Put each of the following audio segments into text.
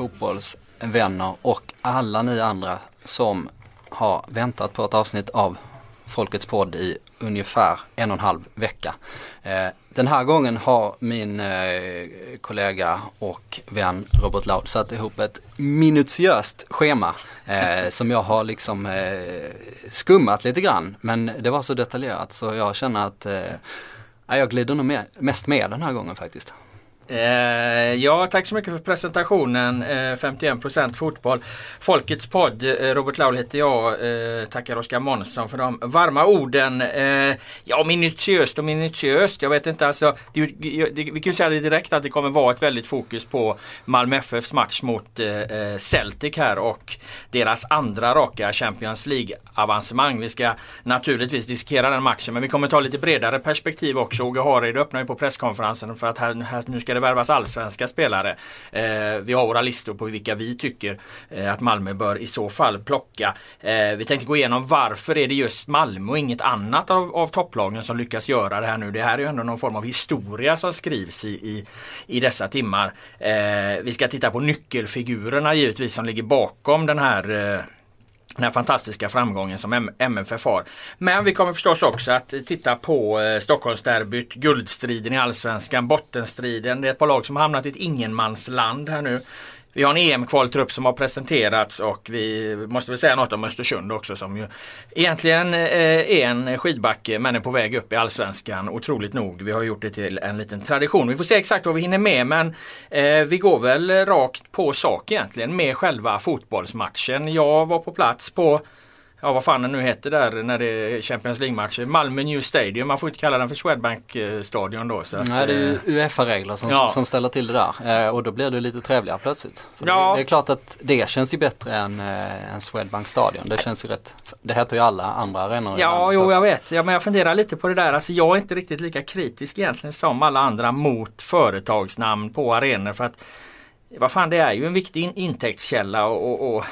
Fotbollsvänner och alla ni andra som har väntat på ett avsnitt av Folkets podd i ungefär en och en halv vecka. Eh, den här gången har min eh, kollega och vän Robert Laud satt ihop ett minutiöst schema eh, som jag har liksom skummat lite grann. Men det var så detaljerat så jag känner att jag glider nog mest med den här gången faktiskt. Eh, ja, tack så mycket för presentationen. Eh, 51% fotboll. Folkets podd. Eh, Robert Laul heter jag. Eh, tackar Oskar Månsson för de varma orden. Eh, ja, minutiöst och minutiöst. Jag vet inte alltså. Det, det, vi kan ju säga det direkt att det kommer vara ett väldigt fokus på Malmö FFs match mot eh, eh, Celtic här och deras andra raka Champions League-avancemang. Vi ska naturligtvis diskutera den matchen men vi kommer ta lite bredare perspektiv också. Åge Hareide öppnar ju på presskonferensen för att här, här nu ska det det värvas allsvenska spelare. Eh, vi har våra listor på vilka vi tycker eh, att Malmö bör i så fall plocka. Eh, vi tänkte gå igenom varför är det just Malmö och inget annat av, av topplagen som lyckas göra det här nu. Det här är ju ändå någon form av historia som skrivs i, i, i dessa timmar. Eh, vi ska titta på nyckelfigurerna givetvis som ligger bakom den här eh, den här fantastiska framgången som MFF har. Men vi kommer förstås också att titta på eh, Stockholmsderbyt, guldstriden i Allsvenskan, bottenstriden. Det är ett par lag som har hamnat i ett ingenmansland här nu. Vi har en EM-kvaltrupp som har presenterats och vi måste väl säga något om Östersund också som ju egentligen eh, är en skidbacke eh, men är på väg upp i Allsvenskan otroligt nog. Vi har gjort det till en liten tradition. Vi får se exakt vad vi hinner med men eh, vi går väl rakt på sak egentligen med själva fotbollsmatchen. Jag var på plats på ja vad fan den nu heter där när det är Champions League-matcher. Malmö New Stadium. Man får inte kalla den för Swedbank-stadion då. Så Nej, det är eh, Uefa-regler som, ja. som ställer till det där. Eh, och då blir det lite trevligare plötsligt. För ja. det, är klart att det känns ju bättre än, äh, än Swedbank-stadion. Det känns ju rätt. Det heter ju alla andra arenor Ja, jo jag vet. Ja, men jag funderar lite på det där. Alltså jag är inte riktigt lika kritisk egentligen som alla andra mot företagsnamn på arenor. För att vad fan det är ju en viktig intäktskälla och, och, och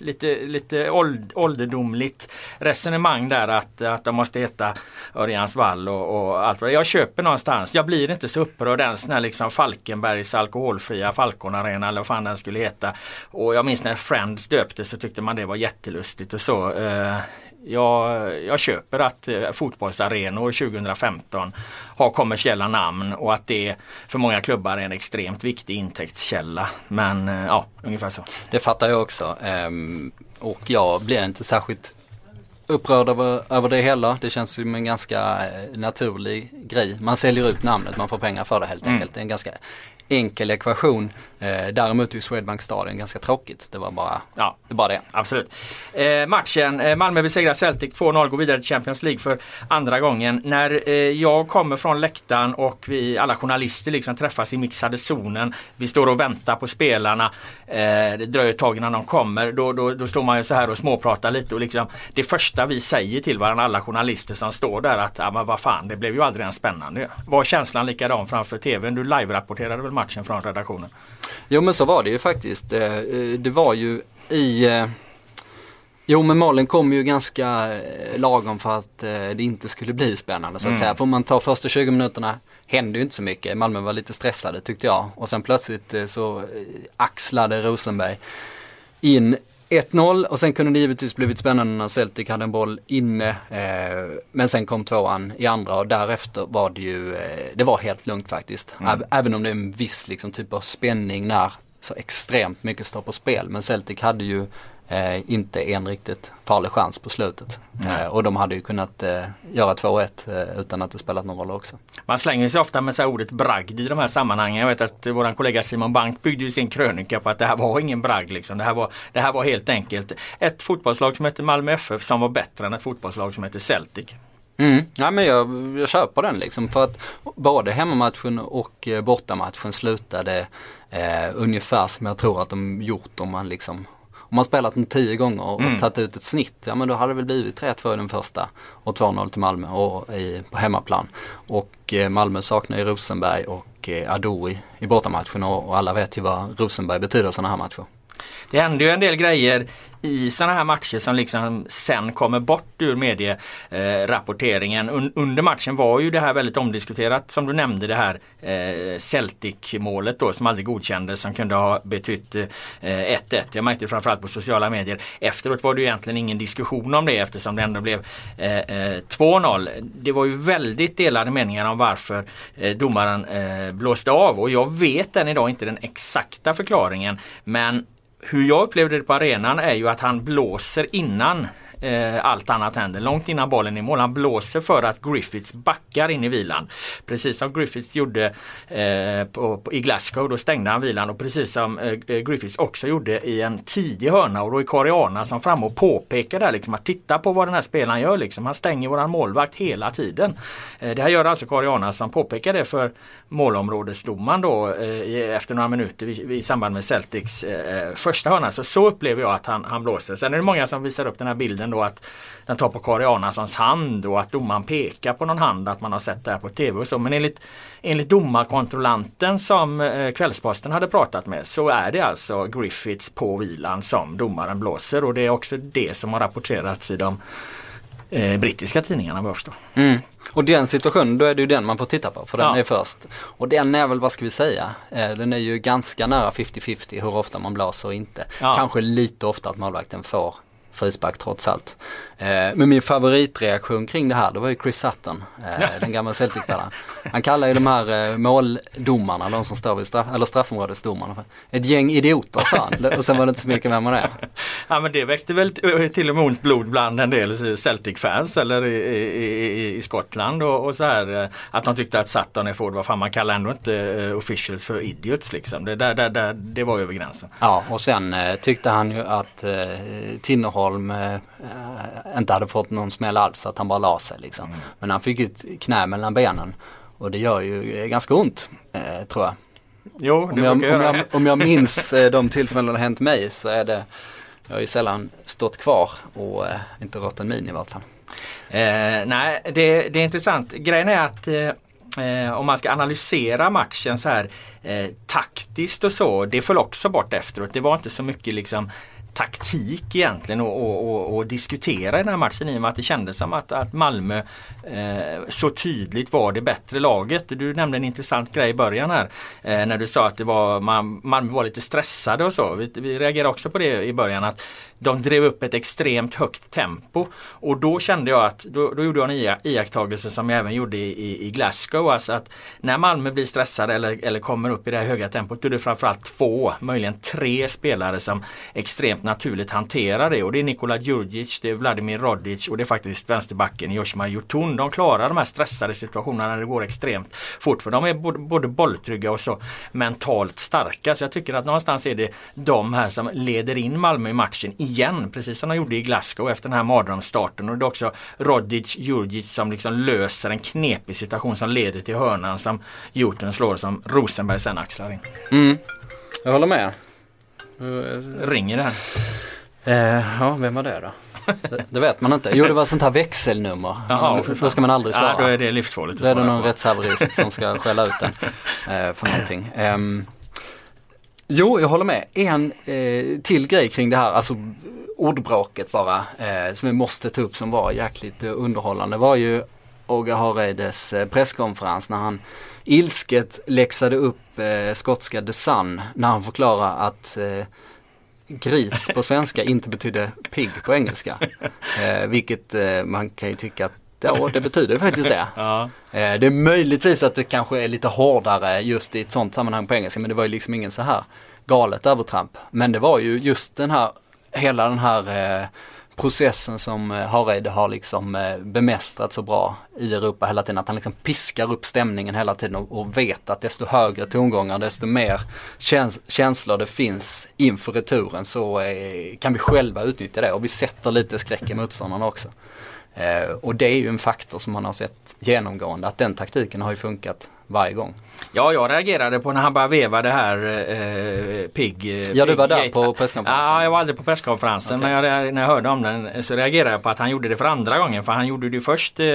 lite, lite ålderdomligt resonemang där att, att de måste heta Örjans vall och, och allt vad Jag köper någonstans. Jag blir inte så upprörd ens när liksom Falkenbergs alkoholfria Falcon Arena eller vad fan den skulle heta. Och jag minns när Friends döpte så tyckte man det var jättelustigt och så. Eh, jag, jag köper att eh, fotbollsarenor 2015 har kommersiella namn och att det för många klubbar är en extremt viktig intäktskälla. Men eh, ja, ungefär så. Det fattar jag också. Ehm, och jag blir inte särskilt upprörd över, över det hela. Det känns som en ganska eh, naturlig grej. Man säljer ut namnet, man får pengar för det helt mm. enkelt. Det är en ganska enkel ekvation. Eh, däremot är Swedbank Stadion ganska tråkigt. Det var bara, ja, det, bara det. Absolut. Eh, matchen, eh, Malmö besegrar Celtic 2-0, går vidare till Champions League för andra gången. När eh, jag kommer från läktaren och vi alla journalister liksom träffas i mixade zonen. Vi står och väntar på spelarna. Eh, det dröjer ett tag innan de kommer. Då, då, då står man ju så här och småpratar lite och liksom det första vi säger till varandra, alla journalister som står där att ja, men vad fan, det blev ju aldrig ens spännande. Var känslan likadan framför tvn? Du live-rapporterade väl matchen från redaktionen? Jo men så var det ju faktiskt. Eh, eh, det var ju i eh, Jo men målen kom ju ganska lagom för att det inte skulle bli spännande så att mm. säga. Får man ta första 20 minuterna hände ju inte så mycket. Malmö var lite stressade tyckte jag. Och sen plötsligt så axlade Rosenberg in 1-0 och sen kunde det givetvis blivit spännande när Celtic hade en boll inne. Eh, men sen kom tvåan i andra och därefter var det ju, eh, det var helt lugnt faktiskt. Mm. Även om det är en viss liksom, typ av spänning när så extremt mycket står på spel. Men Celtic hade ju eh, inte en riktigt farlig chans på slutet. Eh, och de hade ju kunnat eh, göra 2-1 eh, utan att det spelat någon roll också. Man slänger sig ofta med så ordet bragd i de här sammanhangen. Jag vet att våran kollega Simon Bank byggde ju sin krönika på att det här var ingen bragd. Liksom. Det, här var, det här var helt enkelt ett fotbollslag som hette Malmö FF som var bättre än ett fotbollslag som hette Celtic. Mm. Ja, men jag, jag köper den liksom för att både hemmamatchen och eh, bortamatchen slutade eh, ungefär som jag tror att de gjort om man liksom om man spelat den tio gånger och mm. tagit ut ett snitt, ja men då hade det väl blivit 3-2 i den första och 2-0 till Malmö och i, på hemmaplan. Och eh, Malmö saknar ju Rosenberg och eh, Adoi i bortamatchen och, och alla vet ju vad Rosenberg betyder i sådana här matcher. Det händer ju en del grejer i sådana här matcher som liksom sen kommer bort ur medierapporteringen. Eh, Un under matchen var ju det här väldigt omdiskuterat som du nämnde det här eh, Celtic-målet då som aldrig godkändes som kunde ha betytt 1-1. Eh, Jag märkte det framförallt på sociala medier. Efteråt var det ju egentligen ingen diskussion om det eftersom det ändå blev eh, eh 2-0. Det var ju väldigt delade meningar om varför eh, domaren blåste av och jag vet än idag inte den exakta förklaringen men hur jag upplevde det på arenan är ju att han blåser innan eh, allt annat händer. Långt innan bollen är i mål. Han blåser för att Griffiths backar in i vilan. Precis som Griffiths gjorde eh, på, på, i Glasgow. Då stängde han vilan och precis som eh, eh Griffiths också gjorde i en tidig hörna och då är Kariana som fram och påpekar där liksom att titta på vad den här spelaren gör. Liksom. Han stänger våran målvakt hela tiden. Eh, det här gör alltså Kariana som påpekar det för målområdesdomaren då eh, efter några minuter i, i samband med Celtics eh, eh, första hörna. Så, så upplever jag att han, han blåser. Sen är det många som visar upp den här bilden då att den tar på Kari Arnasons hand och att domaren pekar på någon hand att man har sett det här på tv och så. Men enligt, enligt domarkontrollanten som eh, Kvällsposten hade pratat med så är det alltså Griffiths på vilan som domaren blåser och det är också det som har rapporterats i de eh, brittiska tidningarna vad. Mm. Och den situationen, då är det ju den man får titta på för den ja. är först. Och den är väl, vad ska vi säga, eh, den är ju ganska nära 50-50 hur ofta man blåser och inte. Ja. Kanske lite ofta att målvakten får frispark trots allt. Eh, men min favoritreaktion kring det här det var ju Chris Sutton, eh, den gamla Celtic-spelaren. Han kallar ju de här eh, måldomarna, de som står vid straff, eller straffområdesdomarna, för ett gäng idioter sa han. Och sen var det inte så mycket mer med det. Ja men det väckte väl till och med ont blod bland en del Celtic-fans eller i, i, i Skottland och, och, så här. Att de tyckte att Sutton är Ford, vad fan man kallar ändå inte officials för idiots liksom. Det, där, där, där, det var över gränsen. Ja och sen tyckte han ju att uh, Tinnerholm uh, inte hade fått någon smäll alls, att han bara la sig liksom. Mm. Men han fick ett knä mellan benen och det gör ju ganska ont, eh, tror jag. Jo, om, jag, om, jag, om jag minns eh, de tillfällen det har hänt mig så är det, jag har ju sällan stått kvar och eh, inte rört en min i vart fall. Eh, nej, det, det, är intressant. Grejen är att eh, om man ska analysera matchen så här eh, taktiskt och så, det föll också bort efteråt. Det var inte så mycket liksom taktik egentligen och, och, och, och, diskutera i den här matchen i och med att det kändes som att, att Malmö eh, så tydligt var det bättre laget. Du nämnde en intressant grej i början här eh, när du sa att det var, man, Malmö var lite stressade och så. Vi, vi reagerade också på det i början att de drev upp ett extremt högt tempo och då kände jag att, då, då gjorde jag en iakttagelse som jag även gjorde i, i Glasgow. Alltså att när Malmö blir stressade eller, eller kommer upp i det här höga tempot då är det framförallt två, möjligen tre spelare som extremt naturligt hanterar det och det är Nikola Djurdjic, det är Vladimir Rodic och det är faktiskt vänsterbacken Joshima Jotun. De klarar de här stressade situationerna när det går extremt fort för de är både, både bolltrygga och så mentalt starka. Så jag tycker att någonstans är det de här som leder in Malmö i matchen igen, precis som de gjorde i Glasgow efter den här mardrömsstarten. Och det är också Rodic, Djurdjic som liksom löser en knepig situation som leder till hörnan som Jotun slår som Rosenberg sen axlar in. Mm. Jag håller med. Ringer det? Eh, ja, vem var det då? Det, det, vet man inte. Jo det var sånt här växelnummer. Jaha, då ska man aldrig svara. Ja, då är det livsfarligt. Då är det någon rättshaverist som ska skälla ut den eh, för någonting. Um, jo, jag håller med. En eh, till grej kring det här, alltså ordbråket bara, eh, som vi måste ta upp som var jäkligt eh, underhållande var ju Åge Hareides eh, presskonferens när han ilsket läxade upp eh, skotska The Sun när han förklarade att eh, gris på svenska inte betyder pigg på engelska. Eh, vilket man kan ju tycka att Ja, det betyder faktiskt det. Ja. Eh, det är möjligtvis att det kanske är lite hårdare just i ett sånt sammanhang på engelska men det var ju liksom ingen så här galet övertramp. Men det var ju just den här, hela den här eh, processen som eh, Hareide har liksom bemästrat så bra i Europa hela tiden. Att han liksom piskar upp stämningen hela tiden och, vet att desto högre tongångar, desto mer käns känslor det finns inför returen så kan vi själva utnyttja det och vi sätter lite skräck i motståndarna också. Eh, och det är ju en faktor som man har sett genomgående att den taktiken har ju funkat varje gång. Ja, jag reagerade på när han bara vevade här eh, Pigg. Eh, ja, du var där på presskonferensen? Ja, jag var aldrig på presskonferensen. Okay. Men jag, när jag hörde om den så reagerade jag på att han gjorde det för andra gången. För han gjorde det först eh,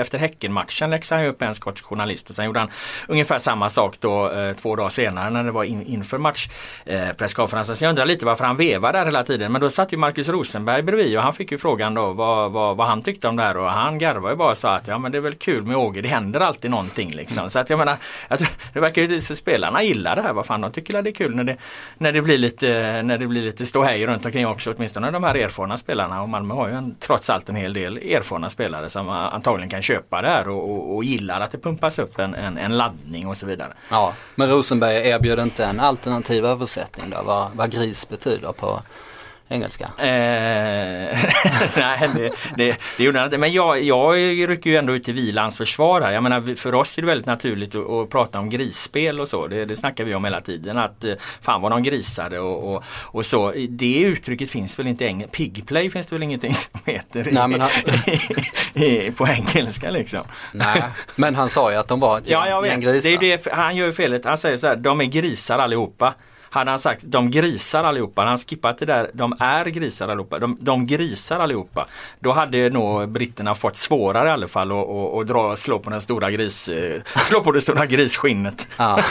efter Häckenmatchen läxade han upp en skotsk journalist. Och sen gjorde han ungefär samma sak då eh, två dagar senare när det var in, inför matchpresskonferensen. Eh, så jag undrar lite varför han vevade där hela tiden. Men då satt ju Marcus Rosenberg bredvid och han fick ju frågan då vad, vad, vad han tyckte om det här. Och han garvade ju bara och sa att ja men det är väl kul med Åge. Det händer alltid någonting liksom. Så att jag menar, att det verkar ju som spelarna gillar det här. Vad fan, de tycker att det är kul när det, när det blir lite, när det blir lite ståhej runt omkring också. Åtminstone de här erfarna spelarna. Och Malmö har ju en, trots allt en hel del erfarna spelare som antagligen kan köpa det här och, och, och gillar att det pumpas upp en, en, en, laddning och så vidare. Ja, men Rosenberg erbjöd inte en alternativ översättning då? Vad, vad gris betyder på engelska? Eh, nej, det, det, det gjorde han inte. Men jag, jag rycker ju ändå ut till vilans försvar här. Jag menar, för oss är det väldigt naturligt att, att prata om grisspel och så. Det, det snackar vi om hela tiden. Att eh, fan vad de grisade och, och, och så. Det uttrycket finns väl inte eng Pigplay finns det väl ingenting som heter nej, men han... i, på engelska liksom. Nej, men han sa ju att de var ett ja, jag vet. Det är det, han gör ju felet. Han säger så här, de är grisar allihopa. Hade han sagt de grisar allihopa, han skippat det där, de är grisar allihopa, de, de grisar allihopa. Då hade nog britterna fått svårare i alla fall att dra, slå på den stora gris, eh, slå på det stora grisskinnet. Ja.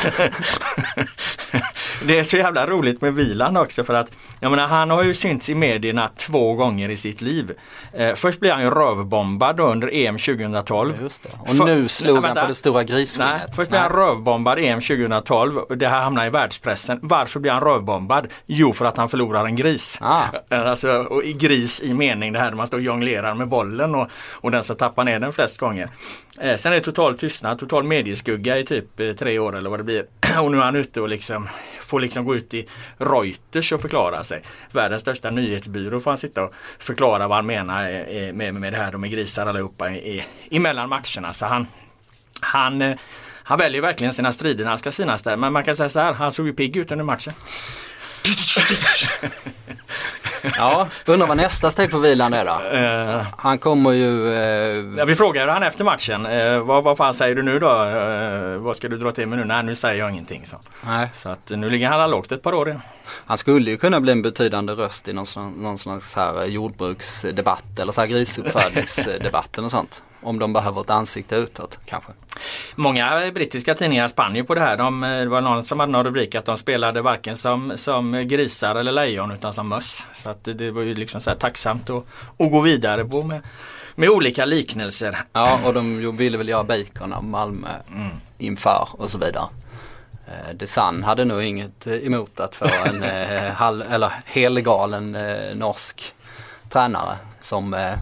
det är så jävla roligt med Vilan också för att jag menar, han har ju synts i medierna två gånger i sitt liv. Eh, först blev han ju rövbombad under EM 2012. Ja, just det. Och för, nu slog nej, han på det stora grisskinnet. Nej, först blev han rövbombad EM 2012. Det här hamnade i världspressen. Varför blir han rövbombad? Jo, för att han förlorar en gris. Ah. Eh, alltså, och gris i mening det här där man står och jonglerar med bollen och, och den som tappar ner den flest gånger. Eh, sen är det total tystnad, total medieskugga i typ eh, tre år eller vad det blir. och nu är han ute och liksom får liksom gå ut i Reuters och förklara sig. Världens största nyhetsbyrå får han sitta och förklara vad han menar med, med det här. De är grisar allihopa i, emellan matcherna. Så han, han, han väljer verkligen sina strider när han ska synas där. Men man kan säga så här, han såg ju pigg ut under matchen. ja, undrar vad nästa steg på vilan är då? Uh, han kommer ju... Uh, ja, vi frågade han efter matchen. Uh, vad, vad fan säger du nu då? Vad ska du dra till med nu? Nej, nu säger jag ingenting. Så, Nej. så att nu ligger han lågt ett par år igen. Han skulle ju kunna bli en betydande röst i någon, någon slags här jordbruksdebatt eller så här grisuppfödningsdebatten och sånt. Om de behöver ett ansikte utåt kanske. Många brittiska tidningar spann ju på det här. De, det var någon som hade någon rubrik att de spelade varken som, som grisar eller lejon utan som möss. Så att det var ju liksom så här tacksamt att, att gå vidare på med, med olika liknelser. Ja och de ville väl göra bacon av Malmö mm. inför och så vidare. Eh, Desan hade nog inget emot att få en eh, halv, eller helgalen eh, norsk tränare som eh, eh,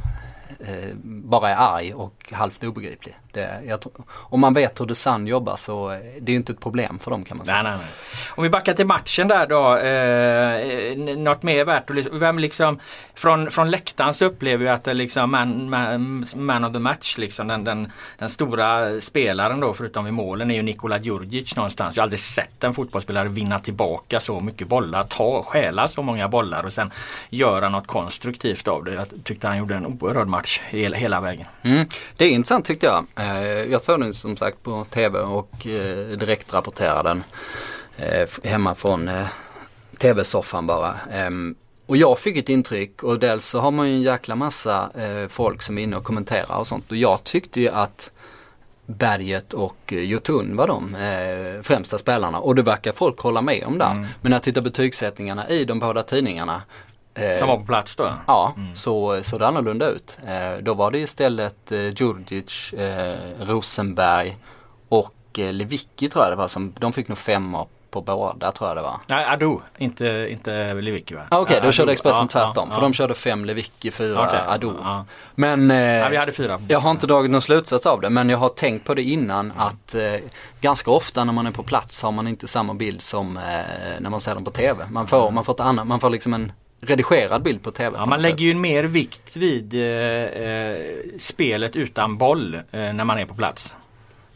Eh, bara är arg och halvt obegriplig. Det, om man vet hur The Sun jobbar så det är inte ett problem för dem kan man säga. Nej, nej, nej. Om vi backar till matchen där då. Eh, något mer värt att vem liksom från, från läktaren så upplever jag att det är liksom man, man, man of the match liksom. Den, den, den, stora spelaren då förutom i målen är ju Nikola Djurdjic någonstans. Jag har aldrig sett en fotbollsspelare vinna tillbaka så mycket bollar, ta, stjäla så många bollar och sen göra något konstruktivt av det. Jag tyckte han gjorde en oerhörd match hela, hela vägen. Mm. Det är intressant tyckte jag. Eh, jag såg den som sagt på tv och eh, direktrapporterade den eh, hemma från tv-soffan bara. Ehm, och jag fick ett intryck och dels så har man ju en jäkla massa folk som är inne och kommenterar och sånt och jag tyckte ju att Berget och Jotun var de eh, främsta spelarna och det verkar folk hålla med om där. Mm. Men när jag tittar betygssättningarna i de båda tidningarna Eh, Som var på plats då? Ja, mm. så såg det annorlunda ut. Eh, då var det istället eh, Djurdjic, Rosenberg och Lewicki tror jag det var som, de fick nog femmor på båda tror jag det var. Nej, Ado, inte, inte Lewicki va? Ah, Okej, okay, då körde Expressen ja, tvärtom. Ja, för ja. de körde fem Lewicki, fyra okay, Ado. Men eh, vi hade fyra. jag har inte dragit någon slutsats av det men jag har tänkt på det innan att eh, ganska ofta när man är på plats har man inte samma bild som eh, när man ser dem på TV. Man får, man får, ett annat, man får liksom en redigerad bild på TV. Ja, man lägger ju mer vikt vid eh, eh, spelet utan boll eh, när man är på plats.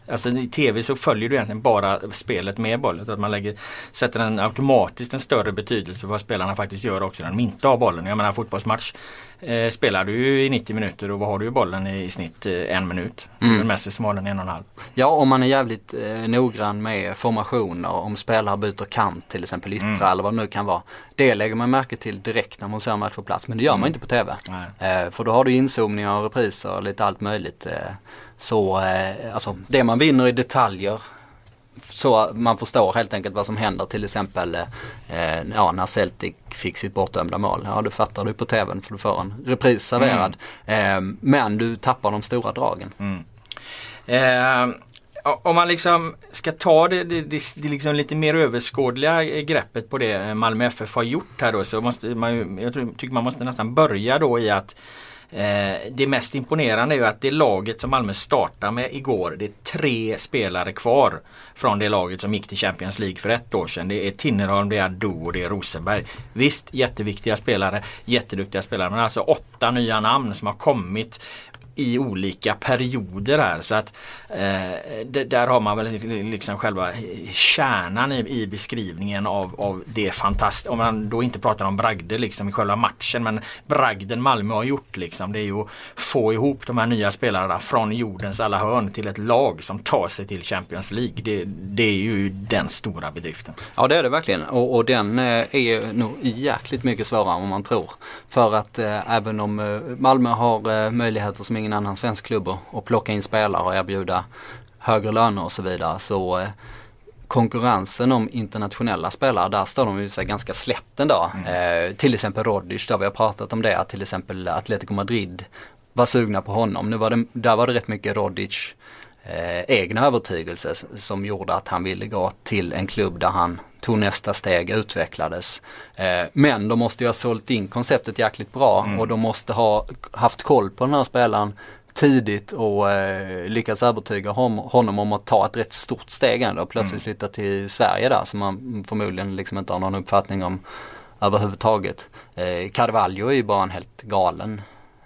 Alltså i TV så följer du egentligen bara spelet med bollen. Att man lägger, sätter en automatiskt en större betydelse för vad spelarna faktiskt gör också när de inte har bollen. Jag menar fotbollsmatch eh, spelar du ju i 90 minuter och vad har du i bollen i, i snitt eh, en minut. Mm. Messi som har den en och en halv. Ja om man är jävligt eh, noggrann med formationer om spelare byter kant till exempel yttra mm. eller vad det nu kan vara. Det lägger man märke till direkt när man ser en match på plats men det gör man mm. inte på TV. Eh, för då har du inzoomningar och repriser och lite allt möjligt. Eh, så eh, alltså det man vinner i detaljer så man förstår helt enkelt vad som händer till exempel eh, ja, när Celtic fick sitt bortdömda mål. Ja, du fattar du på tvn för du får en repris serverad. Mm. Eh, men du tappar de stora dragen. Mm. Eh, om man liksom ska ta det, det, det, det liksom lite mer överskådliga greppet på det Malmö FF har gjort här då så måste man, jag tycker man måste nästan börja då i att Eh, Eh, det mest imponerande är ju att det laget som Malmö startar med igår, det är tre spelare kvar från det laget som gick till Champions League för ett år sedan. Det är Tinnerholm, det är Ado och det är Rosenberg. Visst jätteviktiga spelare, jätteduktiga spelare men alltså åtta nya namn som har kommit i olika perioder här. Så att eh, där har man väl liksom själva kärnan i, i beskrivningen av, av det fantastiska. Om man då inte pratar om bragder liksom i själva matchen men bragden Malmö har gjort liksom det är ju att få ihop de här nya spelarna från jordens alla hörn till ett lag som tar sig till Champions League. Det, det är ju den stora bedriften. Ja det är det verkligen och, och den eh, är nog jäkligt mycket svårare än man tror. För att eh, även om eh, Malmö har eh, möjligheter som ingen annan svensk klubb och plocka in spelare och erbjuda högre löner och så vidare så eh, konkurrensen om internationella spelare, där står de ju sig ganska slätt ändå. Mm. Eh, till exempel Rodic, där vi har pratat om det, att till exempel Atletico Madrid var sugna på honom. Nu var det, där var det rätt mycket Rodic eh, egna övertygelse som gjorde att han ville gå till en klubb där han tog nästa steg, utvecklades. Eh, men de måste ju ha sålt in konceptet jäkligt bra mm. och de måste ha haft koll på den här spelaren tidigt och eh, lyckats övertyga honom om att ta ett rätt stort steg ändå. Plötsligt mm. flytta till Sverige där som man förmodligen liksom inte har någon uppfattning om överhuvudtaget. Eh, Carvalho är ju bara en helt galen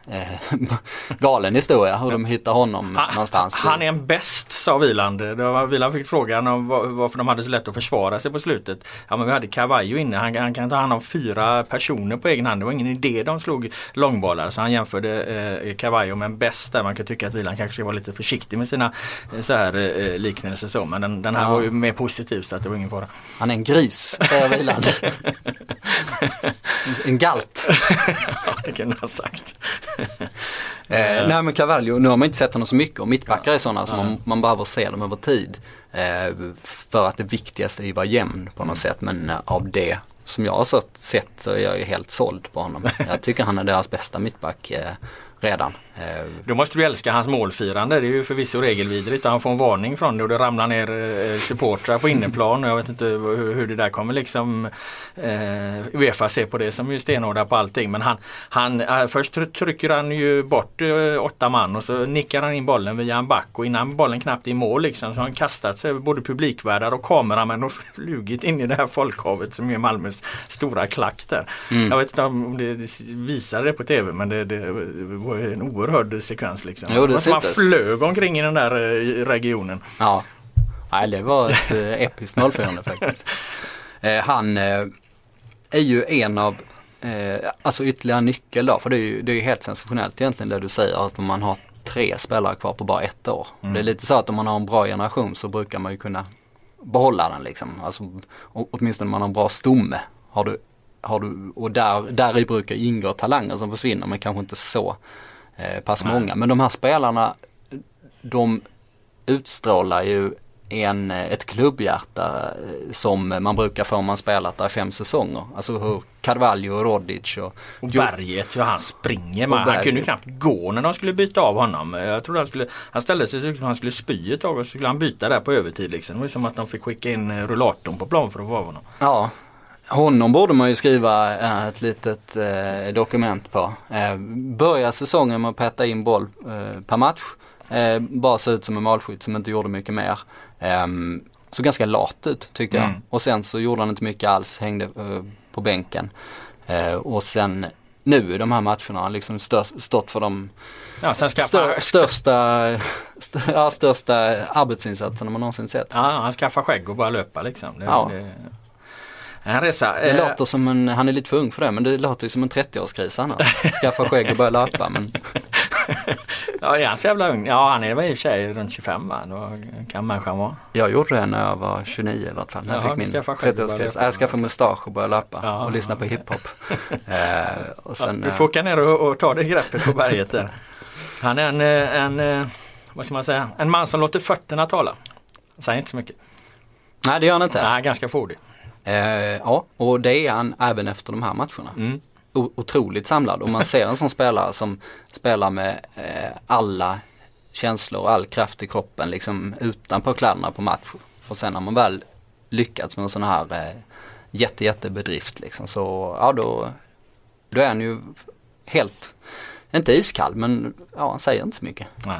galen historia hur de hittar honom han, någonstans. Han är en bäst sa Viland. Viland fick frågan om varför de hade så lätt att försvara sig på slutet. Ja men vi hade Cavallo inne. Han, han kan ta hand om fyra personer på egen hand. Det var ingen idé de slog långbollar. Så han jämförde eh, Cavallo med en bäst där. Man kan tycka att Viland kanske ska vara lite försiktig med sina eh, så här eh, liknelser så. Men den, den här ja. var ju mer positiv så att det var ingen fara. Han är en gris säger Viland. en galt. ja det kan du ha sagt. Eh, nej men Cavallo, nu har man inte sett honom så mycket och mittbackar är sådana som man, man behöver se dem över tid. Eh, för att det viktigaste är ju att vara jämn på något sätt men eh, av det som jag har sett så är jag ju helt såld på honom. Jag tycker han är deras bästa mittback eh, redan. Då måste du älska hans målfirande. Det är ju förvisso regelvidrigt. Han får en varning från det och det ramlar ner eh, supportrar på inneplan. Jag vet inte hur, det där kommer liksom eh, Uefa se på det som är stenhårda på allting. Men han, han eh, först trycker han ju bort eh, åtta man och så nickar han in bollen via en back och innan bollen knappt är i mål liksom så har han kastat sig över både publikvärdar och kameramän och flugit in i det här folkhavet som är Malmös stora klack där. Mm. Jag vet inte om det visade det på tv men det, det en oerhörd sekvens liksom. Jo, det man flög omkring i den där eh, regionen. Ja, Nej, det var ett eh, episkt målfirande faktiskt. Eh, han är ju en av, alltså ytterligare nyckel då, för det är ju det är helt sensationellt egentligen det du säger att man har tre spelare kvar på bara ett år. Mm. Det är lite så att om man har en bra generation så brukar man ju kunna behålla den liksom. Alltså, åtminstone om man har en bra stomme. Har du, har du, och där, där i brukar ingå talanger som försvinner men kanske inte så eh, pass Nej. många. Men de här spelarna de utstrålar ju en, ett klubbhjärta eh, som man brukar få om man spelat där fem säsonger. Alltså hur Carvalho och Rodic och... Och Berget hur han springer. Man, han kunde knappt gå när de skulle byta av honom. Jag trodde han skulle... Han ställde sig så att han skulle spy ett tag och så skulle han byta där på övertid liksom. Det var som att de fick skicka in eh, rullatorn på plan för att få av honom. Ja, honom borde man ju skriva eh, ett litet eh, dokument på. Eh, börja säsongen med att peta in boll eh, per match. Eh, bara se ut som en målskytt som inte gjorde mycket mer. Eh, så ganska lat ut tyckte jag. Mm. Och sen så gjorde han inte mycket alls, hängde på bänken. och sen nu i de här matcherna har han liksom stått för de ja, stör, största, stör, ja, största arbetsinsatserna man någonsin sett. Ja, han skaffar skägg och bara löpa liksom. Det, ja. det En resa. Det Eh, låter som en, han är lite för ung för det, men det låter ju som en 30-årskris annars. Skaffa skägg och börja löpa. Men ja, är han så jävla ung? Ja, han är väl i och för sig runt 25 va? Då kan människan vara. jag gjorde det när jag var 29 i vart fall. När jag fick min skaffa skägg och börja 30-årskris. löpa. Jag skaffade mustasch och började löpa Ja, och lyssna på hiphop. eh, och sen, du eh, får åka ner och, och ta det greppet på berget där. Han är en, en, vad ska man säga, en man som låter fötterna tala. Säger inte så mycket. nej det gör han inte. Nej, ganska fåordig. Eh, ja, och det är han även efter de här matcherna. Mm. O- otroligt samlad och man ser en sån spelare som spelar med eh, alla känslor och all kraft i kroppen liksom utanpå kläderna på match. Och sen när man väl lyckats med en sån här eh, jätte, jättebedrift liksom så ja då, då är han ju helt, inte iskall men ja han säger inte så mycket. Nej.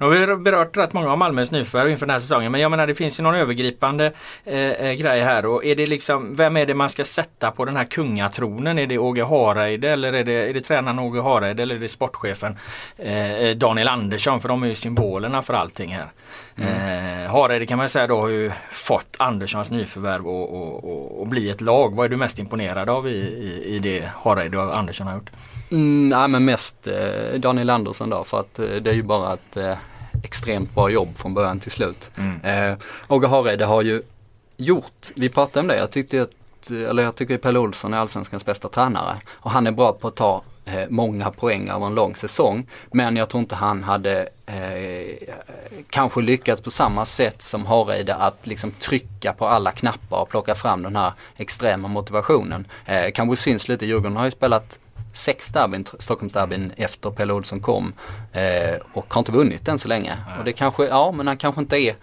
Nu har vi berört rätt många av Malmös nyförvärv inför den här säsongen men jag menar det finns ju någon övergripande eh, eh, grej här och är det liksom Vem är det man ska sätta på den här kungatronen? Är det Åge Hareide eller är det, är det tränaren Åge Hareide eller är det sportchefen eh, Daniel Andersson? För de är ju symbolerna för allting här. Eh, Hareide kan man säga då har ju fått Anderssons nyförvärv och, och, och, och bli ett lag. Vad är du mest imponerad av i, i, i det Hareide och Andersson har gjort? Mm, nej men mest eh, Daniel Andersson då för att eh, det är ju bara ett eh, extremt bra jobb från början till slut. Mm. Eh, Åge Hareide har ju gjort, vi pratade om det, jag tyckte att, eller jag tycker Pelle Olsson är allsvenskans bästa tränare. Och han är bra på att ta eh, många poäng av en lång säsong. Men jag tror inte han hade eh, kanske lyckats på samma sätt som Hareide att liksom trycka på alla knappar och plocka fram den här extrema motivationen. Eh, kanske syns lite, Djurgården har ju spelat sex derbyn, Stockholmsderbyn efter Pelle Olsson kom eh, och har inte vunnit än så länge. Och det kanske, ja men han kanske inte är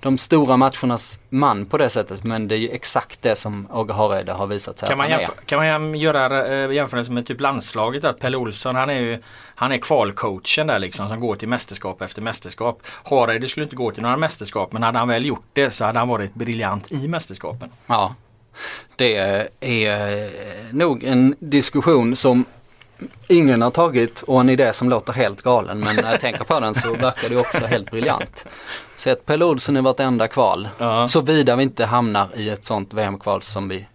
de stora matchernas man på det sättet men det är ju exakt det som Åge Hareide har visat sig Kan att man, han är. kan man göra äh, jämförelse med typ landslaget? Att Pelle Olsson han är ju Han är kvalcoachen där liksom som går till mästerskap efter mästerskap. Hareide skulle inte gå till några mästerskap men hade han väl gjort det så hade han varit briljant i mästerskapen. Ja. Det är nog en diskussion som ingen har tagit och en idé som låter helt galen men när jag tänker på den så verkar det också helt briljant. Sätt Pelle Olsson i vartenda kval. Ja. Såvida vi inte hamnar i ett sånt VM-kval som vi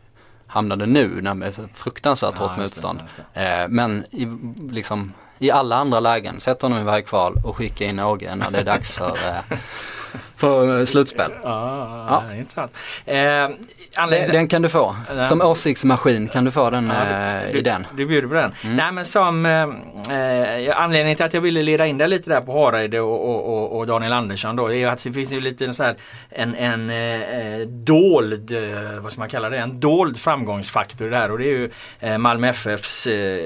hamnade nu när med fruktansvärt Ja, hårt det, motstånd. just Eh, men i, liksom, i alla andra lägen, sätt honom i varje kval och skicka in Åge när det är dags för, eh, för slutspel. Ja. ja. intressant. Eh, Den, anledningen- den kan du få. Den- Som åsiktsmaskin kan du få den Ja, eh, du, i den. Du bjuder på den. Nej men som eh, eh, anledningen till att jag ville leda in det lite där på Hareide och, och, och, Daniel Andersson då är att det finns ju lite så här en, en eh, dold, eh, vad ska man kalla det, en dold framgångsfaktor där och det är ju eh, Malmö FFs eh,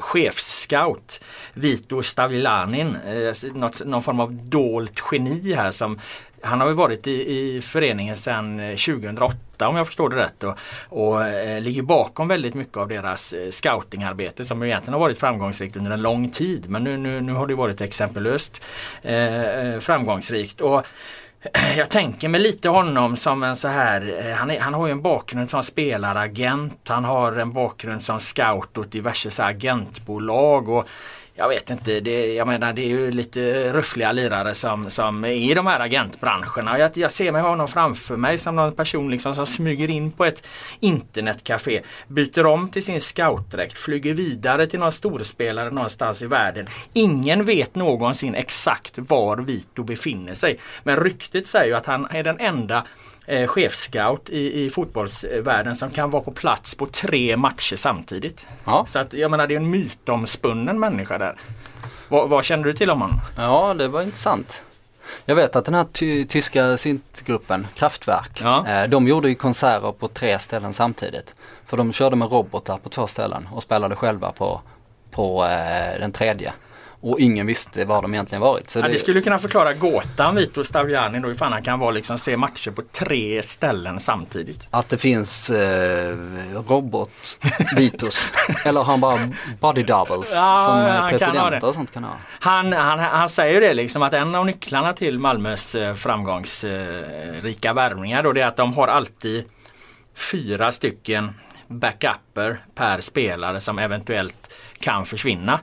chefscout Vito Stavilanin. Eh, något, någon form av dolt geni här som han har ju varit i, i föreningen sedan eh, 2008 om jag förstår det rätt och, och eh, ligger bakom väldigt mycket av deras eh, scoutingarbete som egentligen har varit framgångsrikt under en lång tid. Men nu, nu, nu har det varit exempellöst eh, eh framgångsrikt. Och jag tänker mig lite honom som en så här, han, är, han har ju en bakgrund som spelaragent, han har en bakgrund som scout åt diverse så agentbolag och jag vet inte, det, jag menar det är ju lite ruffliga lirare som, som är i de här agentbranscherna. Jag, jag ser mig honom framför mig som någon person liksom som smyger in på ett internetcafé, byter om till sin scoutdräkt, flyger vidare till någon storspelare någonstans i världen. Ingen vet någonsin exakt var Vito befinner sig. Men ryktet säger ju att han är den enda eh, chefscout i, i fotbollsvärlden som kan vara på plats på tre matcher samtidigt. Ja. Så att jag menar det är en mytomspunnen människa där. Vad, vad känner du till om honom? ja, det var intressant. Jag vet att den här ty- tyska syntgruppen, Kraftwerk, Ja. eh, de gjorde ju konserter på tre ställen samtidigt. För de körde med robotar på två ställen och spelade själva på, på eh, den tredje. Och ingen visste var de egentligen varit. Så Ja, det, det skulle kunna förklara gåtan Vito Staviani då ifall han kan vara liksom se matcher på tre ställen samtidigt. Att det finns eh, robot-Vitos. Eller han bara body doubles Ja, som eh, det. och sånt kan ha. Han, han, han säger ju det liksom att en av nycklarna till Malmös eh, framgångsrika värvningar då det är att de har alltid fyra stycken backuper per spelare som eventuellt kan försvinna.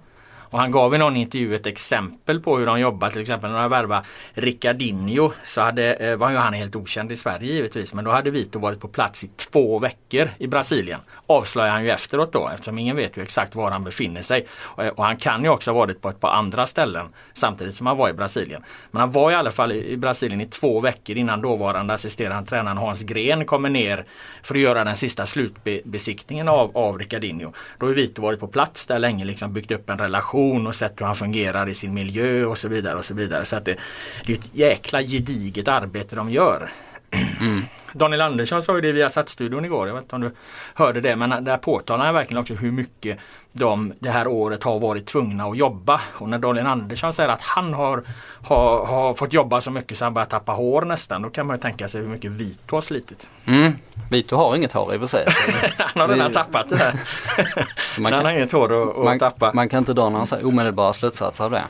Och han gav i någon intervju ett exempel på hur de jobbar. Till exempel när de värvade Ricardinho så hade, eh, var ju han helt okänd i Sverige givetvis. Men då hade Vito varit på plats i två veckor i Brasilien. Avslöjar han ju efteråt då eftersom ingen vet ju exakt var han befinner sig. Och, eh, och han kan ju också ha varit på ett par andra ställen samtidigt som han var i Brasilien. Men han var i alla fall i, Brasilien i två veckor innan dåvarande assisterande tränaren Hans Gren kommer ner för att göra den sista slutbesiktningen av, av Ricardinho. Då har Vito varit på plats där länge, liksom byggt upp en relation och sett hur han fungerar i sin miljö och så vidare. och Så vidare. Så att det, det är ett jäkla gediget arbete de gör. Mm. Daniel Andersson sa ju det via studion igår. Jag vet inte om du hörde det men där påtalar han verkligen också hur mycket de det här året har varit tvungna att jobba. Och när Daniel Andersson säger att han har, har, har fått jobba så mycket så han börjar tappa hår nästan. Då kan man ju tänka sig hur mycket Vito har slitit. Mm. Vito har inget hår i och för sig. han har redan tappat det där. så, man så kan, han har inget hår att, att man, tappa. Man kan inte dra några omedelbara slutsatser av det.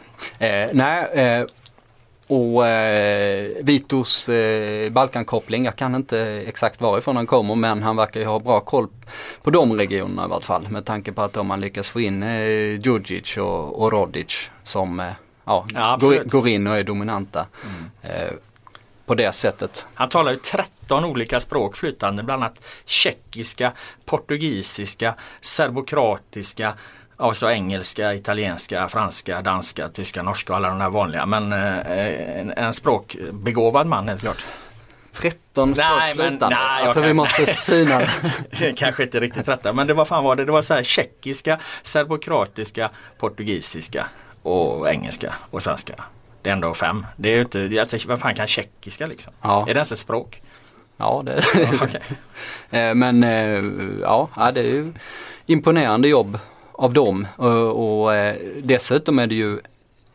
Eh, nej, eh, och eh, Vitos eh, Balkankoppling, jag kan inte exakt varifrån han kommer men han verkar ju ha bra koll på de regionerna i vart fall. Med tanke på att om man lyckas få in eh, Djurdjic och, och Rodic som eh, ja, ja går, går, in och är dominanta. Mm. Eh, på det sättet. Han talar ju 13 olika språk flytande, bland annat tjeckiska, portugisiska, serbokratiska, och så engelska, italienska, franska, danska, tyska, norska och alla de där vanliga. Men eh, en, en språkbegåvad man helt klart. 13 nej, men, nej, jag, jag tror vi måste syna det. Kanske inte riktigt 13 men det var fan var det. Det var så här tjeckiska, serbokratiska, portugisiska och engelska och svenska. Det är ändå fem. Det är ju inte, alltså, vad fan kan tjeckiska liksom? Ja. Är det ens ett språk? Ja det är det. okay. Men eh, ja, det är ju imponerande jobb av dem och, och eh, dessutom är det ju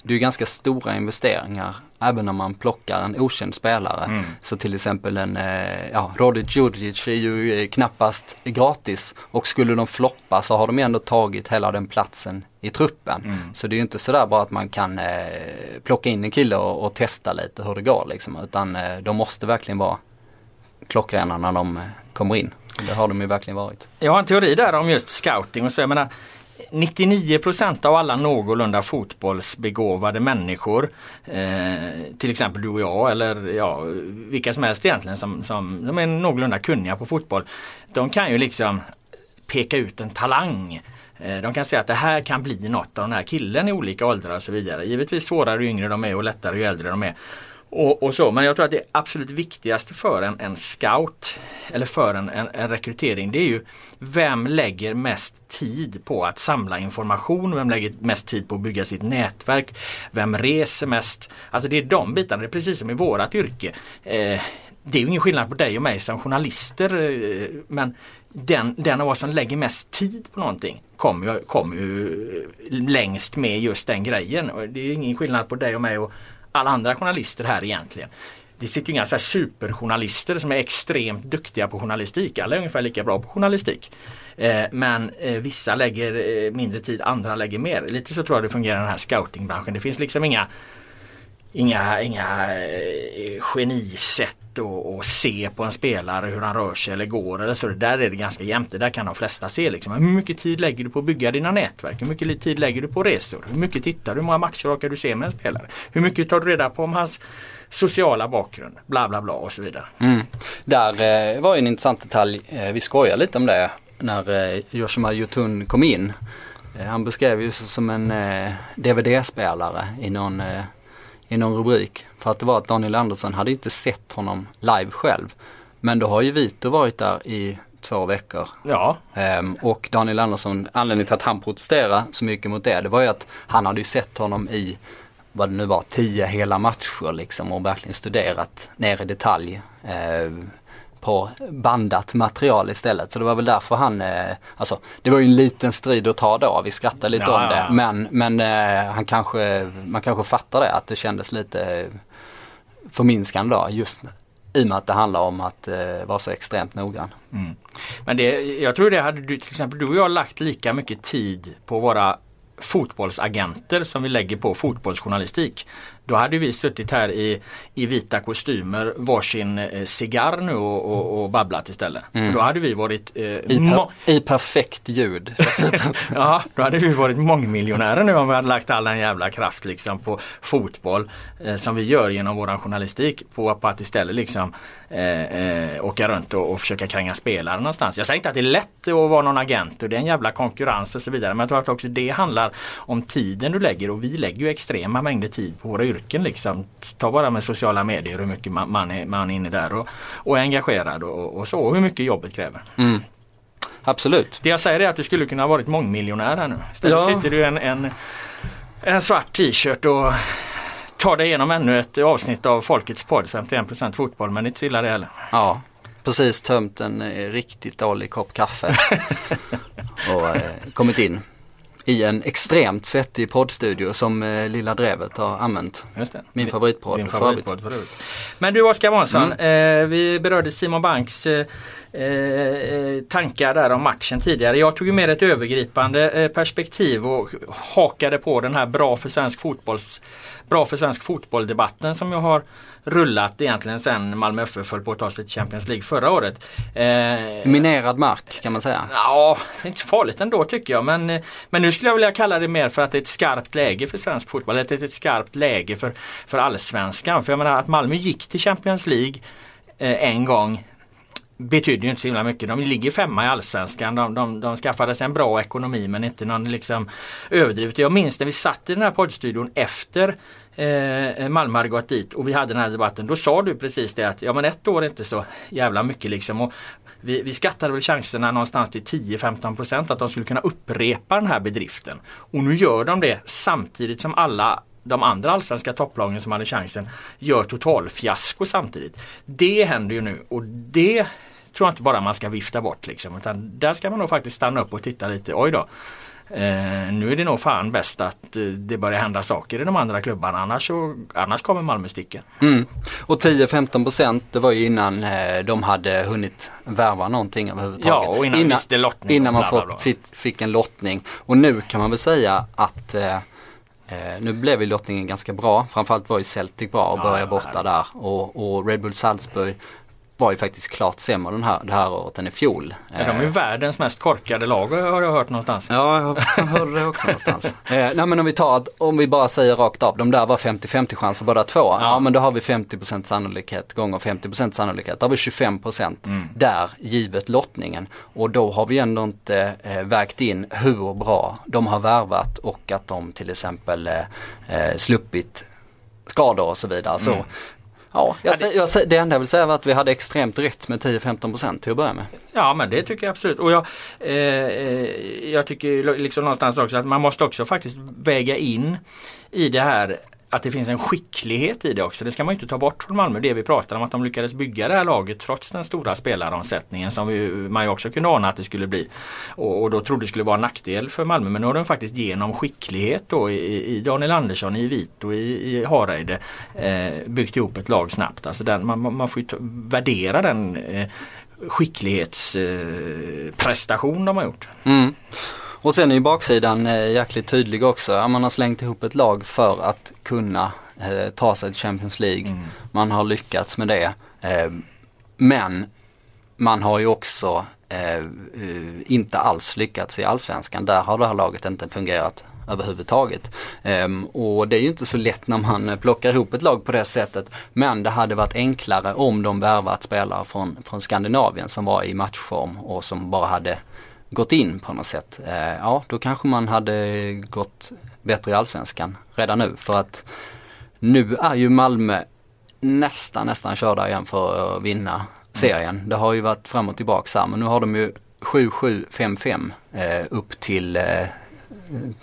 det är ganska stora investeringar även när man plockar en okänd spelare. Mm. Så till exempel en, eh, ja, Rodic Djurdjic är ju eh, knappast gratis och skulle de floppa så har de ändå tagit hela den platsen i truppen. Mm. Så det är ju inte sådär bara att man kan eh, plocka in en kille och, och, testa lite hur det går liksom. Utan eh, de måste verkligen vara klockrena när de kommer in. Det har de ju verkligen varit. Jag har en teori där om just scouting och så. Jag menar, 99% av alla någorlunda fotbollsbegåvade människor, eh, till exempel du och jag eller ja, vilka som helst egentligen som, som, som är någorlunda kunniga på fotboll. De kan ju liksom peka ut en talang. Eh, de kan säga att det här kan bli något av den här killen i olika åldrar och så vidare. Givetvis svårare ju yngre de är och lättare ju äldre de är. Och, och, så. Men jag tror att det absolut viktigaste för en, en scout eller för en, en, en, rekrytering det är ju vem lägger mest tid på att samla information, vem lägger mest tid på att bygga sitt nätverk, vem reser mest. Alltså det är de bitarna, det är precis som i vårat yrke. Eh, det är ju ingen skillnad på dig och mig som journalister eh, men den, den av oss som lägger mest tid på någonting kommer ju, kom ju längst med just den grejen. Det är ingen skillnad på dig och mig och alla andra journalister här egentligen. Det sitter ju inga så superjournalister som är extremt duktiga på journalistik. Alla är ungefär lika bra på journalistik. Eh, men eh, vissa lägger eh, mindre tid, andra lägger mer. Lite så tror jag det fungerar i den här scoutingbranschen. Det finns liksom inga inga, inga eh, genisätt och att se på en spelare hur han rör sig eller går eller så. Där är det ganska jämnt. Det där kan de flesta se. Liksom. Hur mycket tid lägger du på att bygga dina nätverk? Hur mycket tid lägger du på resor? Hur mycket tittar du? Hur många matcher orkar du se med en spelare? Hur mycket tar du reda på om hans sociala bakgrund? Bla bla bla och så vidare. Mm. Där eh, var en intressant detalj. Eh, vi skojade lite om det när eh, Yoshima Yotun kom in. Eh, han beskrev ju sig som en eh, DVD-spelare i någon eh, i någon rubrik. För att det var att Daniel Andersson hade inte sett honom live själv. Men då har ju Vito varit där i två veckor. Ja. Um, och Daniel Andersson, anledningen till att han protesterade så mycket mot det, det var ju att han hade ju sett honom i, vad det nu var, tio hela matcher liksom och verkligen studerat ner i detalj. Uh, på bandat material istället. Så det var väl därför han, eh, alltså det var ju en liten strid att ta då, vi skrattade lite ja, om det. Ja, ja. Men, men eh, han kanske, man kanske fattar det att det kändes lite förminskande då just i och med att det handlar om att eh, vara så extremt noggrann. Mm. Men det, jag tror det hade du, till exempel du och jag lagt lika mycket tid på våra fotbollsagenter som vi lägger på fotbollsjournalistik. Då hade vi suttit här i, i vita kostymer varsin eh, cigarr nu och, och, och babblat istället. Mm. För då hade vi varit eh, I, per, I, perfekt ljud. ja, då hade vi varit mångmiljonärer nu om vi hade lagt all den jävla kraft liksom på fotboll eh, som vi gör genom våran journalistik på, på att istället liksom eh, eh, åka runt och, och försöka kränga spelare någonstans. Jag säger inte att det är lätt att vara någon agent och det är en jävla konkurrens och så vidare. Men jag tror att också det handlar om tiden du lägger och vi lägger ju extrema mängder tid på våra yrken. Liksom. Ta bara med sociala medier hur mycket man, man, är, man är inne där och, och är engagerad och, och så. Och hur mycket jobbet kräver. Mm. Absolut. Det jag säger är att du skulle kunna ha varit mångmiljonär här nu. Istället ja. sitter du en, en, en svart t-shirt och tar dig igenom ännu ett avsnitt av Folkets podd 51% fotboll men inte så illa det heller. Ja, precis tömt en eh, riktigt dålig kopp kaffe och eh, kommit in i en extremt svettig poddstudio som eh, Lilla Drevet har använt. Just det. Min favoritpodd. Din favoritpodd Men du Oskar Månsson, mm. eh, vi berörde Simon Banks eh, eh, tankar där om matchen tidigare. Jag tog ju med ett övergripande eh, perspektiv och hakade på den här bra för svensk fotbolls bra för svensk fotboll-debatten som jag har rullat egentligen sen Malmö FF höll på att ta sig till Champions League förra året. Eh, Minerad mark kan man säga. Ja, inte så farligt ändå tycker jag. Men, men nu skulle jag vilja kalla det mer för att det är ett skarpt läge för svensk fotboll. Är ett skarpt läge för, för allsvenskan. För jag menar att Malmö gick till Champions League eh, en gång betyder ju inte så himla mycket. De ligger femma i Allsvenskan. De, de, de skaffade sig en bra ekonomi men inte någon liksom överdrivet. Jag minns när vi satt i den här poddstudion efter eh, Malmö hade gått dit och vi hade den här debatten. Då sa du precis det att ja men ett år är inte så jävla mycket liksom. Och vi, vi skattade väl chanserna någonstans till 10-15% att de skulle kunna upprepa den här bedriften. Och nu gör de det samtidigt som alla de andra allsvenska topplagen som hade chansen gör totalfiasko samtidigt. Det händer ju nu och det tror jag inte bara man ska vifta bort liksom. Utan där ska man nog faktiskt stanna upp och titta lite. Oj då. Eh, nu är det nog fan bäst att eh, det börjar hända saker i de andra klubbarna annars, så, annars kommer Malmö sticka. Mm. Och 10-15 procent det var ju innan eh, de hade hunnit värva någonting överhuvudtaget. Ja och innan, innan, lottning innan man bla, bla, bla. Fick, fick, en lottning. Och nu kan man väl säga att eh, nu blev ju lottningen ganska bra. Framförallt var ju Celtic bra och ja, börja borta där. Och, och, Red Bull Salzburg var ju faktiskt klart sämre den här, det här året än i fjol. Ja, de är ju eh, världens mest korkade lag har jag hört någonstans. Ja, jag hörde det också någonstans. Eh, nej men om vi tar, om vi bara säger rakt av, de där var 50-50 chanser båda två. Ja. ja. men då har vi 50% sannolikhet gånger 50% sannolikhet. Då har vi 25% mm. där givet lottningen. Och då har vi ändå inte eh, vägt in hur bra de har värvat och att de till exempel eh, eh sluppit skador och så vidare. Mm. Ja, jag, jag, det enda jag vill säga var att vi hade extremt rätt med 10-15% till att börja med. Ja men det tycker jag absolut. Och jag, eh, eh jag tycker liksom någonstans också att man måste också faktiskt väga in i det här att det finns en skicklighet i det också. Det ska man inte ta bort från Malmö. Det vi pratar om att de lyckades bygga det här laget trots den stora spelaromsättningen som vi, man ju också kunde ana att det skulle bli. Och, och då trodde det skulle vara en nackdel för Malmö. Men nu har de faktiskt genom skicklighet då i, i Daniel Andersson, i Vito, i, i Hareide eh, byggt ihop ett lag snabbt. Alltså den, man, man får ju värdera den eh, skicklighetsprestation eh, de har gjort. Mm. Och sen är ju baksidan eh, jäkligt tydlig också. Man har slängt ihop ett lag för att kunna eh, ta sig till Champions League. Mm. Man har lyckats med det. Eh, men man har ju också eh, eh, inte alls lyckats i Allsvenskan. Där har det här laget inte fungerat överhuvudtaget. Um, och det är ju inte så lätt när man plockar ihop ett lag på det sättet. Men det hade varit enklare om de värvat spelare från, från Skandinavien som var i matchform och som bara hade gått in på något sätt. Eh, ja, då kanske man hade gått bättre i Allsvenskan redan nu. För att nu är ju Malmö nästan, nästan körda igen för att vinna serien. Det har ju varit fram och tillbaka här men nu har de ju 7-7-5-5 eh, upp till eh,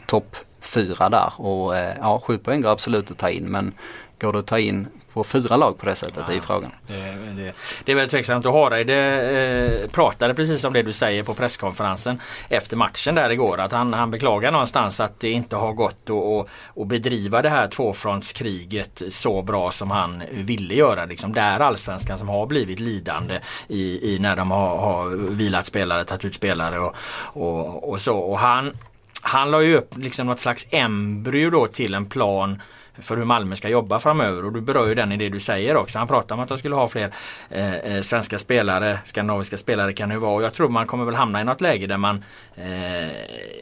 topp 4 där och eh, ja, 7 poäng går absolut att ta in men går det att ta in på fyra lag på det sättet ja, i frågan. Det, det, det är väldigt tveksamt och Hareide eh, pratade precis om det du säger på presskonferensen efter matchen där igår. Att han, han beklagar någonstans att det inte har gått att, att, bedriva det här tvåfrontskriget så bra som han ville göra. Liksom där allsvenskan som har blivit lidande i, i när de har, har vilat spelare, tagit ut spelare och, och, och så. Och han han la ju upp liksom något slags embryo då till en plan för hur Malmö ska jobba framöver och du berör ju den i det du säger också. Han pratar om att de skulle ha fler eh, eh svenska spelare, skandinaviska spelare kan det vara och jag tror man kommer väl hamna i något läge där man eh,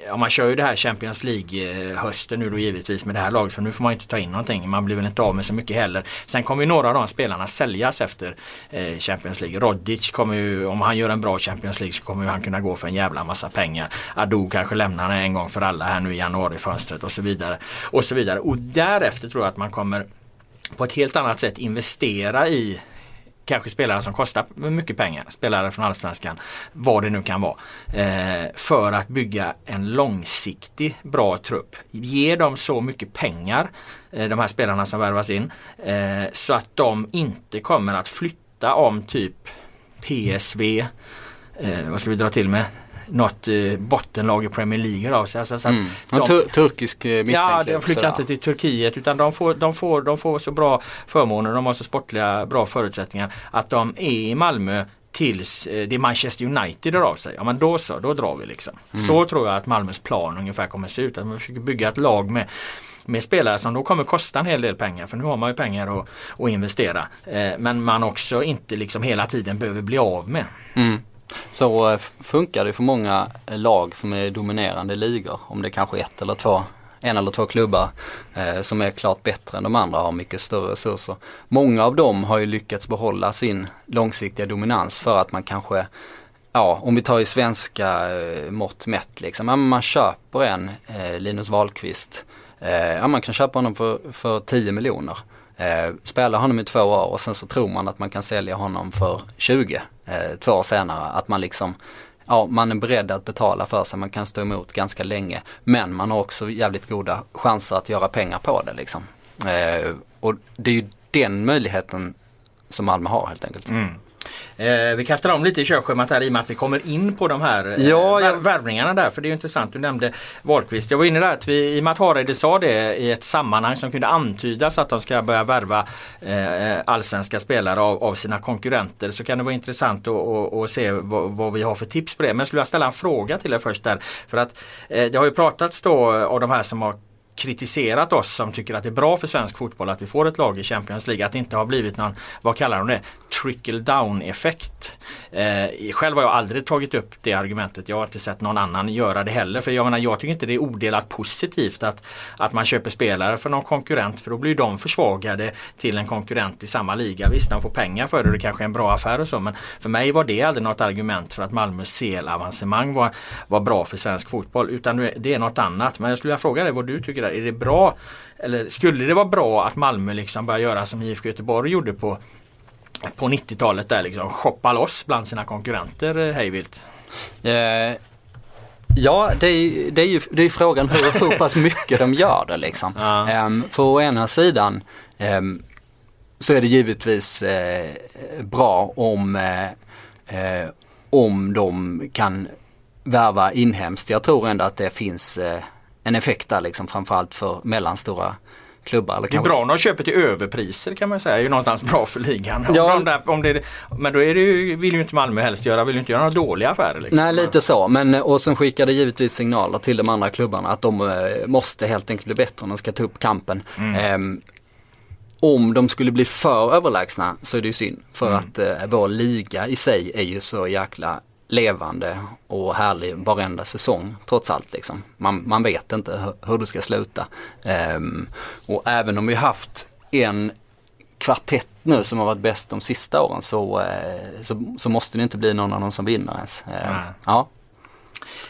ja, man kör ju det här Champions League eh, hösten nu då givetvis med det här laget för nu får man inte ta in någonting. Man blir väl inte av med så mycket heller. Sen kommer ju några av de spelarna säljas efter eh, Champions League. Rodic kommer ju, om han gör en bra Champions League så kommer han kunna gå för en jävla massa pengar. Ado kanske lämnar en gång för alla här nu i januari fönstret och så vidare. Och så vidare. Och därefter tror jag att man kommer på ett helt annat sätt investera i kanske spelare som kostar mycket pengar, spelare från Allsvenskan, vad det nu kan vara. Eh, för att bygga en långsiktig bra trupp. Ge dem så mycket pengar, eh, de här spelarna som värvas in, eh, så att de inte kommer att flytta om typ PSV, vad ska vi dra till med? Något eh, bottenlag i Premier League av sig. Alltså, så mm. de, tur turkisk eh, Ja, de flyttar inte till Turkiet utan de får, de, får, de får så bra förmåner, de har så sportliga bra förutsättningar att de är i Malmö tills eh, det är Manchester United drar av sig. Ja men då så, då drar vi liksom. Mm. Så tror jag att Malmös plan ungefär kommer se ut. Att man försöker bygga ett lag med med spelare som då kommer kosta en hel del pengar för nu har man ju pengar att, att investera. Eh, men man också inte liksom hela tiden behöver bli av med. Mm. Så eh, funkar det för många eh, lag som är dominerande ligor. Om det kanske är ett eller två en eller två klubbar eh, som är klart bättre än de andra har mycket större resurser. Många av dem har ju lyckats behålla sin långsiktiga dominans för att man kanske Ja, om vi tar i svenska eh, mått mätt liksom. Ja, man köper en eh, Linus Wahlqvist. Eh, ja, man kan köpa honom för, för 10 miljoner. Eh, spelar honom i två år och sen så tror man att man kan sälja honom för 20 eh, två år senare. Att man liksom, ja man är beredd att betala för sig, man kan stå emot ganska länge. Men man har också jävligt goda chanser att göra pengar på det liksom. Eh, och det är ju den möjligheten som Malmö har helt enkelt. Mm. Eh, vi kastar om lite i körschemat här i och med att vi kommer in på de här eh, ja, ja. värvningarna där. För det är intressant, du nämnde Wahlqvist. Jag var inne där att vi, i och med att Hareide sa det i ett sammanhang som kunde antydas att de ska börja värva eh, allsvenska spelare av, av, sina konkurrenter så kan det vara intressant att, att, att se vad, vad, vi har för tips på det. Men jag skulle vilja ställa en fråga till er först där. För att eh, det har ju pratats då av de här som har kritiserat oss som tycker att det är bra för svensk fotboll att vi får ett lag i Champions League. Att det inte har blivit någon, vad kallar de det, trickle down effekt. Eh, själv har jag aldrig tagit upp det argumentet. Jag har inte sett någon annan göra det heller. För jag menar jag tycker inte det är odelat positivt att, att man köper spelare för någon konkurrent för då blir de försvagade till en konkurrent i samma liga. Visst de får pengar för det och det kanske är en bra affär och så men för mig var det aldrig något argument för att Malmös CL-avancemang var, var bra för svensk fotboll. Utan det är något annat. Men jag skulle vilja fråga dig vad du tycker. Är det bra eller skulle det vara bra att Malmö liksom börjar göra som IFK Göteborg gjorde på på 90-talet där liksom shoppa loss bland sina konkurrenter eh, hejvilt? Eh, ja, det är, det är ju det är frågan hur, hur pass mycket de gör det liksom. Ja. Eh, för å ena sidan eh, så är det givetvis eh, bra om, eh, om de kan värva inhemskt. Jag tror ändå att det finns en effekt där liksom framförallt för mellanstora klubbar. Det är bra när de köper till överpriser kan man säga. Det är ju någonstans bra för ligan. Ja. Om där, om det, men då är det ju, vill ju inte Malmö helst göra, vill ju inte göra några dåliga affärer. Liksom. Nej lite så, men och sen skickar det givetvis signaler till de andra klubbarna att de eh, måste helt enkelt bli bättre om de ska ta upp kampen. Mm. Eh, om de skulle bli för överlägsna så är det ju synd. För mm. att eh, vår liga i sig är ju så jäkla levande och härlig varenda säsong trots allt. Liksom. Man, man vet inte hur, det ska sluta. Um, och även om vi haft en kvartett nu som har varit bäst de sista åren så, uh, så, så, måste det inte bli någon av dem som vinner ens. Uh, ja.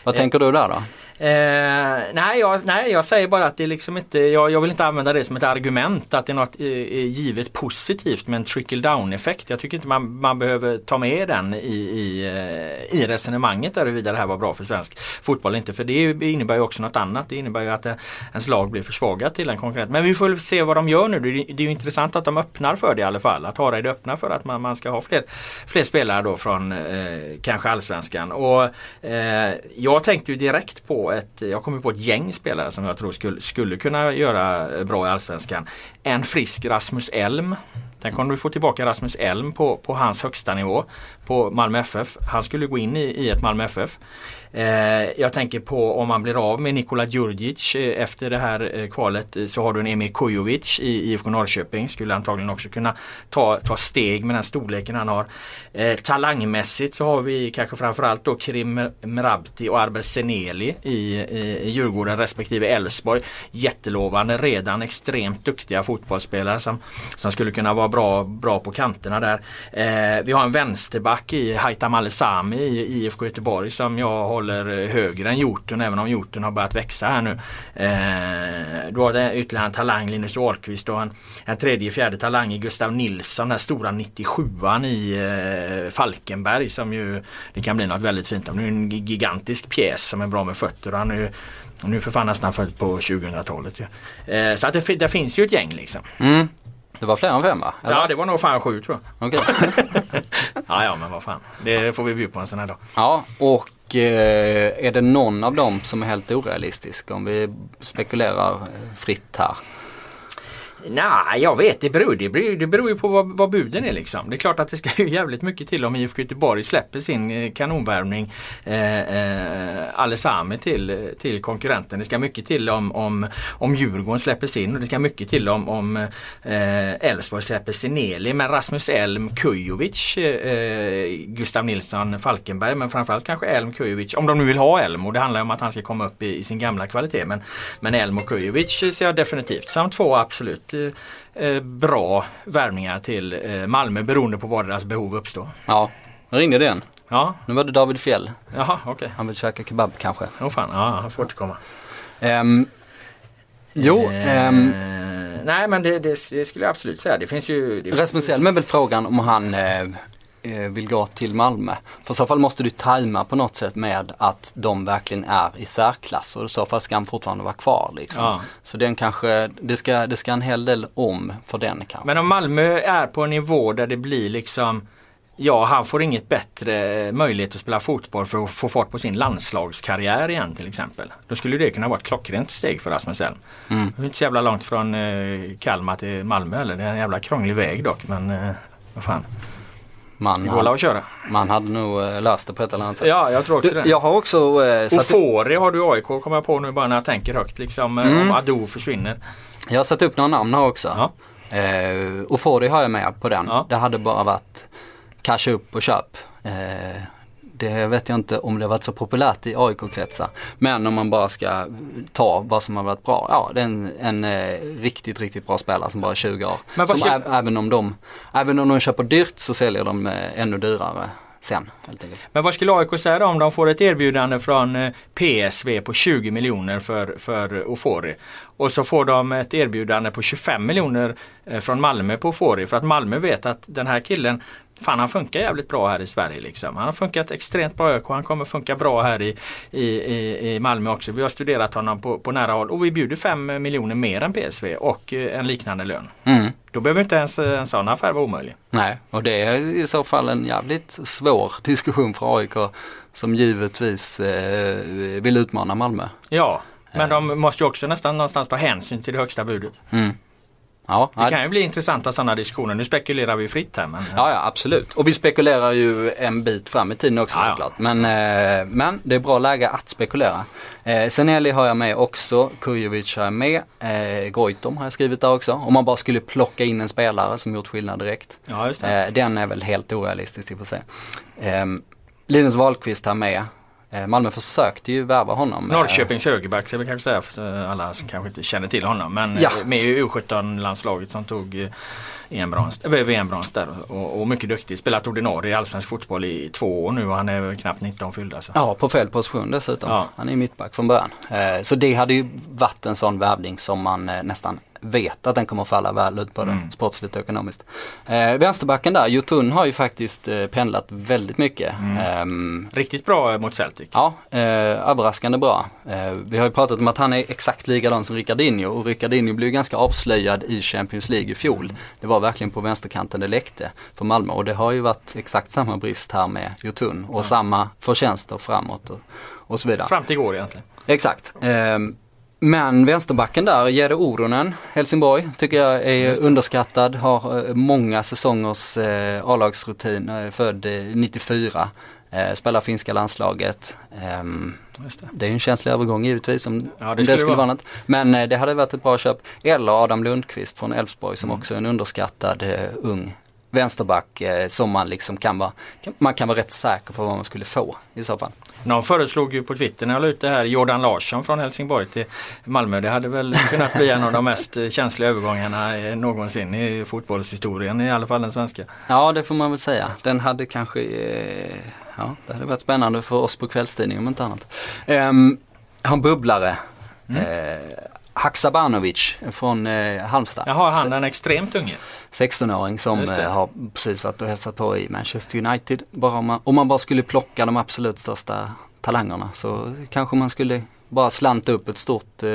Vad tänker du där då? Eh, nej, jag, nej, jag säger bara att det är liksom inte, jag, jag vill inte använda det som ett argument att det är något eh, eh givet positivt med en trickle down effekt. Jag tycker inte man, man behöver ta med den i, i, eh, i resonemanget där huruvida det här var bra för svensk fotboll inte. För det innebär ju också något annat. Det innebär ju att eh, ens lag blir försvagat till en konkurrent. Men vi får se vad de gör nu. Det, det är ju intressant att de öppnar för det i alla fall. Att Harald öppnar för att man, man ska ha fler, fler spelare då från eh, kanske allsvenskan. Och eh, jag tänkte ju direkt på ett, jag kommer på ett gäng spelare som jag tror skulle, skulle kunna göra eh, bra i Allsvenskan. En frisk Rasmus Elm Tänk om du får tillbaka Rasmus Elm på, på hans högsta nivå på Malmö FF. Han skulle gå in i, i ett Malmö FF. Eh, jag tänker på om man blir av med Nikola Djurdjic eh, efter det här eh, kvalet eh, så har du en Emir Kujovic i IFK Norrköping. Skulle antagligen också kunna ta, ta steg med den storleken han har. Eh, talangmässigt så har vi kanske framförallt då Krim Mrabti och Arber Seneli i, i, i Djurgården respektive Elfsborg. Jättelovande, redan extremt duktiga fotbollsspelare som, som skulle kunna vara bra, bra på kanterna där. Eh, vi har en vänsterback i Haitham Alesami i IFK Göteborg som jag håller högre än Hjorten även om Hjorten har börjat växa här nu. Eh, du har det ytterligare en talang Linus Ahlqvist och en, en tredje fjärde talang i Gustav Nilsson, den stora 97an i eh, Falkenberg som ju det kan bli något väldigt fint om. Det är en gigantisk pjäs som är bra med fötter. Han är ju, nu för fan nästan född på 2000-talet. Ja. Eh, så att det, det, finns ju ett gäng liksom. Mm. Det var fler än fem va? Eller? Ja det var nog fan sju tror jag. Okay. ja ja men vad fan. Det får vi bjuda på en sån här dag. Ja och eh, är det någon av dem som är helt orealistisk om vi spekulerar fritt här? Nej, jag vet. Det beror, det beror, det beror ju på vad, vad buden är liksom. Det är klart att det ska ju jävligt mycket till om IFK Göteborg släpper sin eh, kanonvärvning eh, eh, Alesami till, eh, till konkurrenten. Det ska mycket till om, om, om Djurgården släpper sin och det ska mycket till om, om eh, Elfsborg släpper Sineli. Men Rasmus Elm, Kujovic, eh, eh, Gustav Nilsson, Falkenberg men framförallt kanske Elm, Kujovic. Om de nu vill ha Elm och det handlar om att han ska komma upp i, i sin gamla kvalitet. Men, men Elm och Kujovic ser jag definitivt som två absolut eh, bra värvningar till eh, Malmö beroende på var deras behov uppstår. Ja, jag ringde den. Ja. Nu var det David Fjell. Jaha, okej. Okay. Han vill käka kebab kanske. Åh oh, fan, ja han får återkomma. Um, jo, eh, um, nej men det, det, det, skulle jag absolut säga. Det finns ju... Det Rasmus Elm är väl frågan om han eh, Eh, vill gå till Malmö. För i så fall måste du tajma på något sätt med att de verkligen är i särklass och i så fall ska han fortfarande vara kvar. Liksom. Ja. Så den kanske, det ska, det ska en hel del om för den kanske. Men om Malmö är på en nivå där det blir liksom Ja, han får inget bättre möjlighet att spela fotboll för att få fart på sin landslagskarriär igen till exempel. Då skulle det kunna vara ett klockrent steg för Rasmus Elm. Mm. Det är inte så jävla långt från eh, Kalmar till Malmö eller Det är en jävla krånglig väg dock men eh, vad fan. Man, går att köra. Man hade nog eh, löst det på ett eller annat sätt. Ja, jag tror också du, det. Jag har också... Eh, Ofori har du AIK kommer jag på nu bara när jag tänker högt liksom. Eh, mm. Om Ado försvinner. Jag har satt upp några namn här också. Ja. Eh, Ofori har jag med på den. Ja. Det hade bara varit casha upp och köp. Eh, det vet jag inte om det har varit så populärt i AIK-kretsar. Men om man bara ska ta vad som har varit bra. Ja, det är en, en eh, riktigt, riktigt bra spelare som bara är 20 år. Men som ä, även, om de, även om de köper dyrt så säljer de eh, ännu dyrare sen. Men vad skulle AIK säga då om de får ett erbjudande från eh, PSV på 20 miljoner för, för Ofori. Och så får de ett erbjudande på 25 miljoner eh, från Malmö på Ofori för att Malmö vet att den här killen Fan han funkar jävligt bra här i Sverige liksom. Han har funkat extremt bra i ÖK. Han kommer funka bra här i, i, i, i Malmö också. Vi har studerat honom på, på nära håll och vi bjuder 5 miljoner mer än PSV och eh, en liknande lön. Mm. Då behöver inte ens en sån affär vara omöjlig. Nej, och det är i så fall en jävligt svår diskussion för AIK som givetvis eh, vill utmana Malmö. Ja, men eh. de måste ju också nästan någonstans ta hänsyn till det högsta budet. Mm. Ja, det kan ju bli intressanta sådana diskussioner. Nu spekulerar vi fritt här. Men... Ja, ja absolut. Och vi spekulerar ju en bit fram i tiden också ja, såklart. Men, eh, men det är bra läge att spekulera. Eh, Seneli har jag med också. Kujovic har jag med. Eh, Goitom har jag skrivit där också. Om man bara skulle plocka in en spelare som gjort skillnad direkt. Ja, just. Eh, den är väl helt orealistisk i och för sig. Eh, Linus Wahlqvist har med. Eh, Malmö försökte ju värva honom. Norrköpings högerback ska vi kanske säga för alla som kanske inte känner till honom. Men ja. Eh, med i U17-landslaget som tog eh, VM-brons där och, och, mycket duktig. Spelat ordinarie i allsvensk fotboll i två år nu och han är knappt 19 fyllda. Alltså. Ja, på fel position dessutom. Ja. Han är mittback från början. Så det hade ju varit en sån värvning som man nästan vet att den kommer falla väl ut på det mm. sportsligt och ekonomiskt. Eh, vänsterbacken där, Jotun har ju faktiskt eh, pendlat väldigt mycket. Mm. Eh, Riktigt bra mot Celtic. Ja, eh, överraskande bra. Eh, vi har ju pratat om att han är exakt likadan som Ricardinho och Ricardinho blev ganska avslöjad i Champions League i fjol. Mm. Det var verkligen på vänsterkanten det läckte för Malmö och det har ju varit exakt samma brist här med Jotun och samma förtjänster framåt och, och så vidare. Fram till igår egentligen. Exakt. Men vänsterbacken där, Jere Oronen, Helsingborg, tycker jag är underskattad. Har eh, många säsongers eh, A-lagsrutin, eh, född 94. Eh, spelar finska landslaget. Um, det. det. är en känslig övergång givetvis om, ja, det, om det skulle vara något. Men eh, det hade varit ett bra köp. Eller Adam Lundqvist från Elfsborg som mm. också är en underskattad eh, ung vänsterback eh, som man liksom kan vara, man kan vara rätt säker på vad man skulle få i så fall. Någon föreslog ju på Twitter när jag la ut det här Jordan Larsson från Helsingborg till Malmö. Det hade väl kunnat bli en av de mest känsliga övergångarna eh, någonsin i fotbollshistorien, i alla fall den svenska. Ja det får man väl säga. Den hade kanske, eh, ja det hade varit spännande för oss på kvällstidningen om inte annat. Um, han bubblare. Mm. Uh, Haksabanovic från eh, Halmstad. Jaha, han den extremt unge? 16-åring som eh, har precis varit och hälsat på i Manchester United. Bara om, man, om man bara skulle plocka de absolut största talangerna så kanske man skulle bara slanta upp ett stort eh,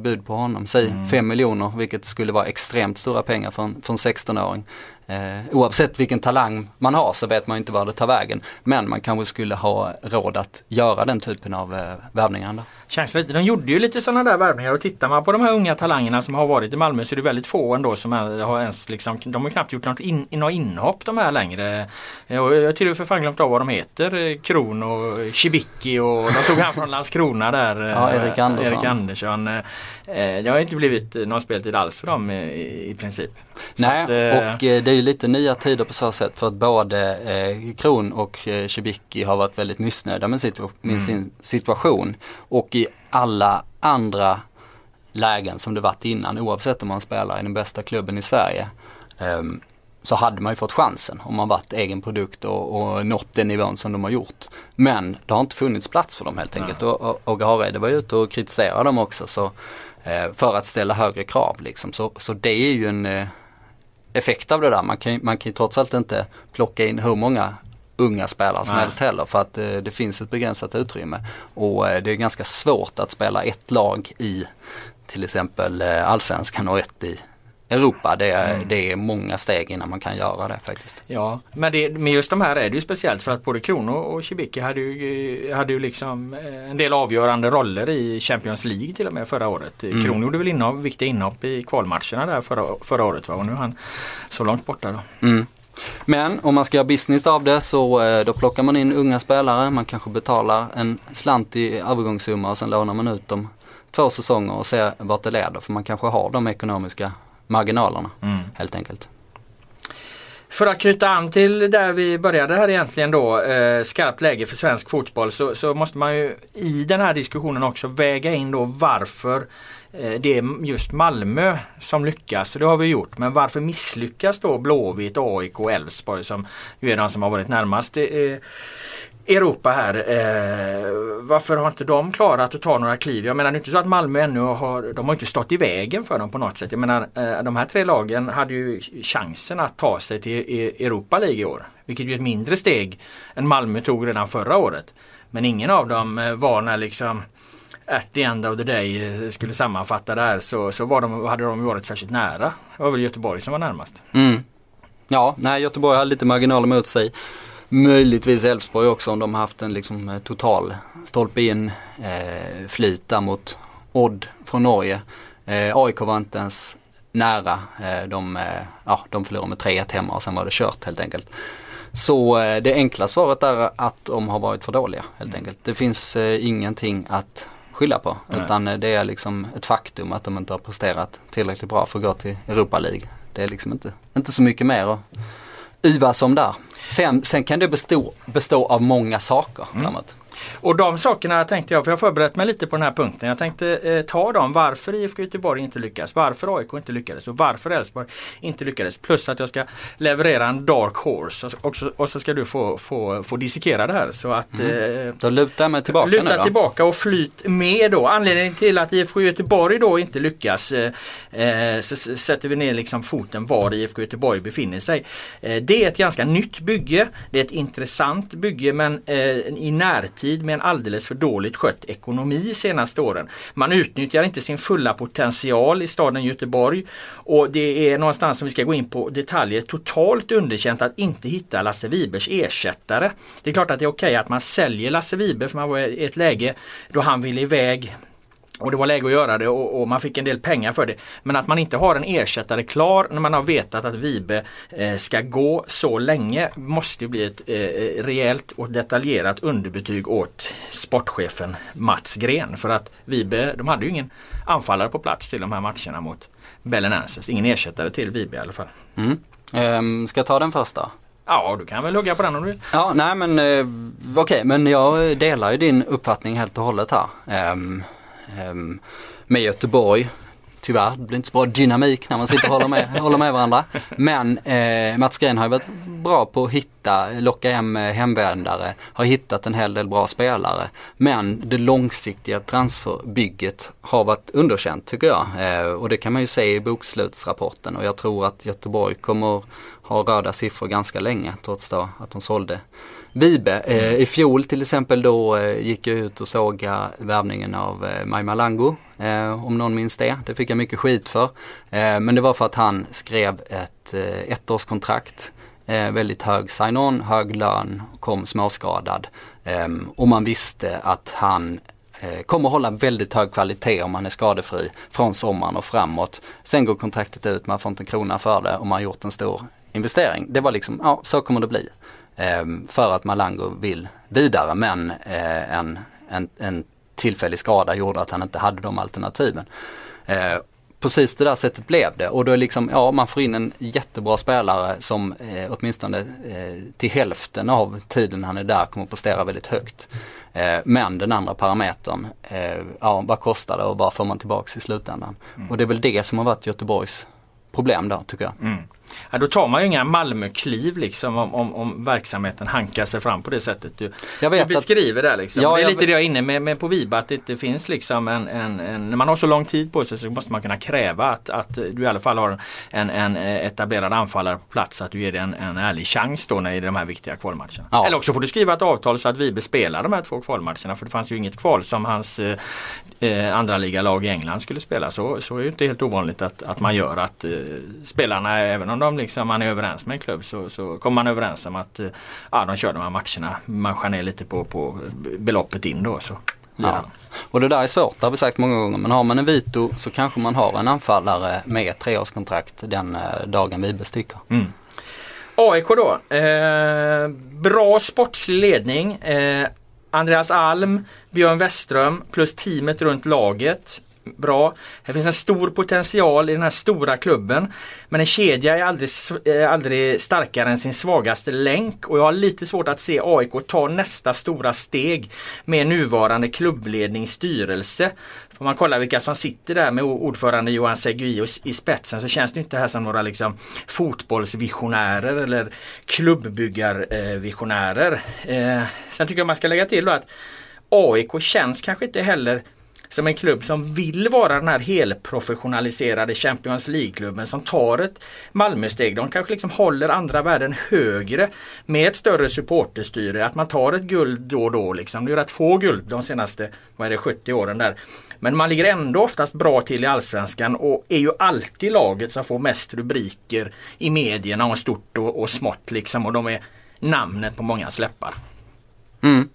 bud på honom. Säg 5 mm. miljoner vilket skulle vara extremt stora pengar för en, för en 16-åring. Eh, oavsett vilken talang man har så vet man inte var det tar vägen. Men man kanske skulle ha råd att göra den typen av eh, värvningar. Känns lite, de gjorde ju lite sådana där värvningar och tittar man på de här unga talangerna som har varit i Malmö så är det väldigt få ändå som har ens liksom, de har knappt gjort något, in, något inhopp de här längre. Jag, jag till för fan glömt av vad de heter. Kron och Cibicki och de tog han från Landskrona där. Ja, Erik Andersson. Erik Andersson. Eh, det har inte blivit någon speltid alls för dem i, i princip. Nej, att, och det är ju lite nya tider på så sätt för att både eh, Kron och eh, Cibicki har varit väldigt missnöjda med, med mm. sin situation. Och i alla andra lägen som det varit innan oavsett om man spelar i den bästa klubben i Sverige. Eh, så hade man ju fått chansen om man varit egen produkt och, och nått den nivån som de har gjort. Men det har inte funnits plats för dem helt enkelt. Och, och, och Hareide var ute och kritiserade dem också så, eh, för att ställa högre krav liksom. Så, så det är ju en eh, effekt av det där. Man kan, man kan ju trots allt inte plocka in hur många unga spelare som Nej. helst heller för att eh, det finns ett begränsat utrymme. Och eh, det är ganska svårt att spela ett lag i till exempel eh, allsvenskan och ett i Europa. Det är, mm. det är många steg innan man kan göra det faktiskt. Ja, men det, med just de här är det ju speciellt för att både Krono och Cibicki hade ju, hade ju liksom en del avgörande roller i Champions League till och med förra året. Mm. Krono gjorde väl inhopp, viktiga inhopp i kvalmatcherna där förra, förra året va? och nu är han så långt borta då. Mm. Men om man ska göra business av det så eh, då plockar man in unga spelare. Man kanske betalar en slant i övergångssumma och sen lånar man ut dem två säsonger och ser vart det leder. För man kanske har de ekonomiska marginalerna mm. helt enkelt. För att knyta an till där vi började här egentligen då, eh, skarpt läge för svensk fotboll, så, så, måste man ju i den här diskussionen också väga in då varför eh, det är just Malmö som lyckas. Det har vi gjort. Men varför misslyckas då Blåvitt, AIK och Elfsborg som ju är de som har varit närmast eh, Europa här. Eh, varför har inte de klarat att ta några kliv? Jag menar det är inte så att Malmö ännu har, de har inte stått i vägen för dem på något sätt. Jag menar eh, de här tre lagen hade ju chansen att ta sig till e- e- Europa League i år. Vilket är ett mindre steg än Malmö tog redan förra året. Men ingen av dem eh, var när liksom at the end of the day eh, skulle sammanfatta det här så, så var de, hade de varit särskilt nära. Det var väl Göteborg som var närmast. Mm. Ja, nej Göteborg hade lite marginaler mot sig. Möjligtvis Elfsborg också om de haft en liksom eh, total stolpe in eh, flyt där mot Odd från Norge. Eh, AIK var inte ens nära. Eh, de, eh, ja, de förlorade med 3-1 hemma och sen var det kört helt enkelt. Så eh, det enkla svaret är att de har varit för dåliga helt mm. enkelt. Det finns eh, ingenting att skylla på. Nej. Utan det är liksom ett faktum att de inte har presterat tillräckligt bra för att gå till Europa League. Det är liksom inte, inte så mycket mer att yvas om där. Sen, sen kan det bestå, bestå av många saker mm. framåt. Och de sakerna tänkte jag, för jag har förberett mig lite på den här punkten. Jag tänkte eh, ta dem varför IFK Göteborg inte lyckas, varför AIK inte lyckades och varför Elfsborg inte lyckades. Plus att jag ska leverera en dark horse och, så, och så ska du få, få, få dissekera det här. Så att, mm. eh, då lutar jag mig tillbaka luta nu då. tillbaka och flyt med då. Anledningen till att IFK Göteborg då inte lyckas eh, eh, så sätter vi ner liksom foten var IFK Göteborg befinner sig. Eh, det är ett ganska nytt bygge. Det är ett intressant bygge men eh, i närtid tid med en alldeles för dåligt skött ekonomi senaste åren. Man utnyttjar inte sin fulla potential i staden Göteborg och det är någonstans som vi ska gå in på detaljer totalt underkänt att inte hitta Lasse Wibers ersättare. Det är klart att det är okej okay att man säljer Lasse Wiber för man var i ett läge då han ville iväg och det var läge att göra det och, och, man fick en del pengar för det. Men att man inte har en ersättare klar när man har vetat att Vibe eh, ska gå så länge måste ju bli ett eh, rejält och detaljerat underbetyg åt sportchefen Mats Gren. För att Vibe, de hade ju ingen anfallare på plats till de här matcherna mot Belenenses. Ingen ersättare till Vibe i alla fall. Mm. Um, ska jag ta den första? Ja, du kan väl hugga på den om du vill. Ja, nej men eh, okej, okay, men jag delar ju din uppfattning helt och hållet här. Um, med Göteborg, tyvärr, det blir inte så bra dynamik när man sitter och håller med, håller med varandra. Men eh, Mats Gren har ju varit bra på att hitta, locka hem eh, hemvändare, har hittat en hel del bra spelare. Men det långsiktiga transferbygget har varit underkänt tycker jag. Eh, och det kan man ju se i bokslutsrapporten och jag tror att Göteborg kommer ha röda siffror ganska länge trots då att de sålde Vibe. Eh, I fjol till exempel då eh, gick jag ut och såg eh, värvningen av eh, Mai Malango. Eh, om någon minns det. Det fick jag mycket skit för. Eh, men det var för att han skrev ett eh, ettårskontrakt. Eh, väldigt hög sign-on, hög lön, kom småskadad. Eh, och man visste att han eh, kommer hålla väldigt hög kvalitet om han är skadefri från sommaren och framåt. Sen går kontraktet ut, man får inte en krona för det och man har gjort en stor investering. Det var liksom, ja så kommer det bli. Ehm, för att Malango vill vidare men eh, en, en, en tillfällig skada gjorde att han inte hade de alternativen. Eh, precis det där sättet blev det och då är liksom, ja man får in en jättebra spelare som eh, åtminstone eh, till hälften av tiden han är där kommer att prestera väldigt högt. Eh, men den andra parametern, eh, ja vad kostar det och vad får man tillbaks i slutändan? Mm. Och det är väl det som har varit Göteborgs problem då tycker jag. Mm. Ja, då tar man ju inga Malmökliv liksom om, om, om verksamheten hankar sig fram på det sättet du, jag vet du beskriver att, där. Liksom. Ja, det är lite det jag är inne med, med på Viba att det inte finns liksom en, en, en, När man har så lång tid på sig så måste man kunna kräva att, att du i alla fall har en, en etablerad anfallare på plats. Att du ger en, en ärlig chans då när i de här viktiga kvalmatcherna. Ja. Eller också får du skriva ett avtal så att Vibe spelar de här två kvalmatcherna. För det fanns ju inget kval som hans eh, andra ligalag i England skulle spela. Så, så är det inte helt ovanligt att, att man gör att eh, spelarna även om de liksom, man är överens med en klubb så, så kommer man överens om att eh, ja, de kör de här matcherna. Man skär ner lite på, på beloppet in då. Så. Ja. Och det där är svårt, det har vi sagt många gånger. Men har man en Vito så kanske man har en anfallare med ett treårskontrakt den eh, dagen vi besticker. Mm. AIK då. Eh, bra sportslig ledning. Eh, Andreas Alm, Björn Westström plus teamet runt laget bra. Här finns en stor potential i den här stora klubben. Men en kedja är aldrig, aldrig starkare än sin svagaste länk och jag har lite svårt att se AIK ta nästa stora steg med nuvarande klubbledning styrelse. Får man kolla vilka som sitter där med ordförande Johan Segui i spetsen så känns det inte här som några liksom fotbollsvisionärer eller klubbbyggarvisionärer. Eh, sen tycker jag man ska lägga till då att AIK känns kanske inte heller som en klubb som vill vara den här helprofessionaliserade Champions League-klubben som tar ett Malmö-steg. De kanske liksom håller andra värden högre med ett större supporterstyre. Att man tar ett guld då och då. Liksom. Det är rätt få guld de senaste vad är det, 70 åren där. Men man ligger ändå oftast bra till i Allsvenskan och är ju alltid laget som får mest rubriker i medierna och stort och, och smått liksom. Och de är namnet på många släppar. Mm.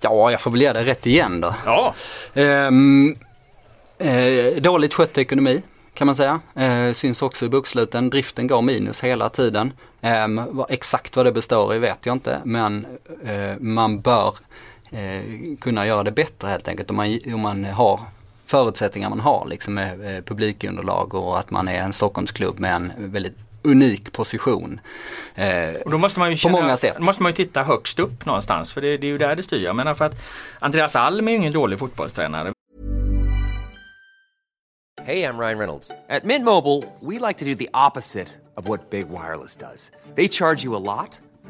Ja, jag får väl ge det rätt igen då. Ja. Ehm, eh, dåligt skött ekonomi kan man säga. Eh, syns också i boksluten. Driften går minus hela tiden. Eh, exakt vad det består i vet jag inte men eh, man bör eh, kunna göra det bättre helt enkelt om man, om man har förutsättningar man har liksom med eh, publikunderlag och att man är en Stockholmsklubb med en väldigt unik position. Eh, och då måste man ju känna, på många sätt. Då måste man ju titta högst upp någonstans för det, det är ju där det styr. Jag menar för att Andreas Alm är ju ingen dålig fotbollstränare. Hej, jag Ryan Reynolds. På Mint Mobile, we like to do the opposite of what Big Wireless does. They charge you a lot.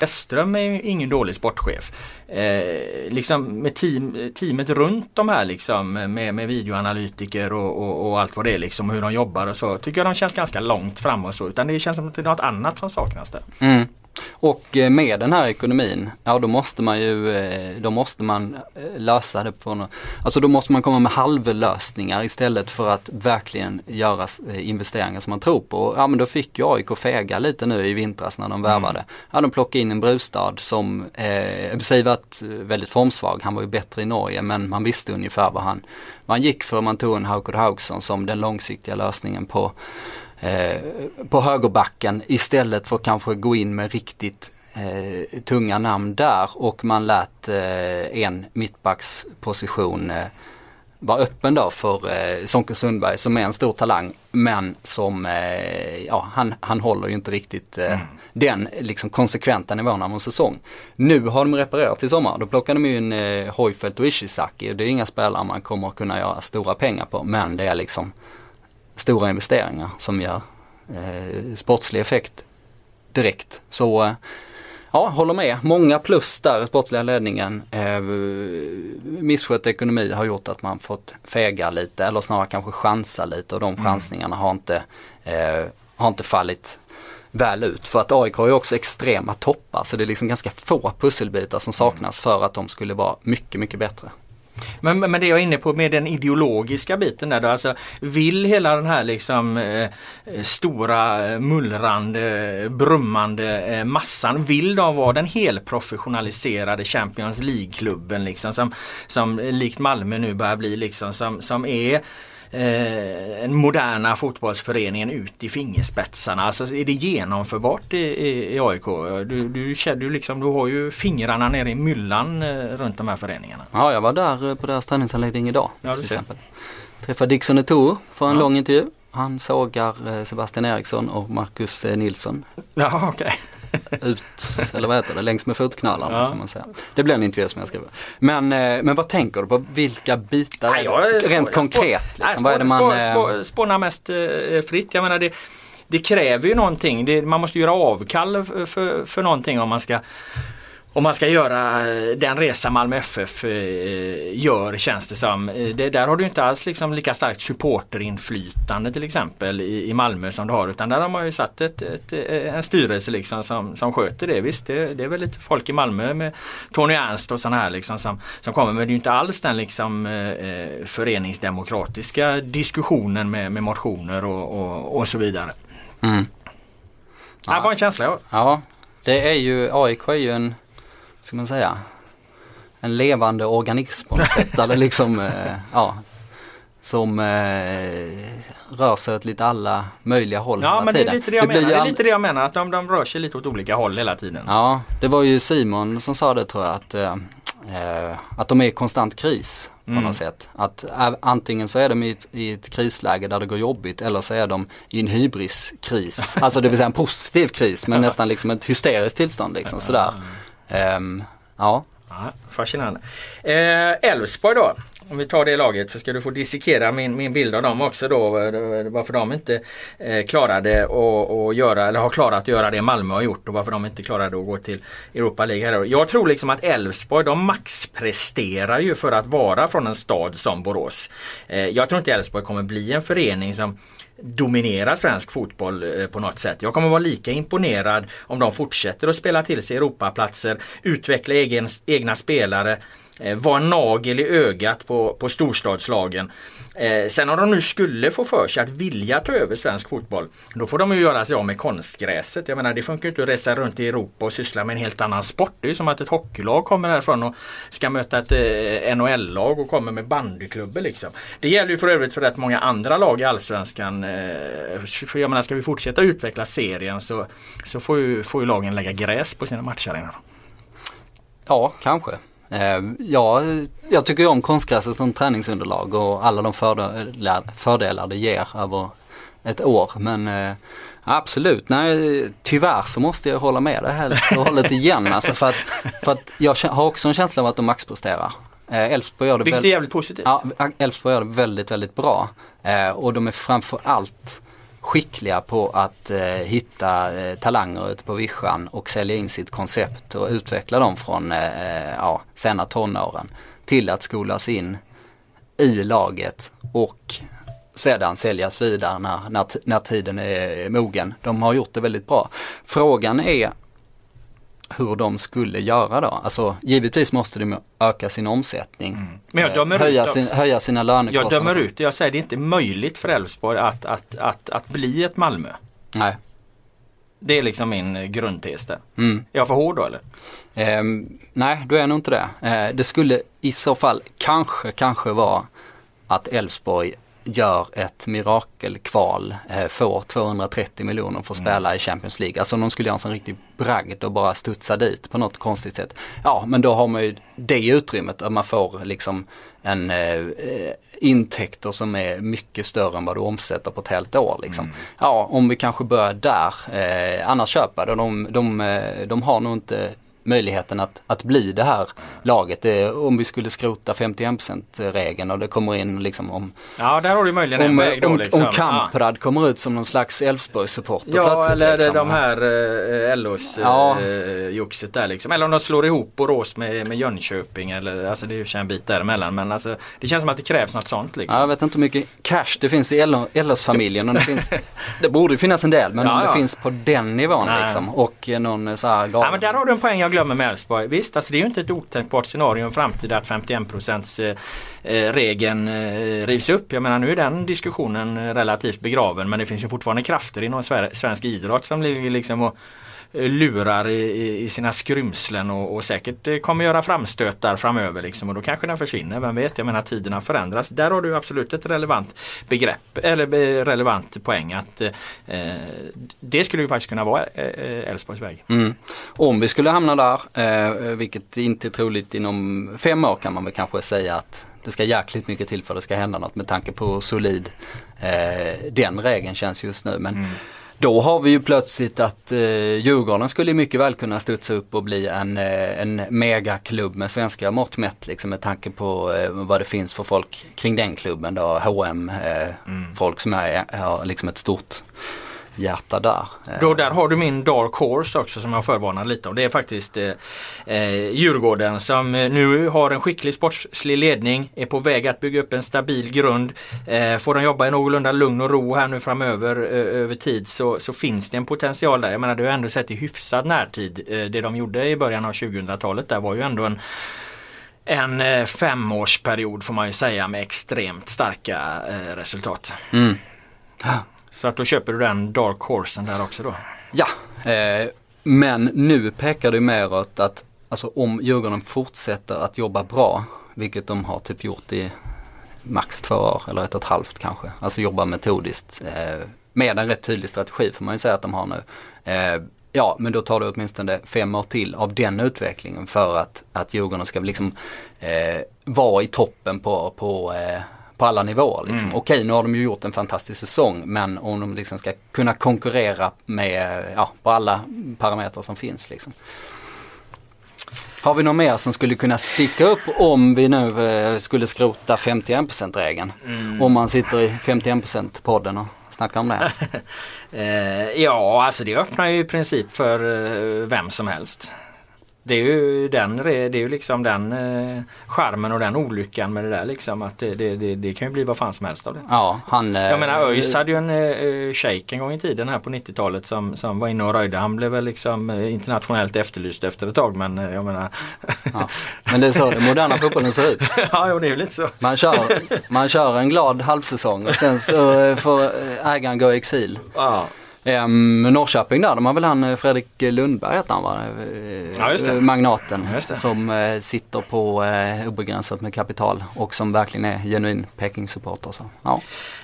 Westerström är ju ingen dålig sportchef. Eh, liksom med team, teamet runt de här liksom med, med videoanalytiker och, och, och, allt vad det är liksom hur de jobbar och så tycker jag de känns ganska långt fram och så utan det känns som att det är något annat som saknas där. Mm. Och eh, med den här ekonomin, ja då måste man ju, eh, då måste man eh, lösa det på något, alltså då måste man komma med halvlösningar istället för att verkligen göra investeringar som man tror på. Ja men då fick ju AIK fega lite nu i vintras när de värvade. Mm. Ja de plockade in en Brustad som, eh, sig varit väldigt formsvag, han var ju bättre i Norge men man visste ungefär vad han, vad han gick för. Man tog en Hauker Haugsson som den långsiktiga lösningen på Eh, på högerbacken istället för kanske gå in med riktigt eh, tunga namn där och man lät eh, en mittbacksposition eh, vara öppen då för eh, Sonke Sundberg som är en stor talang men som, eh, ja han, han håller ju inte riktigt eh, mm. den liksom konsekventa nivån av en säsong. Nu har de reparerat till sommar, då plockar de ju in eh, Hoifelt och Ishizaki. Det är inga spelare man kommer att kunna göra stora pengar på men det är liksom stora investeringar som ger eh, sportslig effekt direkt. Så eh, ja, håller med. Många plus där, sportsliga ledningen. Eh, misskött ekonomi har gjort att man fått fega lite eller snarare kanske chansa lite och de mm. chansningarna har inte, eh, har inte fallit väl ut. För att AIK har ju också extrema toppar så det är liksom ganska få pusselbitar som saknas för att de skulle vara mycket, mycket bättre. Men, men det jag är inne på med den ideologiska biten där då, alltså vill hela den här liksom eh, eh stora eh, mullrande, eh, brummande eh, massan, vill de vara den helprofessionaliserade Champions League-klubben liksom som, som likt Malmö nu börjar bli liksom som, som är eh, moderna fotbollsföreningen ut i fingerspetsarna. Alltså är det genomförbart i, i, i AIK? Du, du, du, liksom, du har ju fingrarna nere i myllan eh, runt de här föreningarna. Ja, jag var där eh, på deras träningsanläggning idag ja, till exempel. Träffade Dixon Eto'o för en ja. lång intervju. Han sågar eh, Sebastian Eriksson och Marcus Nilsson. Ja, okej. Okay ut, eller vad heter det, längs med fotknallarna ja. kan man säga. Det blir en intervju som jag skriver. Men, eh, men vad tänker du på? Vilka bitar? Nej, jag, rent spår, konkret? Liksom, nej, det man... Spår, spånar mest eh, fritt. Jag menar det, det kräver ju någonting. Det, man måste göra avkall för, för, för någonting om man ska om man ska göra eh, den resa Malmö FF eh, gör känns det som. Eh, det, där har du inte alls liksom lika starkt supporterinflytande till exempel i, i Malmö som du har utan där har man ju satt ett, ett, en styrelse liksom som, som sköter det. Visst det, det är väl lite folk i Malmö med Tony Ernst och sådana här liksom som, som kommer men det är inte alls den liksom föreningsdemokratiska diskussionen med, med motioner och, och, och så vidare. Mm. Ja. Det var en känsla jag Ja, det är ju, AIK är ju en ska man säga, en levande organism på något sätt. Eller liksom, eh, ja, som eh, rör sig åt lite alla möjliga håll Ja men det är lite det jag menar. Det är lite det jag menar att de, de rör sig lite åt olika håll hela tiden. Ja, det var ju Simon som sa det tror jag att, eh, eh att de är i konstant kris på mm. något sätt. Att antingen så är de i ett, i ett, krisläge där det går jobbigt eller så är de i en hybriskris. alltså det vill säga en positiv kris men nästan liksom ett hysteriskt tillstånd liksom sådär. Um, ja. ja. Fascinerande. Eh, Elfsborg eh, då. Om vi tar det laget så ska du få dissekera min, min bild av dem också då. Eh, varför de inte eh, klarade att göra eller har klarat att göra det Malmö har gjort och varför de inte klarade att gå till Europa League. Här. Jag tror liksom att Elfsborg de maxpresterar ju för att vara från en stad som Borås. Eh, jag tror inte Elfsborg kommer bli en förening som dominera svensk fotboll eh, på något sätt. Jag kommer vara lika imponerad om de fortsätter att spela till sig Europaplatser, utveckla egen, egna spelare, Eh, var vara en nagel i ögat på, på storstadslagen. Eh, sen om de nu skulle få för sig att vilja ta över svensk fotboll, då får de ju göra sig av med konstgräset. Jag menar det funkar inte att resa runt i Europa och syssla med en helt annan sport. Det är som att ett hockeylag kommer härifrån och ska möta ett eh, NHL-lag och kommer med bandyklubbor liksom. Det gäller ju för övrigt för rätt många andra lag i Allsvenskan. Eh, för jag menar ska vi fortsätta utveckla serien så, så får, ju, får ju lagen lägga gräs på sina matcher. Ja, kanske. Eh, ja, jag tycker om konstgräset som träningsunderlag och alla de fördelar, fördelar det ger över ett år. Men eh, absolut, nej tyvärr så måste jag hålla med det helt och hållet igen. Alltså för, att, för att jag har också en känsla av att de maxpresterar. Eh, Elfsborg gör det Vilket är jävligt positivt. Ja, Elfsborg gör det väldigt, väldigt bra. Och de är framförallt skickliga på att eh, hitta eh, talanger ute på vischan och sälja in sitt koncept och utveckla dem från eh, eh ja, sena tonåren till att skolas in i laget och sedan säljas vidare när, när, när tiden är mogen. De har gjort det väldigt bra. Frågan är hur de skulle göra då. Alltså givetvis måste de öka sin omsättning. Mm. Men jag dömer höja, ut, sin, höja sina lönekostnader. Jag dömer ut det. Jag säger det är inte möjligt för Elfsborg att, att, att, att bli ett Malmö. Nej. Det är liksom min grundtes där. Mm. Är jag för hård då eller? Eh, nej, du är nog inte det. Eh, det skulle i så fall kanske, kanske vara att Elfsborg gör ett mirakelkval, eh, får 230 miljoner för att spela mm. i Champions League. Alltså om de skulle göra en sån riktig bragd och bara studsa dit på något konstigt sätt. Ja men då har man ju det utrymmet att man får liksom en eh, intäkter som är mycket större än vad du omsätter på ett helt år. Liksom. Mm. Ja om vi kanske börjar där, eh, annars köper det. De, de, eh, de har nog inte möjligheten att, att bli det här laget. Det, om vi skulle skrota 51% regeln och det kommer in liksom om... Ja, där har du möjligen en väg då. Om, liksom. om Kamprad ja. kommer ut som någon slags Elfsborg-supporter Ja, plötsligt. eller liksom. de här eh, LOs ja. eh, där liksom. Eller om de slår ihop Borås med, med Jönköping eller alltså det är ju en bit däremellan. Men alltså det känns som att det krävs något sånt liksom. Ja, jag vet inte hur mycket cash det finns i LOs-familjen. det, finns, det borde finnas en del men ja, om det finns på den nivån Nej. liksom. Och någon så här galen. Ja, men där har du en poäng jag glömmer med Elfsborg. Visst, alltså det är ju inte ett otänkbart scenario i en framtid att 51 eh, eh, regeln eh, rivs upp. Jag menar nu är den diskussionen eh, relativt begraven men det finns ju fortfarande krafter inom svensk idrott som ligger liksom och lurar i, i sina skrymslen och, och, säkert eh, kommer göra framstötar framöver liksom och då kanske den försvinner. Vem vet? Jag menar tiderna förändras. Där har du absolut ett relevant begrepp eller eh, relevant poäng att eh, det skulle ju faktiskt kunna vara Elfsborgs väg. Mm. Om vi skulle hamna där, eh, vilket inte är troligt inom fem år kan man väl kanske säga att det ska jäkligt mycket till för att det ska hända något med tanke på hur solid eh, den regeln känns just nu. Men mm. Då har vi ju plötsligt att eh, Djurgården skulle mycket väl kunna studsa upp och bli en, eh, en megaklubb med svenska mått mätt liksom med tanke på eh, vad det finns för folk kring den klubben då. H&M eh, mm. folk som är, har liksom ett stort hjärta där. Då där har du min Dark Horse också som jag förvarnade lite om. Det är faktiskt eh, eh, Djurgården som eh, nu har en skicklig sportslig ledning, är på väg att bygga upp en stabil grund. Eh, får de jobba i någorlunda lugn och ro här nu framöver eh, över tid så, så finns det en potential där. Jag menar du har ändå sett i hyfsad närtid. Eh, det de gjorde i början av 2000-talet där var ju ändå en en eh, femårsperiod får man ju säga med extremt starka eh, resultat. Mm. Så att då köper du den Dark Horsen där också då? Ja, eh, men nu pekar det mer åt att alltså om Djurgården fortsätter att jobba bra, vilket de har typ gjort i max två år eller ett och ett halvt kanske. Alltså jobba metodiskt eh, med en rätt tydlig strategi får man ju säga att de har nu. Eh, ja, men då tar det åtminstone fem år till av den utvecklingen för att, att Djurgården ska liksom eh, vara i toppen på, på eh, på alla nivåer. Liksom. Mm. Okej, nu har de ju gjort en fantastisk säsong men om de liksom ska kunna konkurrera med, ja, på alla parametrar som finns. Liksom. Har vi något mer som skulle kunna sticka upp om vi nu eh, skulle skrota 51% regeln? Mm. Om man sitter i 51% podden och snackar om det. eh, ja, alltså det öppnar ju i princip för eh, vem som helst. Det är ju den, det är ju liksom den eh, charmen och den olyckan med det där liksom att det, det, det, det kan ju bli vad fan som helst av det. Ja, han, eh, jag menar ÖIS hade ju en eh, shake en gång i tiden här på 90-talet som, som var inne och röjde. Han blev väl liksom eh, internationellt efterlyst efter ett tag men eh, jag menar. ja, men det är så den moderna fotbollen ser ut. ja, jo, det är lite så. Man kör, man kör en glad halvsäsong och sen så får ägaren gå i exil. Ja. Um, Norrköping där, de har väl han eh, Fredrik Lundberg heter han va? Ja, just det. Magnaten just det. som uh, sitter på uh, obegränsat med kapital och som verkligen är genuin Peking-supporter. Ja.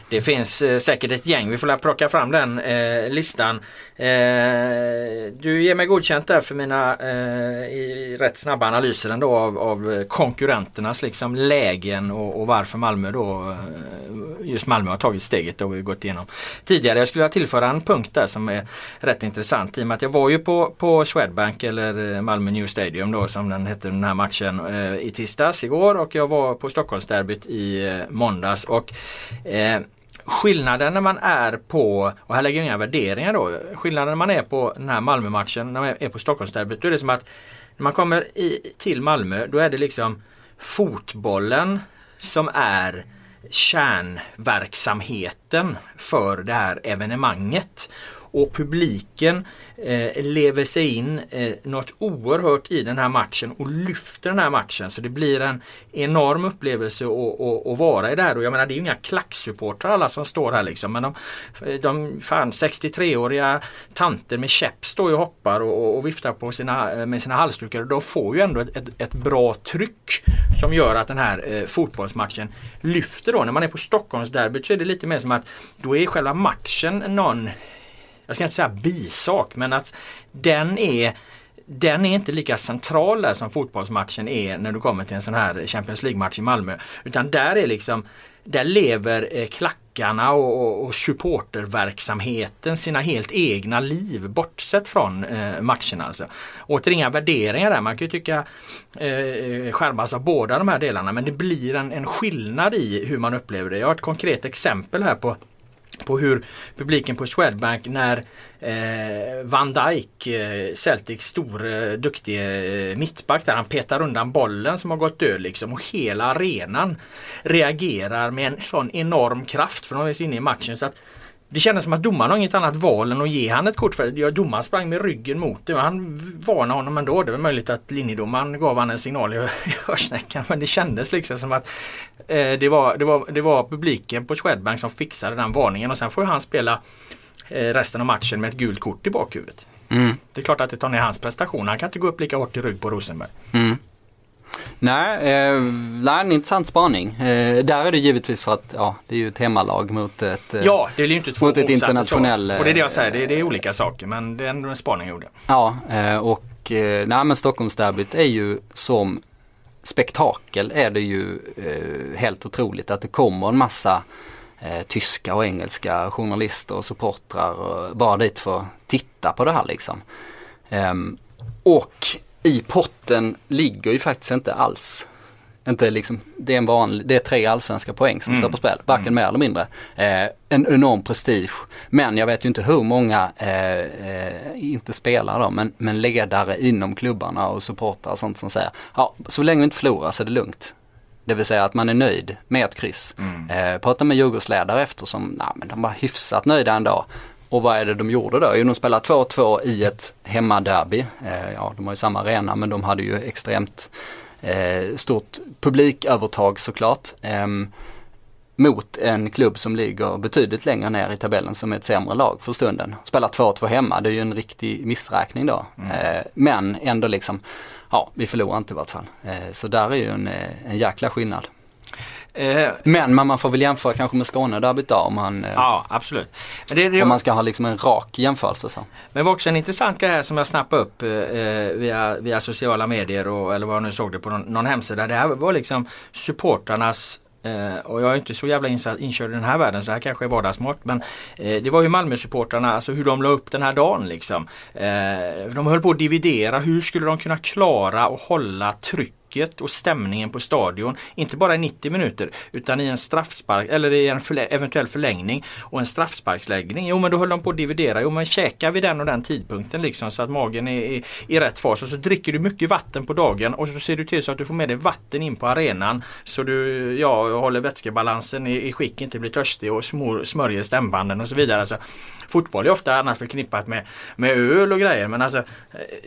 Det finns eh, säkert ett gäng. Vi får plocka fram den eh, listan. Eh, du ger mig godkänt där för mina eh, i rätt snabba analyser ändå av, av konkurrenternas liksom lägen och, och, varför Malmö då eh, just Malmö har tagit steget och vi gått igenom tidigare. Jag skulle vilja tillföra en punkt där som är rätt intressant i och med att jag var ju på, på Swedbank eller eh, Malmö New Stadium då som den hette den här matchen eh, i tisdags igår och jag var på Stockholmsderbyt i måndags och skillnaden när man är på, och här lägger jag inga värderingar då, skillnaden när man är på den här Malmö-matchen, när man är på Stockholmsderbyt, då är det som att när man kommer i, till Malmö då är det liksom fotbollen som är kärnverksamheten för det här evenemanget. Och publiken eh, lever sig in eh, något oerhört i den här matchen och lyfter den här matchen. Så det blir en enorm upplevelse att vara i det här. Och jag menar det är ju inga klacksupportrar alla som står här liksom. Men de, de fan 63-åriga tanter med käpp står och hoppar och, och viftar på sina, eh, med sina halsdukar. Och de får ju ändå ett, ett, ett, bra tryck som gör att den här eh, fotbollsmatchen lyfter då. När man är på Stockholmsderbyt så är det lite mer som att då är själva matchen någon jag ska inte säga bisak, men att den är den är inte lika central där som fotbollsmatchen är när du kommer till en sån här Champions League-match i Malmö. Utan där är liksom där lever eh, klackarna och, och, och supporterverksamheten sina helt egna liv bortsett från eh, matcherna. Alltså. Åter inga värderingar där. Man kan ju tycka eh, skärmas av båda de här delarna men det blir en, en skillnad i hur man upplever det. Jag har ett konkret exempel här på på hur publiken på Swedbank när eh, Van Dijk, eh, Celtics stor eh, duktig eh, mittback där han petar undan bollen som har gått död liksom och hela arenan reagerar med en sån enorm kraft för de är så inne i matchen. Så att det kändes som att domaren har inget annat val än att ge han ett kort. För ja, domaren sprang med ryggen mot det. Han varnade honom ändå. Det var möjligt att linjedomaren gav han en signal i hörsnäckan. Men det kändes liksom som att eh, det, var, det, var, det var publiken på Swedbank som fixade den varningen. Och sen får han spela eh, resten av matchen med ett gult kort i bakhuvudet. Mm. Det är klart att det tar ner hans prestation. Han kan inte gå upp lika hårt i rygg på Rosenberg. Mm. Nej, eh, nej, en intressant spaning. Eh, där är det givetvis för att ja, det är ju ett hemmalag mot ett, eh, ja, det är ju inte två mot ett internationellt... Och det är det jag säger, det är, det är olika saker men det är ändå en spaning jag gjorde. Ja, eh, och eh, nej men Stockholmsderbyt är ju som spektakel är det ju eh, helt otroligt att det kommer en massa eh, tyska och engelska journalister och supportrar och bara dit för att titta på det här liksom. Um, och i potten ligger ju faktiskt inte alls inte liksom, det är en vanlig, det är tre allsvenska poäng som mm. står på spel, varken mm. mer eller mindre. Eh, en enorm prestige. Men jag vet ju inte hur många, eh, eh, inte spelare då, men, men ledare inom klubbarna och supportrar och sånt som säger, ja så länge vi inte förlorar så är det lugnt. Det vill säga att man är nöjd med ett kryss. Mm. Eh, pratar med Djurgårdsledare efter som, nej men de var hyfsat nöjda ändå. Och vad är det de gjorde då? Jo, de spelade 2-2 i ett hemmaderby. Eh, ja, de har ju samma arena men de hade ju extremt eh, stort publikövertag såklart. Eh, mot en klubb som ligger betydligt längre ner i tabellen som är ett sämre lag för stunden. Spelar 2-2 hemma, det är ju en riktig missräkning då. Mm. Eh, men ändå liksom, ja vi förlorar inte i vart fall. Eh, så där är ju en, en jäkla skillnad. Eh, men man får väl jämföra kanske med Skånederbyt då om man, eh, Ja absolut. Men det, det, om man ska ha liksom en rak jämförelse. Så. Men det var också en intressant grej här som jag snappade upp eh, eh, via, via sociala medier och, eller vad jag nu såg det på någon, någon hemsida. Det här var liksom supportrarnas och jag är inte så jävla inkörd i den här världen så det här kanske är vardagsmått. Men eh, det var ju Malmösupportrarna, alltså hur de la upp den här dagen liksom. Eh, de höll på att dividera, hur skulle de kunna klara och hålla tryck trycket och stämningen på stadion. Inte bara i 90 minuter utan i en straffspark eller i en förlä eventuell förlängning och en straffsparksläggning. Jo men då höll de på att dividera. Jo men käkar vi den och den tidpunkten liksom så att magen är i, i rätt fas och så dricker du mycket vatten på dagen och så ser du till så att du får med dig vatten in på arenan så du ja, håller vätskebalansen i, i skick, inte blir törstig och smor, smörjer stämbanden och så vidare. Alltså, fotboll är ofta annars förknippat med, med öl och grejer men alltså eh,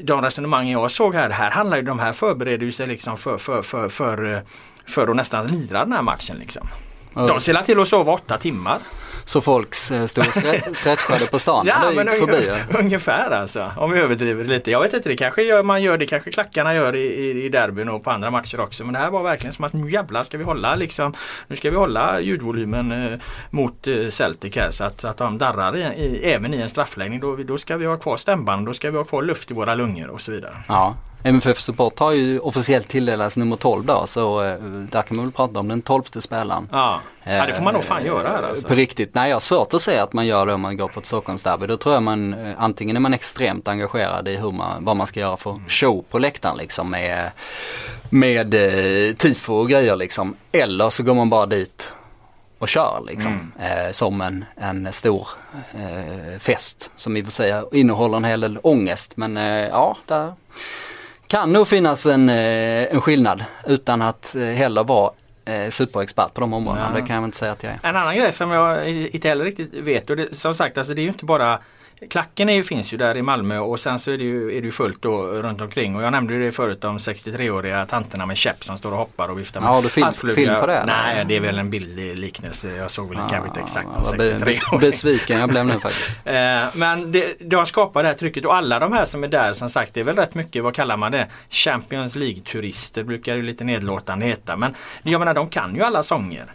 de resonemang jag såg här, här handlar ju de här förbereder sig liksom för, för, för, för, för att nästan lira den här matchen. Liksom. De ser till att sova åtta timmar. Så folk eh, stod och stretchade på stan ja, men gick förbi? Ungefär alltså, om vi överdriver lite. Jag vet inte, det kanske gör, man gör det kanske klackarna gör i, i, i derbyn och på andra matcher också. Men det här var verkligen som att nu jävlar ska vi hålla liksom, nu ska vi hålla ljudvolymen eh, mot eh, Celtic här så att, så att de darrar i, i, även i en straffläggning. Då, då ska vi ha kvar stämband, då ska vi ha kvar luft i våra lungor och så vidare. Ja, MFF Support har ju officiellt tilldelats nummer 12 då så eh, där kan man väl prata om den tolfte spelaren. Ja. ja, det får man nog fan göra här alltså. På riktigt, nej jag har svårt att säga att man gör det om man går på ett Stockholmsderby. Då tror jag man, eh, antingen är man extremt engagerad i hur man, vad man ska göra för show på läktaren liksom med, med eh, tifo och grejer liksom. Eller så går man bara dit och kör liksom. Eh, som en, en stor eh, fest som i och för sig innehåller en hel del ångest. Men eh, ja, där kan nog finnas en, eh, en skillnad utan att eh, heller vara eh, superexpert på de områdena. Ja. Det kan jag inte säga att jag är. En annan grej som jag inte heller riktigt vet och det, som sagt alltså det är ju inte bara Klacken är ju, finns ju där i Malmö och sen så är det ju, är det ju fullt då runt omkring och jag nämnde det förut om 63-åriga tanterna med käpp som står och hoppar och viftar med Ja, du film- film på det, eller? Nej, det är väl en bildlig likness. Jag såg väl kanske inte exakt be- 63 bes- besviken jag blev nu faktiskt. Eh, Men det, de skapar det här trycket och alla de här som är där som sagt det är väl rätt mycket, vad kallar man det? Champions League-turister brukar ju lite nedlåtande heta. Men jag menar de kan ju alla sånger.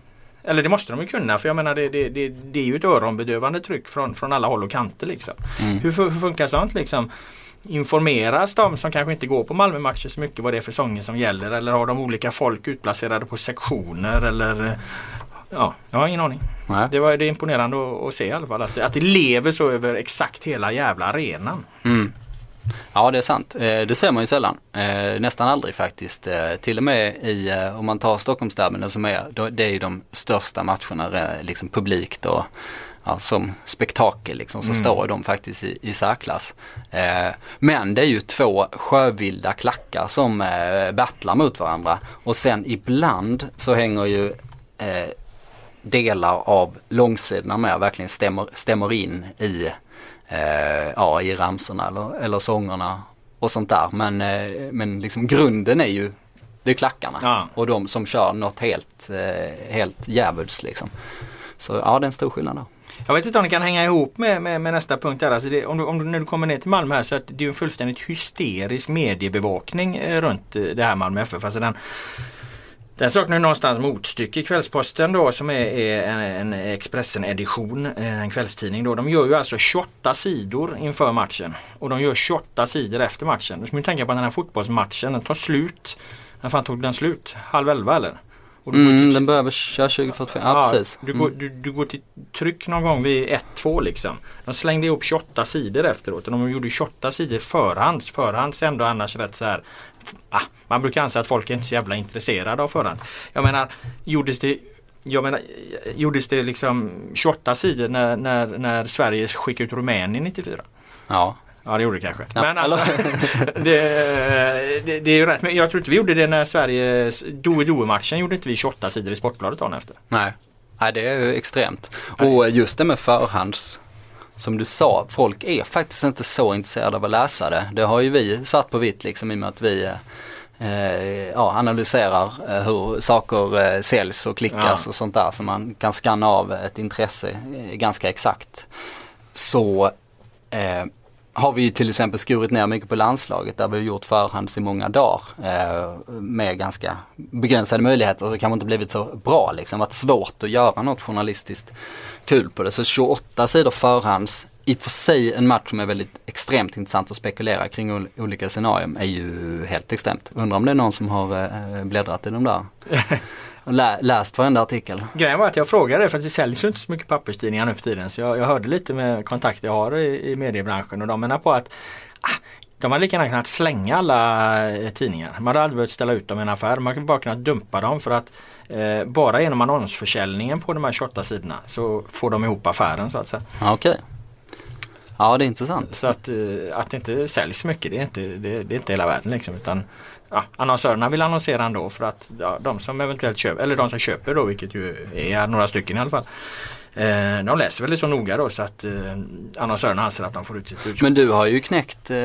Eller det måste de ju kunna för jag menar det, det, det, det är ju ett öronbedövande tryck från, från alla håll och kanter. Liksom. Hur, fu- hur funkar sånt liksom? Informeras de som kanske inte går på Malmö-matcher så mycket vad det är för sånger som gäller eller har de olika folk utplacerade på sektioner eller eh, Ja, jag har ingen aning. Nej. Det var det är imponerande att, att se i alla fall. Att, att det lever så över exakt hela jävla arenan. Ja det är sant. Eh, Det ser man ju sällan. Eh, Nästan aldrig faktiskt. Eh, Till och med i, om man tar Stockholmsderbyn som är, det är ju de största matcherna liksom publikt och ja, som spektakel liksom så står de faktiskt i, i särklass. Eh, Men det är ju två sjövilda klackar som eh, battlar mot varandra och sen ibland så hänger ju eh, delar av långsidorna med verkligen stämmer, stämmer in i, eh, ja, i ramsorna eller, eller sångerna och sånt där. Men, eh, men liksom grunden är ju det är klackarna Ja. och de som kör något helt, eh, helt djävulskt liksom. Så ja det är en stor skillnad där. Jag vet inte om det kan hänga ihop med, med, med nästa punkt där. Alltså det, om du, om du, när du kommer ner till Malmö här så att det är en fullständigt hysterisk mediebevakning eh, runt eh, det här Malmö FF. Alltså den, den saknar ju någonstans motstycke. Kvällsposten då som är, är en, en Expressen-edition, eh, en kvällstidning då. De gör ju alltså 28 sidor inför matchen. Och de gör 28 sidor efter matchen. Du ska ju tänka på att den här fotbollsmatchen den tar slut. När fan tog den slut? Halv elva eller? Du Mm, till- den börjar väl köra 2045, ja, precis. Du, Mm. går, du, du går till tryck någon gång vid 1-2 liksom. De slängde ihop 28 sidor efteråt och de gjorde 28 sidor förhands. Förhands är ändå annars rätt så här. Ah, man brukar anse att folk är inte så jävla intresserade av förhands. Jag menar, gjordes det jag menar, gjordes det liksom 28 sidor när, när, när Sverige skickade ut Rumänien 94? Ja. Ja det gjorde det kanske. Ja, Men alltså, det, det, det är ju rätt. Men jag tror inte vi gjorde det när Sverige, Doe-Doe-matchen gjorde inte vi 28 sidor i Sportbladet dagen efter. Nej. Nej, det är ju extremt. Och just det med förhands, som du sa, folk är faktiskt inte så intresserade av att läsa det. Det har ju vi svart på vitt liksom i och med att vi eh, ja, analyserar eh, hur saker eh, säljs och klickas Ja. och sånt där så man kan skanna av ett intresse eh, ganska exakt. Så eh, har vi ju till exempel skurit ner mycket på landslaget där vi har gjort förhands i många dagar eh, med ganska begränsade möjligheter så kan man inte blivit så bra liksom. varit svårt att göra något journalistiskt kul på det. Så 28 sidor förhands, i och för sig en match som är väldigt extremt intressant att spekulera kring ol- olika scenarium är ju helt extremt. Undrar om det är någon som har eh, bläddrat i de där lä- läst varenda artikel. Grejen var att jag frågade för att det säljs ju inte så mycket papperstidningar nu för tiden. Så jag, jag hörde lite med kontakter jag har i, i mediebranschen och de menar på att ah, de hade lika gärna kunnat slänga alla eh, tidningar. Man hade aldrig behövt ställa ut dem i en affär. Man hade bara kunnat dumpa dem för att eh, bara genom annonsförsäljningen på de här 28 sidorna så får de ihop affären så att säga. Okej. Ja det är intressant. Så att, eh, att det inte säljs mycket det är inte, det, det är inte hela världen liksom. Utan, ja, annonsörerna vill annonsera ändå för att ja, de som eventuellt köper, eller de som köper då vilket ju är några stycken i alla fall. Eh, de läser väl det så noga då så att eh, annonsörerna anser att de får ut sitt budskap. Men du har ju knäckt, eh,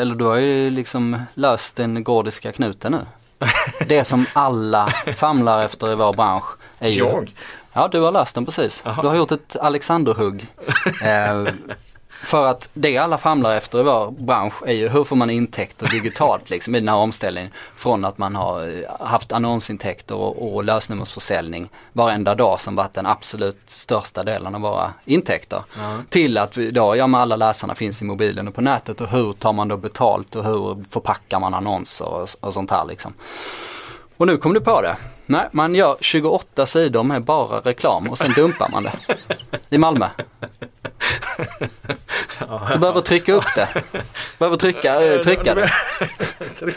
eller du har ju liksom löst den gordiska knuten nu. Det som alla famlar efter i vår bransch är ju... Jag? Ja, du har löst den precis. Jaha. Du har gjort ett Alexanderhugg. Eh, för att det alla famlar efter i vår bransch är ju hur får man intäkter digitalt liksom i den här omställningen. Från att man har eh, haft annonsintäkter och, och lösnummersförsäljning varenda dag som varit den absolut största delen av våra intäkter. Till att vi då, ja men alla läsarna finns i mobilen och på nätet och hur tar man då betalt och hur förpackar man annonser och, och sånt här liksom. Och nu kom du på det. Nej, man gör 28 sidor med bara reklam och sen dumpar man det. I Malmö. Du behöver trycka upp det. Du behöver trycka, äh, trycka det.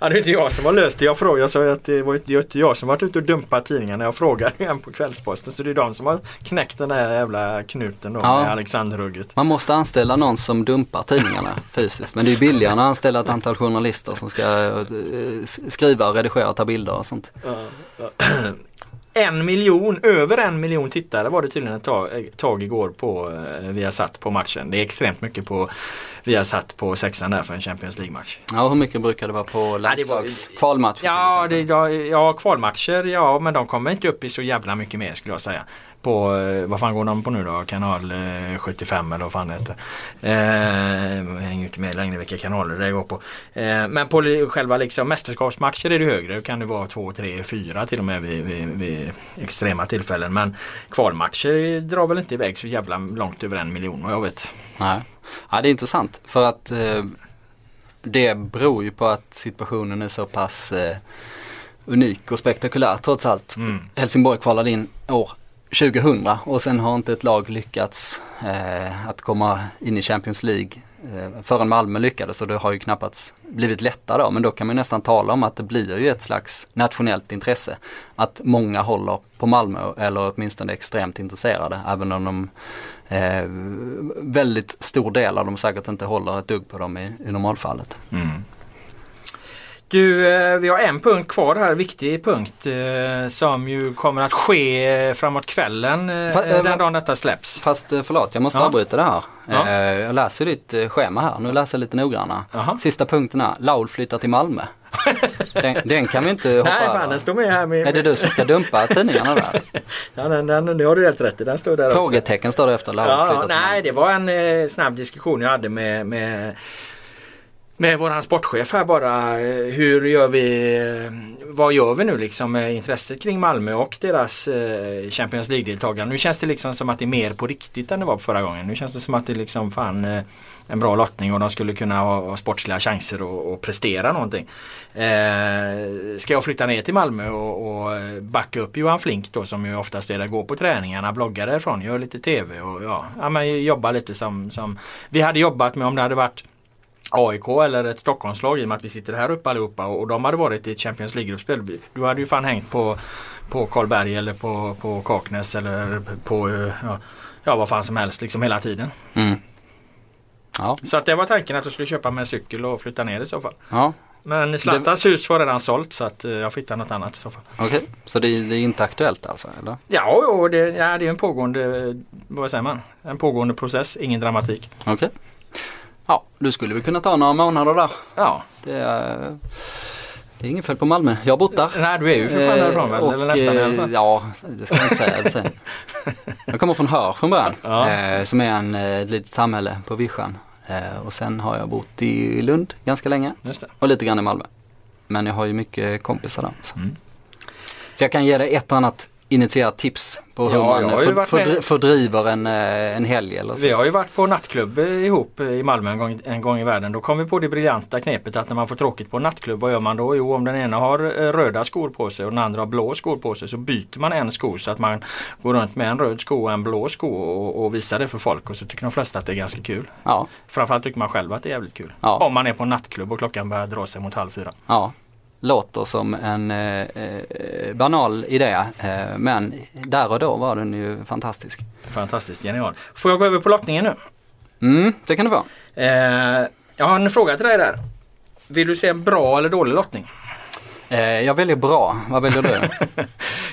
Ja, det är inte jag som har löst det. Jag frågade, jag sa att det var inte, jag som varit ute och dumpat tidningarna. Jag frågade en på Kvällsposten. Så det är de som har knäckt den där jävla knuten då Ja. med Alexanderhugget. Man måste anställa någon som dumpar tidningarna fysiskt. Men det är billigare att anställa ett antal journalister som ska eh, skriva och redigera ta bilder och sånt. En miljon, över en miljon tittare var det tydligen ett tag, ett tag igår på eh, Viasat på matchen. Det är extremt mycket på Viasat på sexan där för en Champions League-match. Ja, hur mycket brukar det vara på landslags Ja, det, ja, ja, kvalmatcher ja men de kommer inte upp i så jävla mycket mer skulle jag säga. På, eh, vad fan går de på nu då? Kanal eh, 75 eller vad fan det heter. Eh, hänger inte med längre vilka kanaler det går på. Eh, men på själva liksom mästerskapsmatcher är det högre. Då kan det vara 2, 3, 4 till och med vid, vid, vid extrema tillfällen. Men kvalmatcher drar väl inte iväg så jävla långt över en miljon vad jag vet. Nej. Ja, det är intressant för att eh, det beror ju på att situationen är så pass eh, unik och spektakulär trots allt. Mm. Helsingborg kvalade in år 2000 och sen har inte ett lag lyckats eh, att komma in i Champions League eh, förrän Malmö lyckades och det har ju knappast blivit lättare då. Men då kan man ju nästan tala om att det blir ju ett slags nationellt intresse. Att många håller på Malmö eller åtminstone är extremt intresserade även om de eh, väldigt stor del av dem säkert inte håller ett dugg på dem i, i normalfallet. Mm. Du, eh, vi har en punkt kvar här, viktig punkt eh, som ju kommer att ske eh, framåt kvällen Fa- den dagen detta släpps. Fast förlåt, jag måste Ja. avbryta det här. Ja. Jag läser ditt schema här, nu läser jag lite noggrannare. Jaha. Sista punkten är, Laul flyttar till Malmö. den, den kan vi inte hoppa Nej fan över. den står med här med... Är det du som ska dumpa tidningarna där? Ja, den, den, det har du helt rätt i, den står där också. Frågetecken står det efter Laul Ja, nej det var en eh, snabb diskussion jag hade med, med med våran sportchef här bara. Eh, hur gör vi, eh, vad gör vi nu liksom med intresset kring Malmö och deras eh, Champions League-deltagare? Nu känns det liksom som att det är mer på riktigt än det var förra gången. Nu känns det som att det är liksom fan en bra lottning och de skulle kunna ha, sportsliga chanser och, och prestera någonting. Eh, ska jag flytta ner till Malmö och, och backa upp Johan Flink då som ju oftast är där, går på träningarna, bloggar därifrån, gör lite TV och ja, ja men jobba lite som, som vi hade jobbat med om det hade varit AIK eller ett Stockholmslag i och med att vi sitter här uppe allihopa och, och de hade varit i ett Champions League-gruppspel. Du hade ju fan hängt på, på Karlberg eller på, på Kaknäs eller på eh, ja, ja, vad fan som helst liksom hela tiden. Mm. Ja, Så att det var tanken att jag skulle köpa mig en cykel och flytta ner i så fall. ja Men Zlatans hus var redan sålt så att eh, jag får hitta något annat i så fall. okej. Så det, är- det är inte aktuellt alltså, eller? Ja, jo, det, ja, det är en pågående, vad säger man, en pågående process, ingen dramatik. Okej. Ja, du skulle väl kunna ta några månader där. Ja, Det är, det är inget fel på Malmö. Jag har bott där. nej du är ju för fan därifrån väl, Eh, eller nästan i alla eh, fall. Ja, det ska jag inte säga. Sen. Jag kommer från Hör från början. Ja. Eh, som är en, eh, ett litet samhälle på vischan. Eh, och sen har jag bott i Lund ganska länge. Just det. Och lite grann i Malmö. Men jag har ju mycket kompisar där. Så, Mm. så jag kan ge dig ett och annat initierat tips på hur Ja, man för, fördri- fördriver en, eh, en helg eller så. Vi har ju varit på nattklubb ihop i Malmö en gång, en gång i världen. Då kom vi på det briljanta knepet att när man får tråkigt på en nattklubb, vad gör man då? Jo, om den ena har eh, röda skor på sig och den andra har blå skor på sig så byter man en sko så att man går runt med en röd sko och en blå sko och, och visar det för folk och så tycker de flesta att det är ganska kul. Ja, Framförallt tycker man själv att det är jävligt kul. Ja. Om man är på en nattklubb och klockan börjar dra sig mot halv fyra. ja. Låter som en eh, eh, banal idé eh, men där och då var den ju fantastisk. Fantastiskt genial. Får jag gå över på lottningen nu? Mm, det kan det vara. Eh, jag har en fråga till dig där. Vill du se en bra eller dålig lottning? Eh, jag väljer bra, vad väljer du?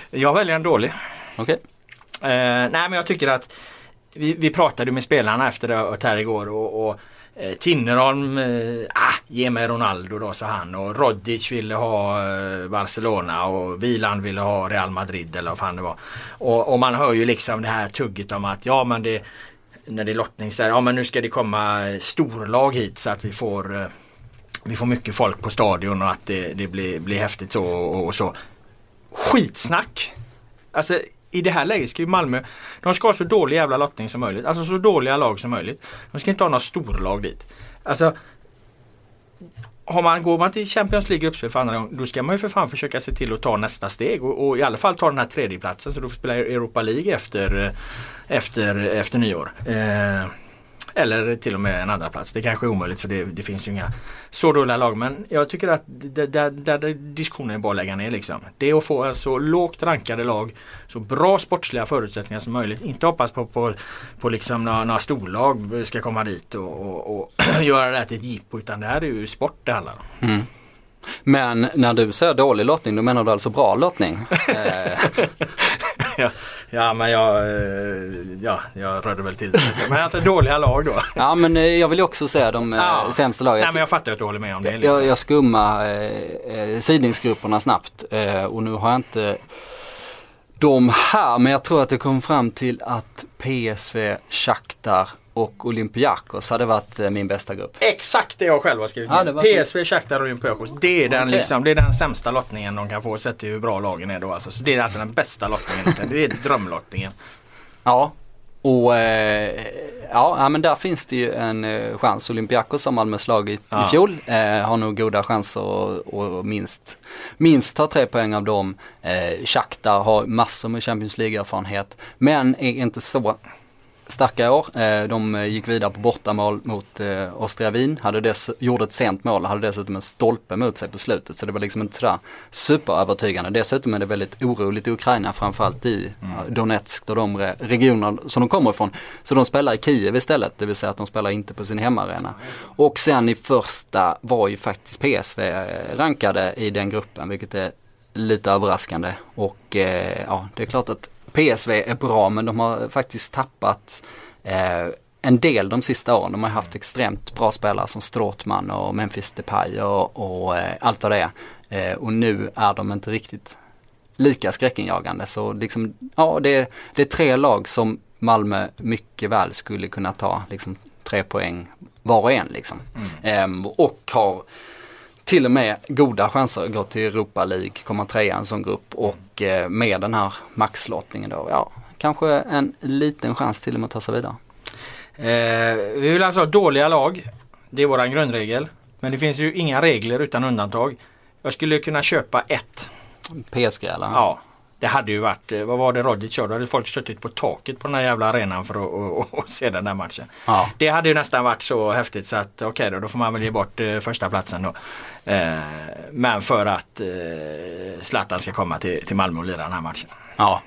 Jag väljer en dålig. Okej. Eh, nej men jag tycker att vi, vi pratade med spelarna efter det här igår och, och eh, Tinnerholm, eh, ah, ge mig Ronaldo då sa han och Rodic ville ha eh, Barcelona och Wieland ville ha Real Madrid eller vad fan det var. Och, och man hör ju liksom det här tugget om att ja men det när det är lottning så här, ja men nu ska det komma eh, storlag hit så att vi får eh, vi får mycket folk på stadion och att det, det blir, blir häftigt så och, och så. Skitsnack! Alltså i det här läget ska ju Malmö, de ska ha så dålig jävla lottning som möjligt. Alltså så dåliga lag som möjligt. De ska inte ha några storlag dit. Alltså har man, går man till Champions League gruppspel för andra gången då ska man ju för fan försöka se till att ta nästa steg och, och i alla fall ta den här tredjeplatsen så du får spela Europa League efter, eh, efter, efter nyår. Eh, eller till och med en andra plats. Det kanske är omöjligt för det, det finns ju inga så dåliga lag. Men jag tycker att där, diskussionen är bara att lägga ner liksom. Det är att få så lågt rankade lag, så bra sportsliga förutsättningar som möjligt. Inte hoppas på, på, på liksom några, några storlag ska komma dit och, och, och göra det här till ett jippo. Utan det här är ju sport det handlar om. Mm. Men när du säger dålig lottning, då menar du alltså bra lottning? Eh, ja, ja, men jag, eh, ja, jag rörde väl till. Men att det är dåliga lag då. ja men eh, jag vill också säga de ja. sämsta lagen. Nej men jag fattar att du håller med om det. Liksom. Jag, jag skummar eh, sidningsgrupperna snabbt eh, och nu har jag inte de här men jag tror att det kom fram till att PSV, Shakhtar och Olympiakos hade varit eh, min bästa grupp. Exakt det jag själv har skrivit ja, ner. PSV, Shakhtar och Olympiakos. Det är, den, okay. liksom, det är den sämsta lottningen de kan få sett till hur bra lagen är då. Alltså. Så det är alltså den bästa lottningen. det är drömlottningen. Ja, och eh, ja, men där finns det ju en eh, chans. Olympiakos har Malmö slagit ja. i fjol. Eh, har nog goda chanser att minst, minst ta tre poäng av dem. Eh, Shakhtar har massor med Champions League-erfarenhet. Men är inte så starka år. Eh, de gick vidare på bortamål mot eh, Austria Wien, hade dess, gjorde ett sent mål, hade dessutom en stolpe mot sig på slutet. Så det var liksom inte sådär superövertygande. Dessutom är det väldigt oroligt i Ukraina, framförallt i mm. Donetsk och de regioner som de kommer ifrån. Så de spelar i Kiev istället, det vill säga att de spelar inte på sin hemmaarena. Och sen i första var ju faktiskt PSV eh, rankade i den gruppen, vilket är lite överraskande. Och eh, ja, det är klart att PSV är bra men de har faktiskt tappat eh, en del de sista åren. De har haft extremt bra spelare som Stråtman och Memphis Depay och, och eh, allt vad det är. Eh, och nu är de inte riktigt lika skräckinjagande. Så liksom, ja det, det är tre lag som Malmö mycket väl skulle kunna ta liksom tre poäng var och en liksom. Mm. Ehm, och har till och med goda chanser att gå till Europa League, komma trea i en sån grupp och eh, med den här maxlottningen då, ja, kanske en liten chans till och med att ta sig vidare. Eh, vi vill alltså ha dåliga lag. Det är våran grundregel. Men det finns ju inga regler utan undantag. Jag skulle kunna köpa ett. PSG eller? Ja. Det hade ju varit, eh, vad var det Roddic körde? Då hade folk suttit på taket på den här jävla arenan för att och, och, se den där matchen. Ja. Det hade ju nästan varit så häftigt så att okej okay då, då får man väl ge bort eh, första platsen då. Eh, men för att eh, Zlatan ska komma till, till Malmö och lira den här matchen. Ja.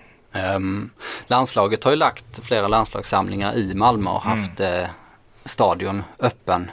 Um, landslaget har ju lagt flera landslagssamlingar i Malmö och haft mm. eh, stadion öppen.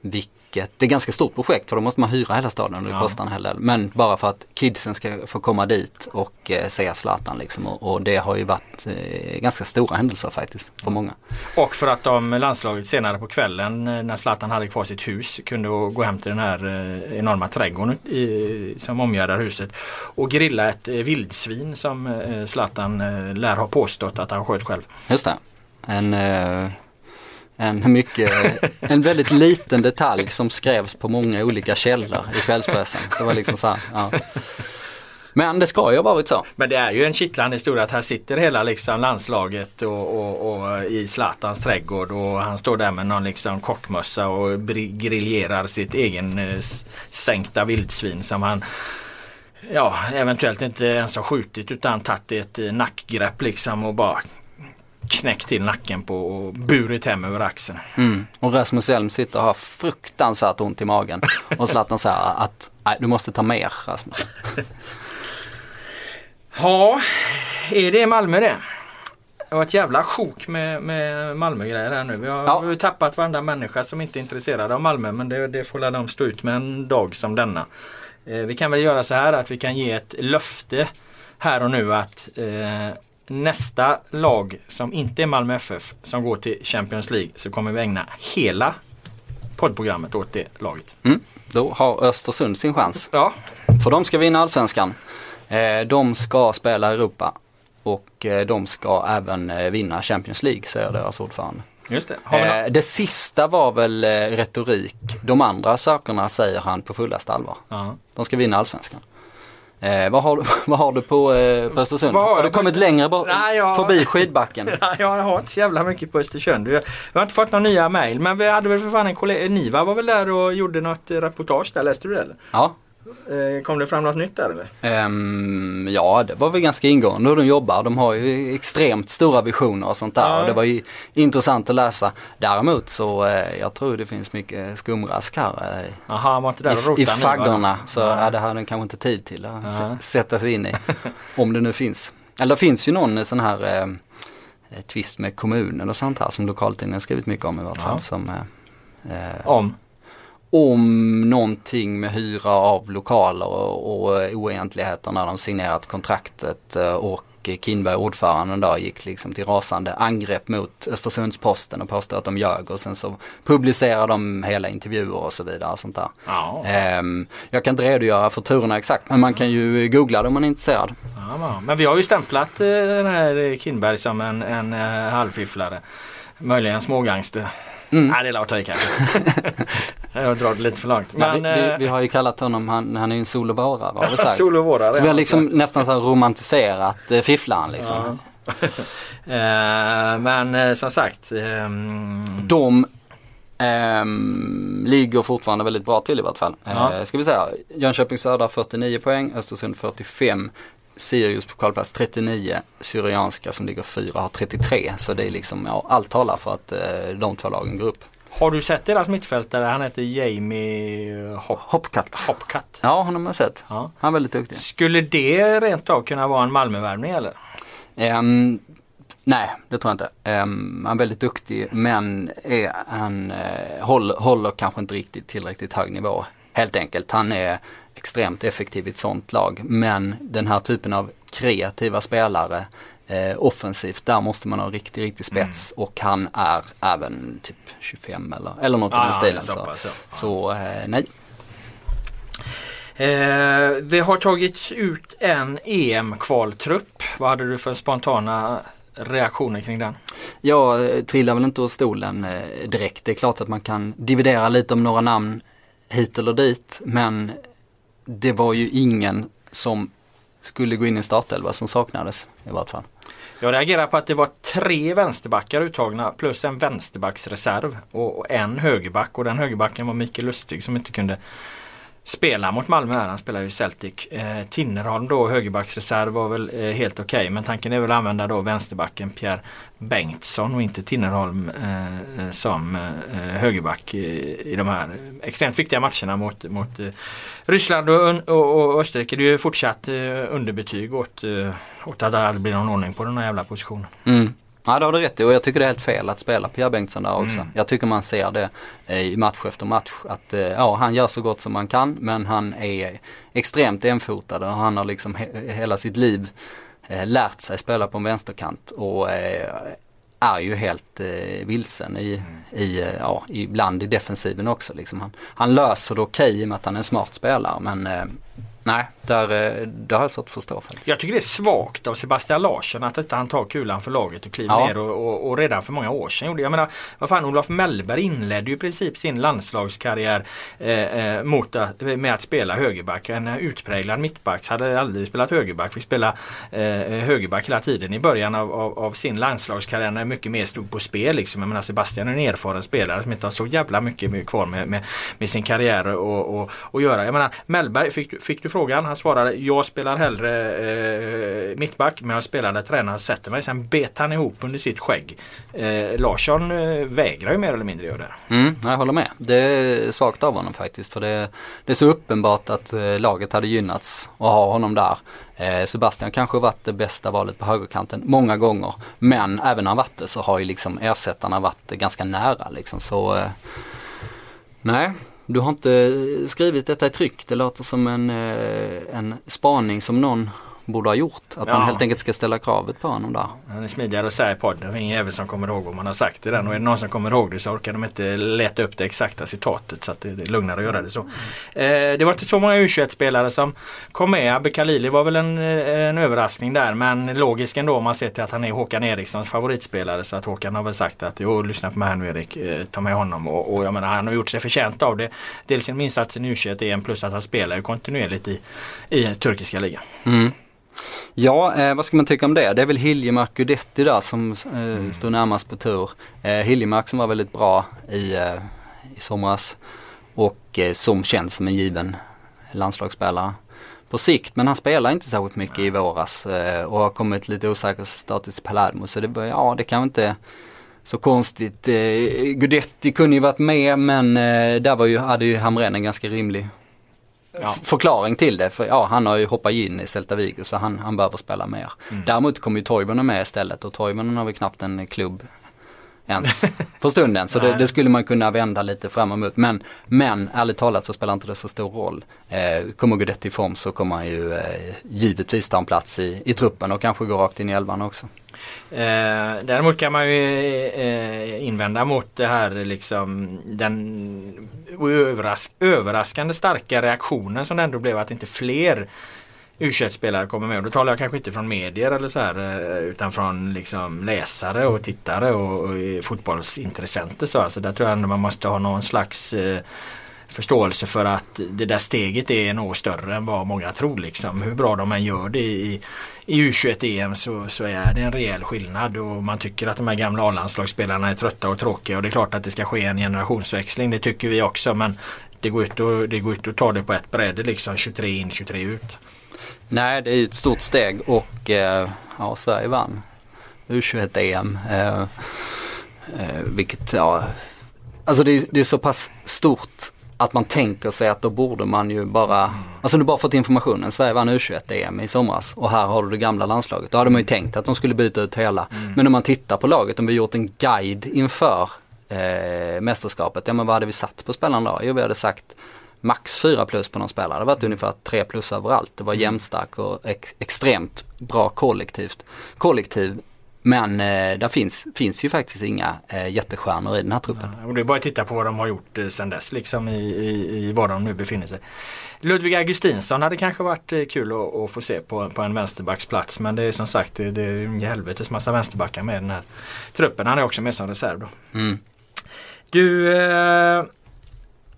Vilket vilket, det är ganska stort projekt för då måste man hyra hela staden och det kostar en hel del. Men bara för att kidsen ska få komma dit och eh, se Zlatan liksom. Och, och, det har ju varit eh, ganska stora händelser faktiskt för många. Och för att de landslaget senare på kvällen eh, när Zlatan hade kvar sitt hus kunde gå hem till den här eh, enorma trädgården i, som omgärdar huset och grilla ett eh, vildsvin som eh, Zlatan lär ha påstått att han sköt själv. Just det. En en, mycket, en väldigt liten detalj som skrevs på många olika källor i kvällspressen. Det var liksom så här, ja. Men det ska ju ha varit så. Men det är ju en kittlande historia att här sitter hela liksom landslaget och, och, och, i Zlatans trädgård och han står där med någon liksom kortmössa och griljerar sitt egen eh, sänkta vildsvin som han ja, eventuellt inte ens har skjutit utan tagit ett eh, nackgrepp liksom och bara knäckt till nacken på och burit hem över axeln. Mm. Och Rasmus Elm sitter och har fruktansvärt ont i magen. Och Zlatan säger att du måste ta mer Rasmus. ja, är det Malmö det? Det var ett jävla sjok med, med Malmö-grejer här nu. Vi har, ja. vi har tappat varenda människa som inte är intresserad av Malmö men det, det får de stå ut med en dag som denna. Eh, vi kan väl göra så här att vi kan ge ett löfte här och nu att eh, nästa lag som inte är Malmö FF som går till Champions League så kommer vi ägna hela poddprogrammet åt det laget. Mm. Då har Östersund sin chans. Ja. För de ska vinna allsvenskan. Eh, de ska spela Europa och eh, de ska även eh, vinna Champions League säger deras ordförande. Just det. det sista var väl retorik. De andra sakerna säger han på fullaste allvar. Uh -huh. De ska vinna allsvenskan. Eh, vad, har, vad har du på, eh, på Östersund? Har, har, du kommit på... längre bort, Nej, jag... förbi skidbacken? Nej, jag har inte så jävla mycket på Östersund. Vi har inte fått några nya mail men vi hade väl för fan en kollega, Niva var väl där och gjorde något reportage där, läste du det eller? Ja. Eh, kom det fram något nytt där eller? Ehm, ja, det var väl ganska ingående hur de jobbar. De har ju extremt stora visioner och sånt där. Ja. Och det var ju intressant att läsa. Däremot så eh, jag tror det finns mycket skumrask här. Eh, han var inte där I, i nu, faggorna. Så Ja. ja. det hade den kanske inte tid till att Ja. sätta sig in i. om det nu finns. Eller det finns ju någon sån här eh, eh, twist med kommunen och sånt här som lokaltidningen skrivit mycket om i vart fall. Ja. Som, eh, Om? Om någonting med hyra av lokaler och, och oegentligheter när de signerat kontraktet eh, och Kinberg, ordföranden då, gick liksom till rasande angrepp mot Östersundsposten och påstod att de ljög och sen så publicerar de hela intervjuer och så vidare. Och sånt där. Ja. Ehm, jag kan inte redogöra för turerna exakt men man kan ju googla det om man är intresserad. Ja, men vi har ju stämplat eh, den här Kindberg som en, en uh, halvfifflare. Möjligen smågangster. Mm. Nej det är att ta i kanske. Jag drar det lite för långt. Men, Men, vi, vi, eh, vi har ju kallat honom, han, han är ju en solovårare har vi sagt. Sol och vårare. Så vi har liksom nästan så romantiserat eh, fifflaren liksom. Ja. Eh, men eh, som sagt. ehm, De ehm, ligger fortfarande väldigt bra till i vart fall. Ja. Eh, ska vi säga Jönköping Södra 49 poäng, Östersund 45, Sirius på kvalplats 39, Syrianska som ligger fyra har 33. Så det är liksom, ja, allt talar för att eh, de två lagen går upp. har du sett deras mittfältare? Han heter Jamie Hop Hopcat. Hopcat. Ja, honom har jag sett. Ja. Han är väldigt duktig. Skulle det rent av kunna vara en Malmövärvning eller? Ehm, nej, det tror jag inte. Ehm, han är väldigt duktig men är, han eh, håller, håller kanske inte riktigt tillräckligt hög nivå. Helt enkelt. Han är extremt effektiv i ett sånt lag. Men den här typen av kreativa spelare eh, offensivt, där måste man ha riktig, riktig spets. Och han är även typ 25 eller, eller något i den stilen. så Så, så eh, nej. Eh, vi har tagit ut en EM-kvaltrupp. Vad hade du för spontana reaktioner kring den? Jag eh, trillar väl inte ur stolen eh, direkt. Det är klart att man kan dividera lite om några namn hit eller dit. Men det var ju ingen som skulle gå in i startelva som saknades i vart fall. Jag reagerar på att det var tre vänsterbackar uttagna plus en vänsterbacksreserv och och en högerback och den högerbacken var Mikael Lustig som inte kunde spela mot Malmö här. Han spelar ju i Celtic. Eh, Tinnerholm då högerbacksreserv var väl eh, helt okej men tanken är väl att använda då vänsterbacken Pierre Bengtsson och inte Tinnerholm eh, eh som eh, eh, högerback i, i de här extremt viktiga matcherna mot, mot eh, Ryssland och, och, och Österrike. Det är ju fortsatt eh, underbetyg åt, eh, åt att det aldrig blir någon ordning på den här jävla positionen. Mm. Ja det har du rätt i och jag tycker det är helt fel att spela Pierre Bengtsson där också. Mm. Jag tycker man ser det eh, i match efter match att eh, ja han gör så gott som man kan men han är extremt enfotad och han har liksom he- hela sitt liv eh, lärt sig spela på en vänsterkant och eh, är ju helt eh, vilsen i, i, eh, ja, ibland i defensiven också. Liksom. Han, han löser det okej i och med att han är en smart spelare men nej, där, eh, det har jag fått förstå faktiskt. Jag tycker det är svagt av Sebastian Larsson att inte han tar kulan för laget och kliver Ja. ner och, och, och redan för många år sedan gjorde. Jag menar, vad fan Olof Mellberg inledde ju i princip sin landslagskarriär eh, eh, mot att, med att spela högerback. En utpräglad mittback hade aldrig spelat högerback. Fick spela eh, högerback hela tiden i början av, av, av sin landslagskarriär när mycket mer stod på spel. Liksom. Jag menar Sebastian är en erfaren spelare som inte har så jävla mycket kvar med, med, med sin karriär och, och, och göra. Jag menar Mellberg, fick, du- fick frågan? Han svarade jag spelar hellre eh, mittback men jag spelar där tränaren sätter mig. Sen bet han ihop under sitt skägg. Eh, Larsson eh, vägrar ju mer eller mindre göra det. Mm, jag håller med. Det är svagt av honom faktiskt för det, det är så uppenbart att eh, laget hade gynnats att ha honom där. Eh, Sebastian kanske varit det bästa valet på högerkanten många gånger. Men även när han varit det så har ju liksom ersättarna varit ganska nära liksom. Så eh, nej, du har inte eh, skrivit detta i tryck. Det låter som en, eh, en spaning som någon borde ha gjort. Att Ja. man helt enkelt ska ställa kravet på honom där. Han är smidigare att säga i podden. Det är ingen jävel som kommer ihåg vad man har sagt i den. Och är det någon som kommer ihåg det så orkar de inte leta upp det exakta citatet. Så att det är lugnare att göra det så. Eh, det var inte så många U21-spelare som kom med. Abbe Khalili var väl en, eh, en överraskning där. Men logiskt ändå om man ser till att han är Håkan Erikssons favoritspelare. Så att Håkan har väl sagt att jo, lyssna på mig här nu Erik. Eh, ta med honom. Och, och jag menar han har gjort sig förtjänt av det. Dels sin insats i U21-EM plus att han spelar ju kontinuerligt i, i turkiska ligan. Mm. Ja, eh, vad ska man tycka om det? Det är väl Hiljemark Guidetti där som eh, står närmast på tur. Eh, Hiljemark som var väldigt bra i, eh, i somras och eh, som känns som en given landslagsspelare på sikt. Men han spelar inte särskilt mycket i våras eh, och har kommit lite osäker status i Palermo. Så det, ja, det kan inte så konstigt. Eh, Gudetti kunde ju varit med men eh, där var ju, hade ju Hamrén en ganska rimlig Ja. förklaring till det. För ja, han har ju hoppat in i Celta Vigo så han, han behöver spela mer. Mm. Däremot kommer ju Toivonen med istället och Toivonen har väl knappt en klubb ens för stunden. Så det, det skulle man kunna vända lite fram emot. Men, men ärligt talat så spelar inte det så stor roll. Eh, kommer Guidetti i form så kommer han ju eh, givetvis ta en plats i, i truppen och kanske gå rakt in i elvan också. Eh, däremot kan man ju eh, invända mot det här liksom den överras överraskande starka reaktionen som det ändå blev att inte fler u spelare kommer med. Och då talar jag kanske inte från medier eller så här eh, utan från liksom läsare och tittare och, och fotbollsintressenter. Så. Alltså där tror jag ändå man måste ha någon slags eh, förståelse för att det där steget är nog större än vad många tror. Liksom. Hur bra de än gör det i, i U21-EM så, så är det en rejäl skillnad och man tycker att de här gamla A-landslagsspelarna är trötta och tråkiga och det är klart att det ska ske en generationsväxling. Det tycker vi också men det går ut det går ut att ta det på ett bräde liksom 23 in 23 ut. Nej, det är ett stort steg och eh, ja, Sverige vann U21-EM. Eh, eh, vilket, ja, alltså det, är- det är så pass stort att man tänker sig att då borde man ju bara, alltså du bara fått informationen, Sverige vann U21-EM i somras och här har du det gamla landslaget. Då hade man ju tänkt att de skulle byta ut hela. Men om man tittar på laget, om vi gjort en guide inför eh, mästerskapet, ja men vad hade vi satt på spelarna då? Jo vi hade sagt max 4 plus på någon spelare. Det har varit ungefär 3 plus överallt. Det var jämnstark och ex extremt bra kollektivt. kollektiv. Men eh, där finns, finns ju faktiskt inga eh, jättestjärnor i den här truppen. Och det är bara att titta på vad de har gjort eh, sedan dess liksom i, i, i var de nu befinner sig. Ludvig Augustinsson hade kanske varit eh, kul att, få se på, på en vänsterbacksplats men det är som sagt det, det är en helvetes massa vänsterbackar med den här truppen. Han är också med som reserv då. Mm. Du, eh,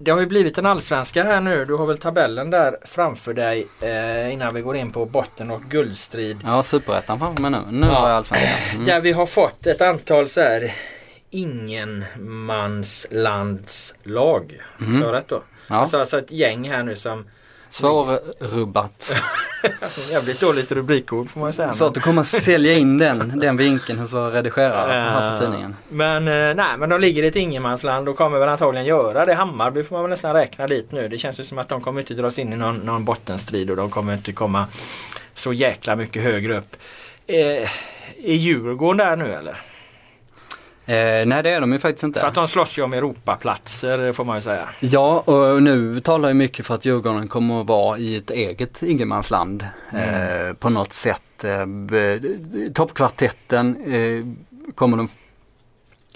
det har ju blivit en allsvenska här nu. Du har väl tabellen där framför dig eh, innan vi går in på botten och guldstrid. Ja, superettan framför mig nu. Nu har jag allsvenskan. Mm. Där vi har fått ett antal så här ingenmanslandslag. Mhm. Så rätt då? Ja. Alltså, alltså ett gäng här nu som Svårrubbat. jävligt dåligt rubrikord får man säga. Svårt att komma och sälja in den, den vinkeln hos våra redigerare här på tidningen. Men eh, nej men de ligger i ett ingenmansland och kommer väl antagligen göra det. Hammarby får man väl nästan räkna dit nu. Det känns ju som att de kommer inte dras in i någon, någon bottenstrid och de kommer inte komma så jäkla mycket högre upp. Eh, är Djurgården där nu eller? Eh, nej det är de ju faktiskt inte. För att de slåss ju om Europaplatser får man ju säga. Ja, och nu talar jag mycket för att Djurgården kommer att vara i ett eget ingenmansland eh, på något sätt. Eh, Toppkvartetten eh, kommer de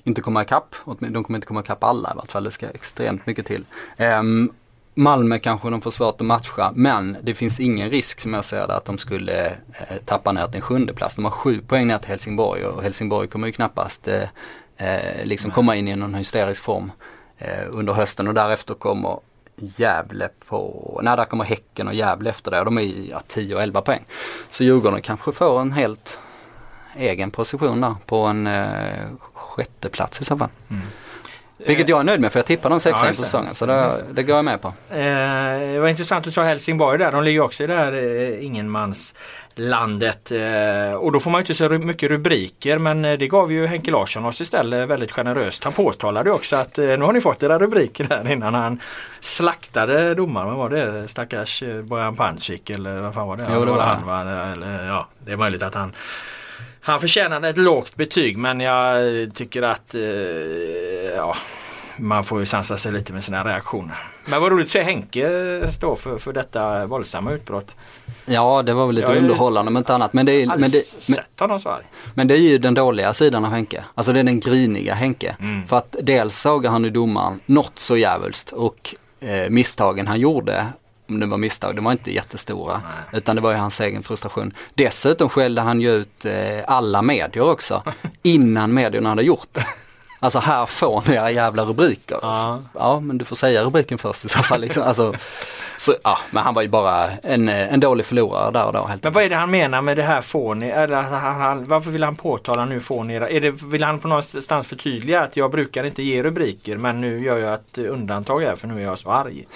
inte komma ikapp. De kommer inte komma ikapp alla i vart fall. Det ska extremt mycket till. Ehm, Malmö kanske de får svårt att matcha men det finns ingen risk som jag ser det att de skulle eh, tappa ner till en sjunde plats. De har sju poäng ner till Helsingborg och Helsingborg kommer ju knappast eh, eh, liksom komma in i någon hysterisk form eh, under hösten och därefter kommer Gävle på, nej där kommer Häcken och Gävle efter det och de är ja, 10 och 11 poäng. Så Djurgården kanske får en helt egen position där på en eh, sjätte plats i så fall. Vilket jag är nöjd med för jag tippar de sexa Ja, inför säsongen så det, det går jag med på. Eh, det var intressant att du sa Helsingborg där. De ligger också i det här eh, ingenmanslandet. Eh, och då får man ju inte så mycket rubriker men eh, det gav ju Henke Larsson oss istället väldigt generöst. Han påtalade också att eh, nu har ni fått era rubriker där innan han slaktade domaren. Var det? Stackars Bojan Pancic eller vad fan var det? Jo, det var han. Va? Eller, ja, det är möjligt att han han förtjänade ett lågt betyg men jag tycker att ja, man får ju sansa sig lite med sina reaktioner. Men vad roligt att se Henke stå för, för detta våldsamma utbrott. Ja det var väl lite ju underhållande om inte annat. Men det, är, men, det, men, honom så arg. men det är ju den dåliga sidan av Henke. Alltså det är den griniga Henke. Mm. För att dels såg han i domaren något så jävulst och eh, misstagen han gjorde om det var misstag, de var inte jättestora. Utan det var ju hans egen frustration. Dessutom skällde han ju ut eh, alla medier också. innan medierna hade gjort det. Alltså här får ni era jävla rubriker. Ja. ja men du får säga rubriken först i så fall. Liksom. Alltså, så, ja, men han var ju bara en, en dålig förlorare där och då. Helt Men vad är det han menar med det här får ni? Eller han, han, varför vill han påtala nu får ni? Är det, vill han på någonstans förtydliga att jag brukar inte ge rubriker men nu gör jag ett undantag här för nu är jag så arg.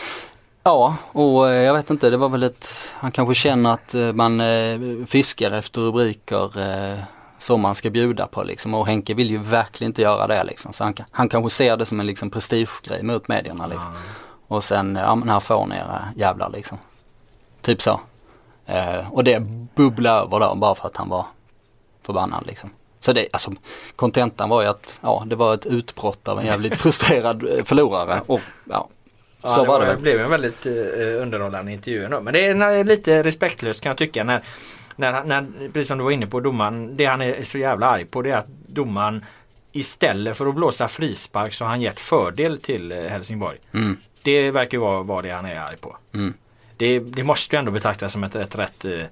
Ja, och eh, jag vet inte, det var väl ett, han kanske känner att eh, man eh, fiskar efter rubriker som man ska bjuda på liksom och Henke vill ju verkligen inte göra det liksom. Så han, han kanske ser det som en liksom prestigegrej mot medierna liksom. Och sen, ja men här får ni era jävlar liksom. Typ så. Eh, och det bubblade över då bara för att han var förbannad liksom. Så det, alltså kontentan var ju att, ja det var ett utbrott av en jävligt frustrerad eh, förlorare och ja, Ja, så det, var det blev en väldigt eh, underhållande intervju ändå. Men det är när- lite respektlöst kan jag tycka när, när, när, precis som du var inne på domaren, det han är så jävla arg på det är att domaren istället för att blåsa frispark så har han gett fördel till eh, Helsingborg. Mm. Det verkar vara vad det han är arg på. Mm. Det, det måste ju ändå betraktas som ett, ett rätt eh,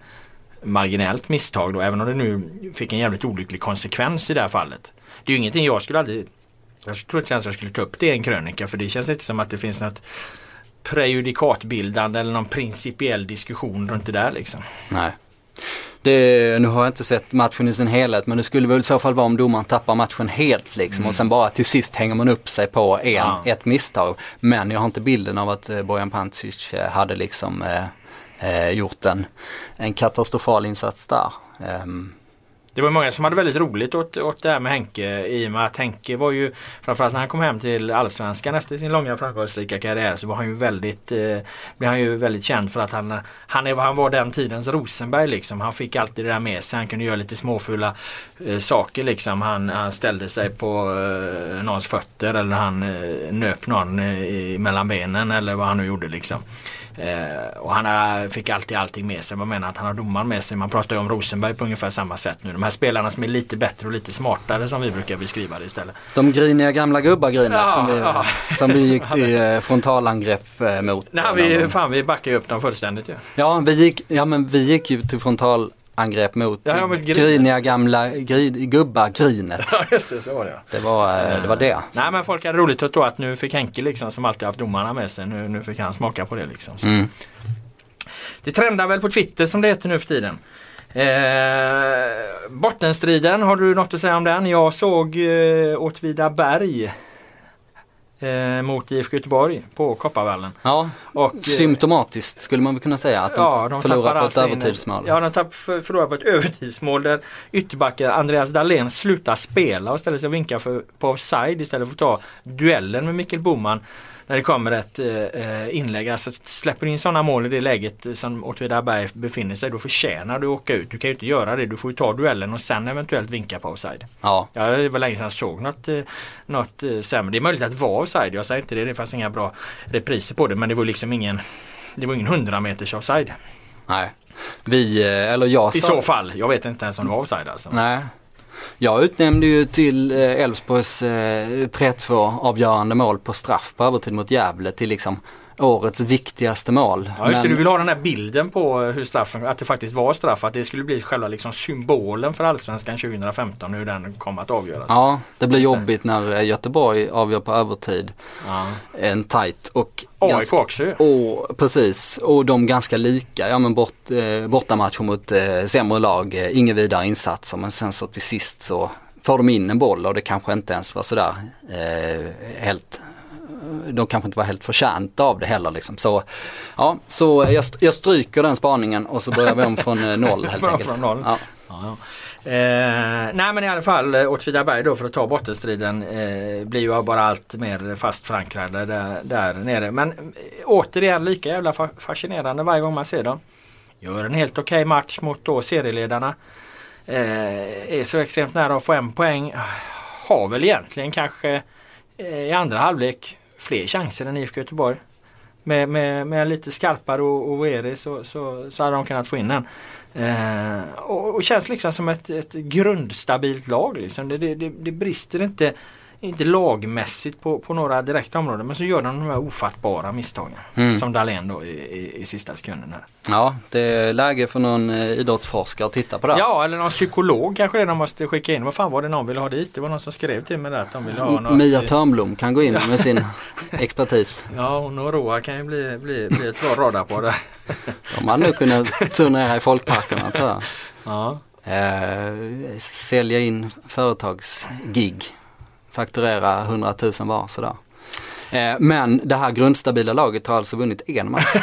marginellt misstag då även om det nu fick en jävligt olycklig konsekvens i det här fallet. Det är ju ingenting jag skulle aldrig jag tror inte ens jag skulle ta upp det i en krönika för det känns inte som att det finns något prejudikatbildande eller någon principiell diskussion runt det där liksom. Nej. Det, nu har jag inte sett matchen i sin helhet men det skulle väl i så fall vara om domaren tappar matchen helt liksom och sen bara till sist hänger man upp sig på en, Ja. ett misstag. Men jag har inte bilden av att eh, Bojan Pancic eh, hade liksom eh, eh, gjort en, en katastrofal insats där. Ehm, det var många som hade väldigt roligt åt, åt det här med Henke i och med att Henke var ju framförallt när han kom hem till Allsvenskan efter sin långa framgångsrika karriär så var han ju väldigt eh, blev han ju väldigt känd för att han, han, är, han var den tidens Rosenberg liksom. Han fick alltid det där med sig. Han kunde göra lite småfulla eh, saker liksom. Han, han ställde sig på eh, någons fötter eller han eh, nöp någon eh, mellan benen eller vad han nu gjorde liksom. Eh, och han har, fick alltid allting med sig. Man menar att han har domaren med sig. Man pratar ju om Rosenberg på ungefär samma sätt nu. De här spelarna som är lite bättre och lite smartare som vi brukar beskriva det istället. de griniga gamla gubbar-grinet Ja, som, vi, ja. som vi gick till eh, frontalangrepp eh, mot. Nej, vi, fan, vi backar ju upp dem fullständigt ju. Ja, vi gick, ja men vi gick ju till frontalangrepp mot Ja, ja, grinet. griniga gamla gri, gubbar-grinet. Ja just det, så var det ja. Det var, eh, det var det. Nej men folk hade roligt att då att nu fick Henke liksom som alltid haft domarna med sig. Nu, nu fick han smaka på det liksom. Mm. Det trendar väl på Twitter som det heter nu för tiden. Eh, bottenstriden, har du något att säga om den? Jag såg eh, Åtvidaberg eh, mot IFK Göteborg på Kopparvallen. Ja, Och, eh, symptomatiskt skulle man kunna säga att de, Ja, de förlorar på ett alltså in- övertidsmål. Ja, de tapp, förlorar på ett övertidsmål där ytterbacken Andreas Dahlén slutar spela och ställer sig och vinkar för, på offside istället för att ta duellen med Mikkel Boman. När det kommer ett eh, inlägg. Alltså släpper du in sådana mål i det läget som Åtvidaberg befinner sig då förtjänar du att åka ut. Du kan ju inte göra det. Du får ju ta duellen och sen eventuellt vinka på offside. Ja, Ja, det var länge sedan jag såg något, eh, något eh, sämre. Det är möjligt att det var offside. Jag säger inte det. Det fanns inga bra repriser på det. Men det var liksom ingen det var ingen 100 meters offside. nej. Vi, eh, eller jag I sa... så fall. Jag vet inte ens om det var offside alltså. Nej. Jag utnämnde ju till eh, Elfsborgs eh, 3-2 avgörande mål på straff på övertid mot Gävle till liksom årets viktigaste mål. Ja just det, Men- du vill ha den här bilden på hur straffen, att det faktiskt var straff. Att det skulle bli själva liksom symbolen för Allsvenskan 2015. Hur den kom att avgöras. Ja, det blir Just det. jobbigt när eh, Göteborg avgör på övertid. Ja. En tight och AIK ganska- också ju. Och precis, och de ganska lika. Ja men bort, eh, bortamatcher mot eh, sämre lag, eh, inga vidare insatser men sen så till sist så får de in en boll och det kanske inte ens var sådär eh, helt de kanske inte var helt förtjänta av det heller liksom. Så ja, så jag, jag stryker den spaningen och så börjar vi om från eh, noll helt enkelt. från noll. Ja. Ja. Eh, nej men i alla fall eh, Åtvidaberg då för att ta bottenstriden eh, blir ju bara allt mer fast förankrade där, där nere. Men eh, återigen lika jävla fa- fascinerande varje gång man ser dem. Gör en helt okej match mot då serieledarna. Eh, är så extremt nära att få en poäng. Har väl egentligen kanske Eh, i andra halvlek fler chanser än IFK Göteborg. Med, med, med lite skarpare och, och Eri så, så, så hade de kunnat få in den. Eh, och, och känns liksom som ett, ett grundstabilt lag. Liksom. Det, det, det, det brister inte, inte lagmässigt på, på några direkta områden men så gör de de här ofattbara misstagen. Mm. Som Dahlén då i, i, i sista sekunden här. ja, det är läge för någon eh, idrottsforskare att titta på det. Ja eller någon psykolog kanske det de måste skicka in. Vad fan var det någon ville ha dit? Det var någon som skrev till mig där att de ville ha något. Mia Törnblom kan gå in med sin expertis. Ja hon och Roa kan ju bli, bli, bli ett bra radarpar där. De hade nog kunnat turnera i folkparkerna tror jag. Ja. Eh, sälja in företagsgig. Fakturera 100 000 var sådär. Eh, men det här grundstabila laget har alltså vunnit en match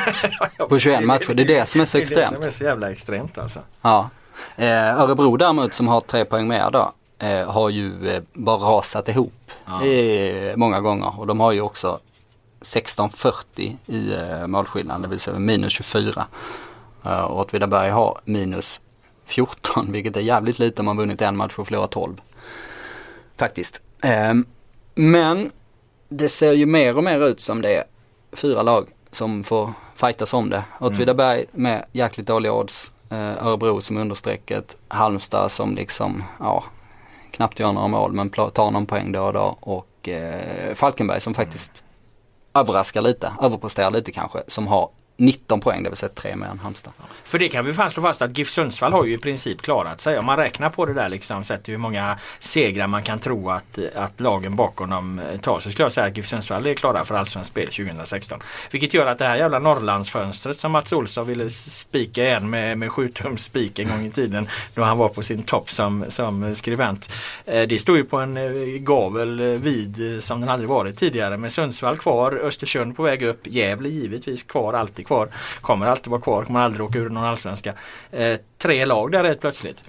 på 21 matcher. Det är det som är så Det är det extremt. som är så jävla extremt alltså. Ja. Eh, Örebro däremot som har tre poäng mer då eh, har ju bara rasat ihop eh, många gånger och de har ju också 16-40 i målskillnad, det vill säga minus 24. Eh, och Åtvidaberg har minus 14 vilket är jävligt lite om man vunnit en match och förlorat 12. Faktiskt. Eh, men det ser ju mer och mer ut som det är fyra lag som får fightas om det. Åtvidaberg med jäkligt dåliga odds. Eh, Örebro som understrecket. Halmstad som liksom, ja, knappt gör några mål men tar någon poäng då och då. Och eh, Falkenberg som faktiskt överraskar lite, överpresterar lite kanske. Som har 19 poäng, det vill säga tre mer än Halmstad. För det kan vi fan slå fast att GIF Sundsvall har ju i princip klarat sig. Om man räknar på det där liksom, sett hur många segrar man kan tro att, att lagen bakom dem eh, tar så skulle jag säga att GIF Sundsvall är klara för Allsvenskt spel 2016. Vilket gör att det här jävla Norrlandsfönstret som Mats Olsson ville spika igen med, med 7 tums spik en gång i tiden då han var på sin topp som, som skribent. Eh, det står ju på en eh, gavel vid som den aldrig varit tidigare med Sundsvall kvar, Östersund på väg upp, Gävle givetvis kvar, alltid kvar. Kommer alltid vara kvar, kommer aldrig åka ur någon allsvenska. Eh, tre lag där helt plötsligt.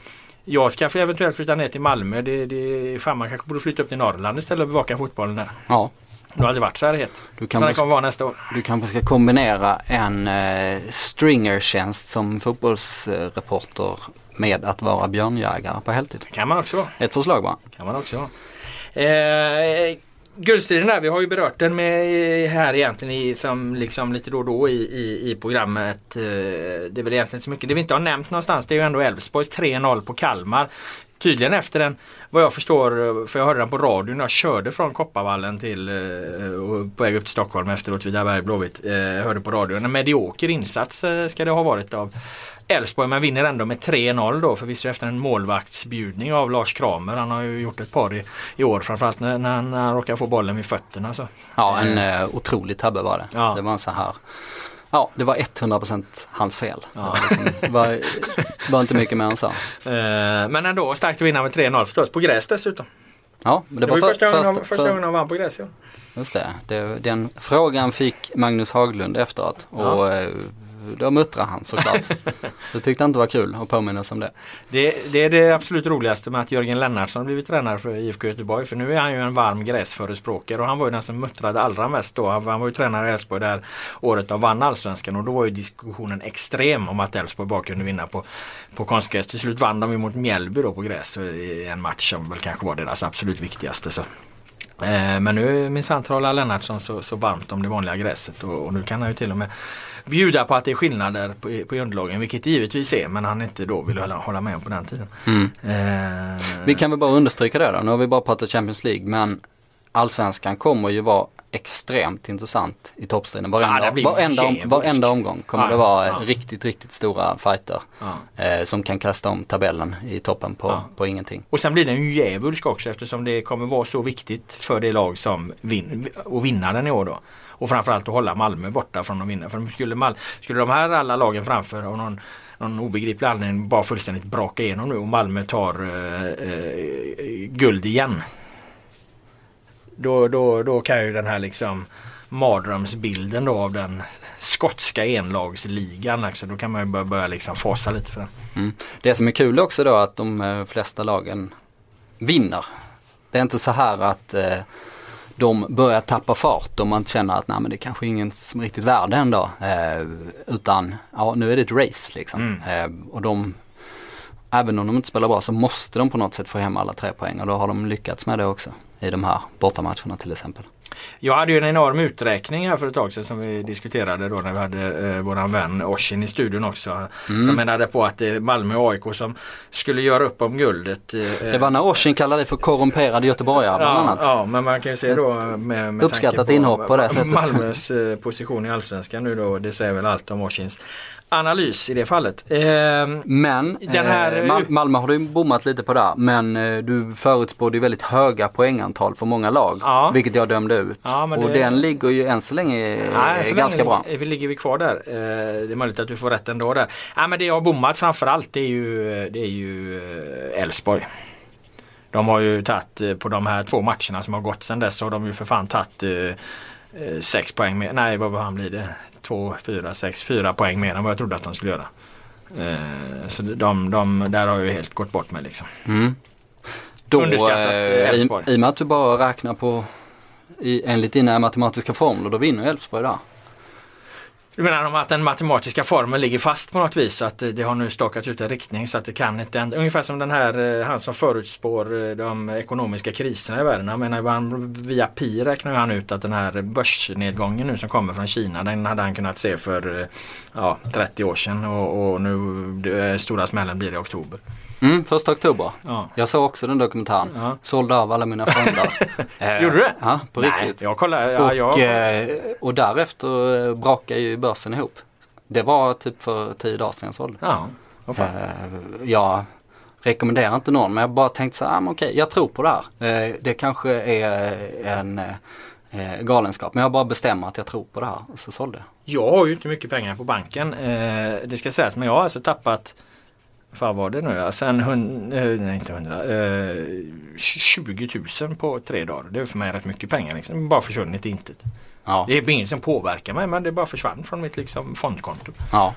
Jag ska eventuellt flytta ner till Malmö. Det, det, fan man kanske borde flytta upp till Norrland istället och bevaka fotbollen där. Ja, Det har aldrig varit så här hett. Du kan Så det bes- kommer vara nästa år. du kanske ska kombinera en eh, stringertjänst som fotbollsreporter med att vara björnjägare på heltid. Det kan man också vara. Ett förslag bara. Kan man också vara. Eh, Guldstriden där, vi har ju berört den med eh, här egentligen i, som liksom lite då och då i, i, i programmet. Eh, det är väl egentligen inte så mycket. Det vi inte har nämnt någonstans det är ju ändå Elfsborgs 3-0 på Kalmar. Tydligen efter den, vad jag förstår, för jag hörde den på radion när jag körde från Kopparvallen till eh, på väg upp till Stockholm efter Åtvidaberg Blåvitt. Jag hörde på radion. En medioker insats ska det ha varit av Elfsborg men vinner ändå med 3-0 då förvisso efter en målvaktsbjudning av Lars Kramer. Han har ju gjort ett par i, i år framförallt när, när, han- när han råkar få bollen vid fötterna. Så. Ja, en eh, otrolig tabbe var det. Ja. Det var en så här. Ja, det var 100% hans fel. Det, var liksom, det var, var inte mycket mer än så. Eh, men ändå starkt att vinna med 3-0 förstås. På gräs dessutom. Ja, men Det var för- första gången första för- gången han vann på gräs. Ja. Just det, det, den frågan fick Magnus Haglund efteråt och eh, då muttrade han såklart. Det tyckte han inte var kul att påminnas om det. Det, det är det absolut roligaste med att Jörgen Lennartsson blivit tränare för IFK Göteborg. För nu är han ju en varm gräsförespråkare och han var ju den som muttrade allra mest då. Han, han var ju tränare i Elfsborg där året och vann allsvenskan och då var ju diskussionen extrem om att Elfsborg bara kunde vinna på, på konstgräs. Till slut vann de ju mot Mjällby då på gräs i en match som väl kanske var deras absolut viktigaste. Så. Eh, Men nu minsann talar Lennartsson så, så varmt om det vanliga gräset och, och nu kan han ju till och med bjuda på att det är skillnader på, på underlagen, vilket det givetvis är men han inte då ville hålla, hålla med om på den tiden. Eh, Vi kan väl bara understryka det då. Nu har vi bara pratat Champions League men Allsvenskan kommer ju vara extremt intressant i toppstriden. Ja, Varenda, blir varenda, om, varenda omgång kommer Ja, det vara ja. riktigt, riktigt stora fighter. Ja. Eh, som kan kasta om tabellen i toppen på, Ja. på ingenting. Och sen blir den ju djävulsk också eftersom det kommer vara så viktigt för det lag som vin, att vinna den i år då. Och framförallt att hålla Malmö borta från att vinna. För skulle, Mal, skulle de här alla lagen framför av någon, någon obegriplig anledning bara fullständigt braka igenom nu och Malmö tar eh, eh, guld igen. Då, då, då kan ju den här liksom mardrömsbilden då av den skotska enlagsligan. Alltså, då kan man ju börja, börja liksom fasa lite för den. Mm. Det som är kul också då att de eh, flesta lagen vinner. Det är inte så här att eh, de börjar tappa fart och man känner att nej men det är kanske ingen som är riktigt värd det ändå. Eh, utan ja nu är det ett race liksom. Eh, och de, även om de inte spelar bra så måste de på något sätt få hem alla tre poäng och då har de lyckats med det också. I de här bortamatcherna till exempel. Jag hade ju en enorm uträkning här för ett tag sedan som vi diskuterade då när vi hade eh, våran vän Oshin i studion också. Som menade på att det är Malmö och AIK som skulle göra upp om guldet. eh, Det var när Oisin kallade dig för korrumperade göteborgare bland Ja, annat. ja, men man kan ju se då med, med Uppskattat inhopp på det sättet. Malmös eh, position i Allsvenskan nu då. Det säger väl allt om Oshins analys i det fallet. Eh, Men Den här- eh, Mal- Malmö har du bommat lite på där. Men eh, du förutspådde väldigt höga poängantal för många lag. Ja. Vilket jag dömde ut. Ja, och det- den ligger ju än så länge eh, Nej, så ganska länge bra. Vi, ligger vi kvar där. Eh, det är möjligt att du får rätt ändå där. Nej, men det jag har bommat framförallt det är ju det är ju Elfsborg. De har ju tagit på de här två matcherna som har gått sedan dess så har de ju för fan tagit sex poäng mer. Nej, vad han blir det? Två, fyra, sex, fyra poäng mer än vad jag trodde att de skulle göra. Eh, så de, de, där har jag ju helt gått bort med liksom. Mm. Då, Underskattat, eh, i, Elfsborg. I och med att du bara räknar på i, enligt dina matematiska formler, då vinner Elfsborg där. Du menar om att den matematiska formeln ligger fast på något vis att det- har nu stakats ut en riktning så att det kan inte ändra. Ungefär som den här, eh, han som förutspår eh, de ekonomiska kriserna i världen. Jag menar, han, via Pi räknar han ut att den här börsnedgången nu som kommer från Kina den hade han kunnat se för eh, ja, 30 år sedan och, och nu det, stora smällen blir det i oktober. Mm, första oktober. Ja. Jag såg också den dokumentären. Ja. Sålde av alla mina fonder. Eh, Gjorde du det? Ja, på Nej, riktigt. jag kollar. Ja, och, jag, eh, och därefter eh, brakade ju börsen ihop. Det var typ för tio dagar sedan jag sålde. ja. Eh, jag rekommenderar inte någon men jag bara tänkte så här, ah, men okej jag tror på det här. Eh, det kanske är en eh, galenskap men jag bara bestämmer att jag tror på det här och så sålde jag. Jag har ju inte mycket pengar på banken. Eh, det ska sägas men jag har alltså tappat Vad var det nu? Sen hund, eh, nej, inte hundra, eh, 20 000 på tre dagar. Det är för mig rätt mycket pengar. Liksom. Bara försvunnit i intet. Ja. Det är inget som påverkar mig men det bara försvann från mitt liksom, fondkonto. ja.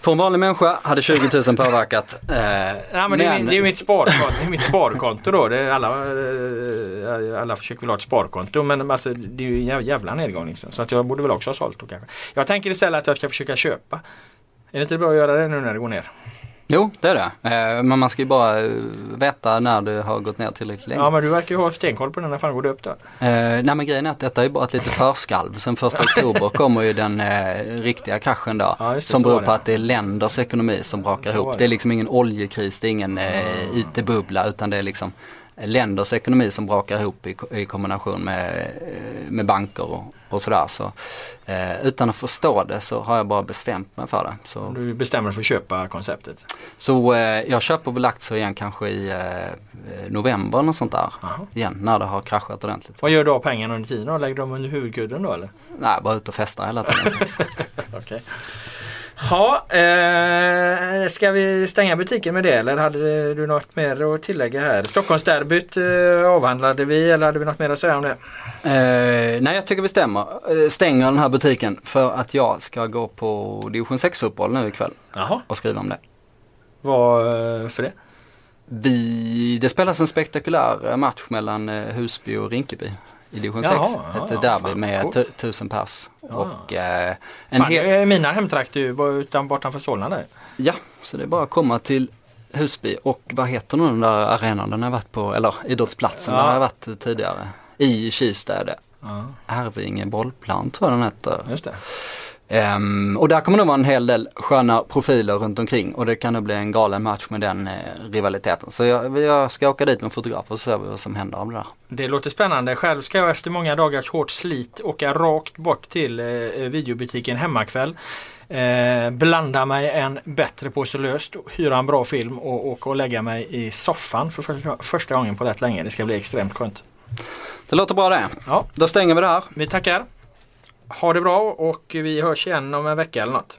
För en vanlig människa hade 20 000 påverkat. Eh, Nej, men det, är, det är mitt sparkonto, det är mitt sparkonto då. Det är alla, eh, alla försöker väl ha ett sparkonto men alltså, det är ju en jäv- jävla nedgång. Liksom. Så att jag borde väl också ha sålt då kanske. Jag tänker istället att jag ska försöka köpa. Är det inte bra att göra det nu när det går ner? Jo, det är det. Eh, men man ska ju bara eh, veta när det har gått ner tillräckligt länge. Ja men du verkar ju ha stenkoll på den. När fan går det upp då? Eh, nej men grejen är att detta är bara ett litet förskalv. Sen första oktober kommer ju den eh, riktiga kraschen då. Ja, det, som beror på det. att det är länders ekonomi som brakar Så ihop. det. Det är liksom ingen oljekris, det är ingen eh, IT-bubbla utan det är liksom länders ekonomi som brakar ihop i, i kombination med, eh, med banker och, och sådär. Så, eh, utan att förstå det så har jag bara bestämt mig för det. Så, Du bestämmer dig för att köpa konceptet. så eh, jag köper väl aktier igen kanske i eh, november eller sånt där. Jaha. Igen när det har kraschat ordentligt. Vad gör du av pengarna under tiden? Lägger du dem under huvudkudden då eller? Nej, bara ut och festa hela tiden. Okej. Ja, eh, ska vi stänga butiken med det eller hade du något mer att tillägga här? Stockholmsderbyt eh, avhandlade vi eller hade vi något mer att säga om det? Eh, nej, jag tycker vi stämmer, eh, stänger den här butiken för att jag ska gå på division 6 fotboll nu ikväll Jaha, och skriva om det. vad eh, för det? Vi, det spelas en spektakulär eh, match mellan Husby och Rinkeby i division 6. Jaha, ja, Ett derby fan, med coolt. tu- tusen pers. Och eh, en Fan, hel, mina hemtrakter utan, bortanför Solna där. ja, så det är bara att komma till Husby och vad heter den där arenan den har varit på, eller idrottsplatsen Ja. där har jag varit tidigare. I Kista är det. Ja, Arvinge bollplan tror jag den heter. just det. Ehm, och där kommer det vara en hel del sköna profiler runt omkring och det kan nog bli en galen match med den eh, rivaliteten. Så jag, jag ska åka dit med fotograf och se vad som händer av det där. Det låter spännande. Själv ska jag efter många dagars hårt slit åka rakt bort till eh, videobutiken hemmakväll. Eh, blanda mig en bättre påse löst, hyra en bra film och åka och lägga mig i soffan för första, första gången på rätt länge. Det ska bli extremt skönt. Det låter bra det. Ja, Då stänger vi det här. vi tackar. Ha det bra och vi hörs igen om en vecka eller något.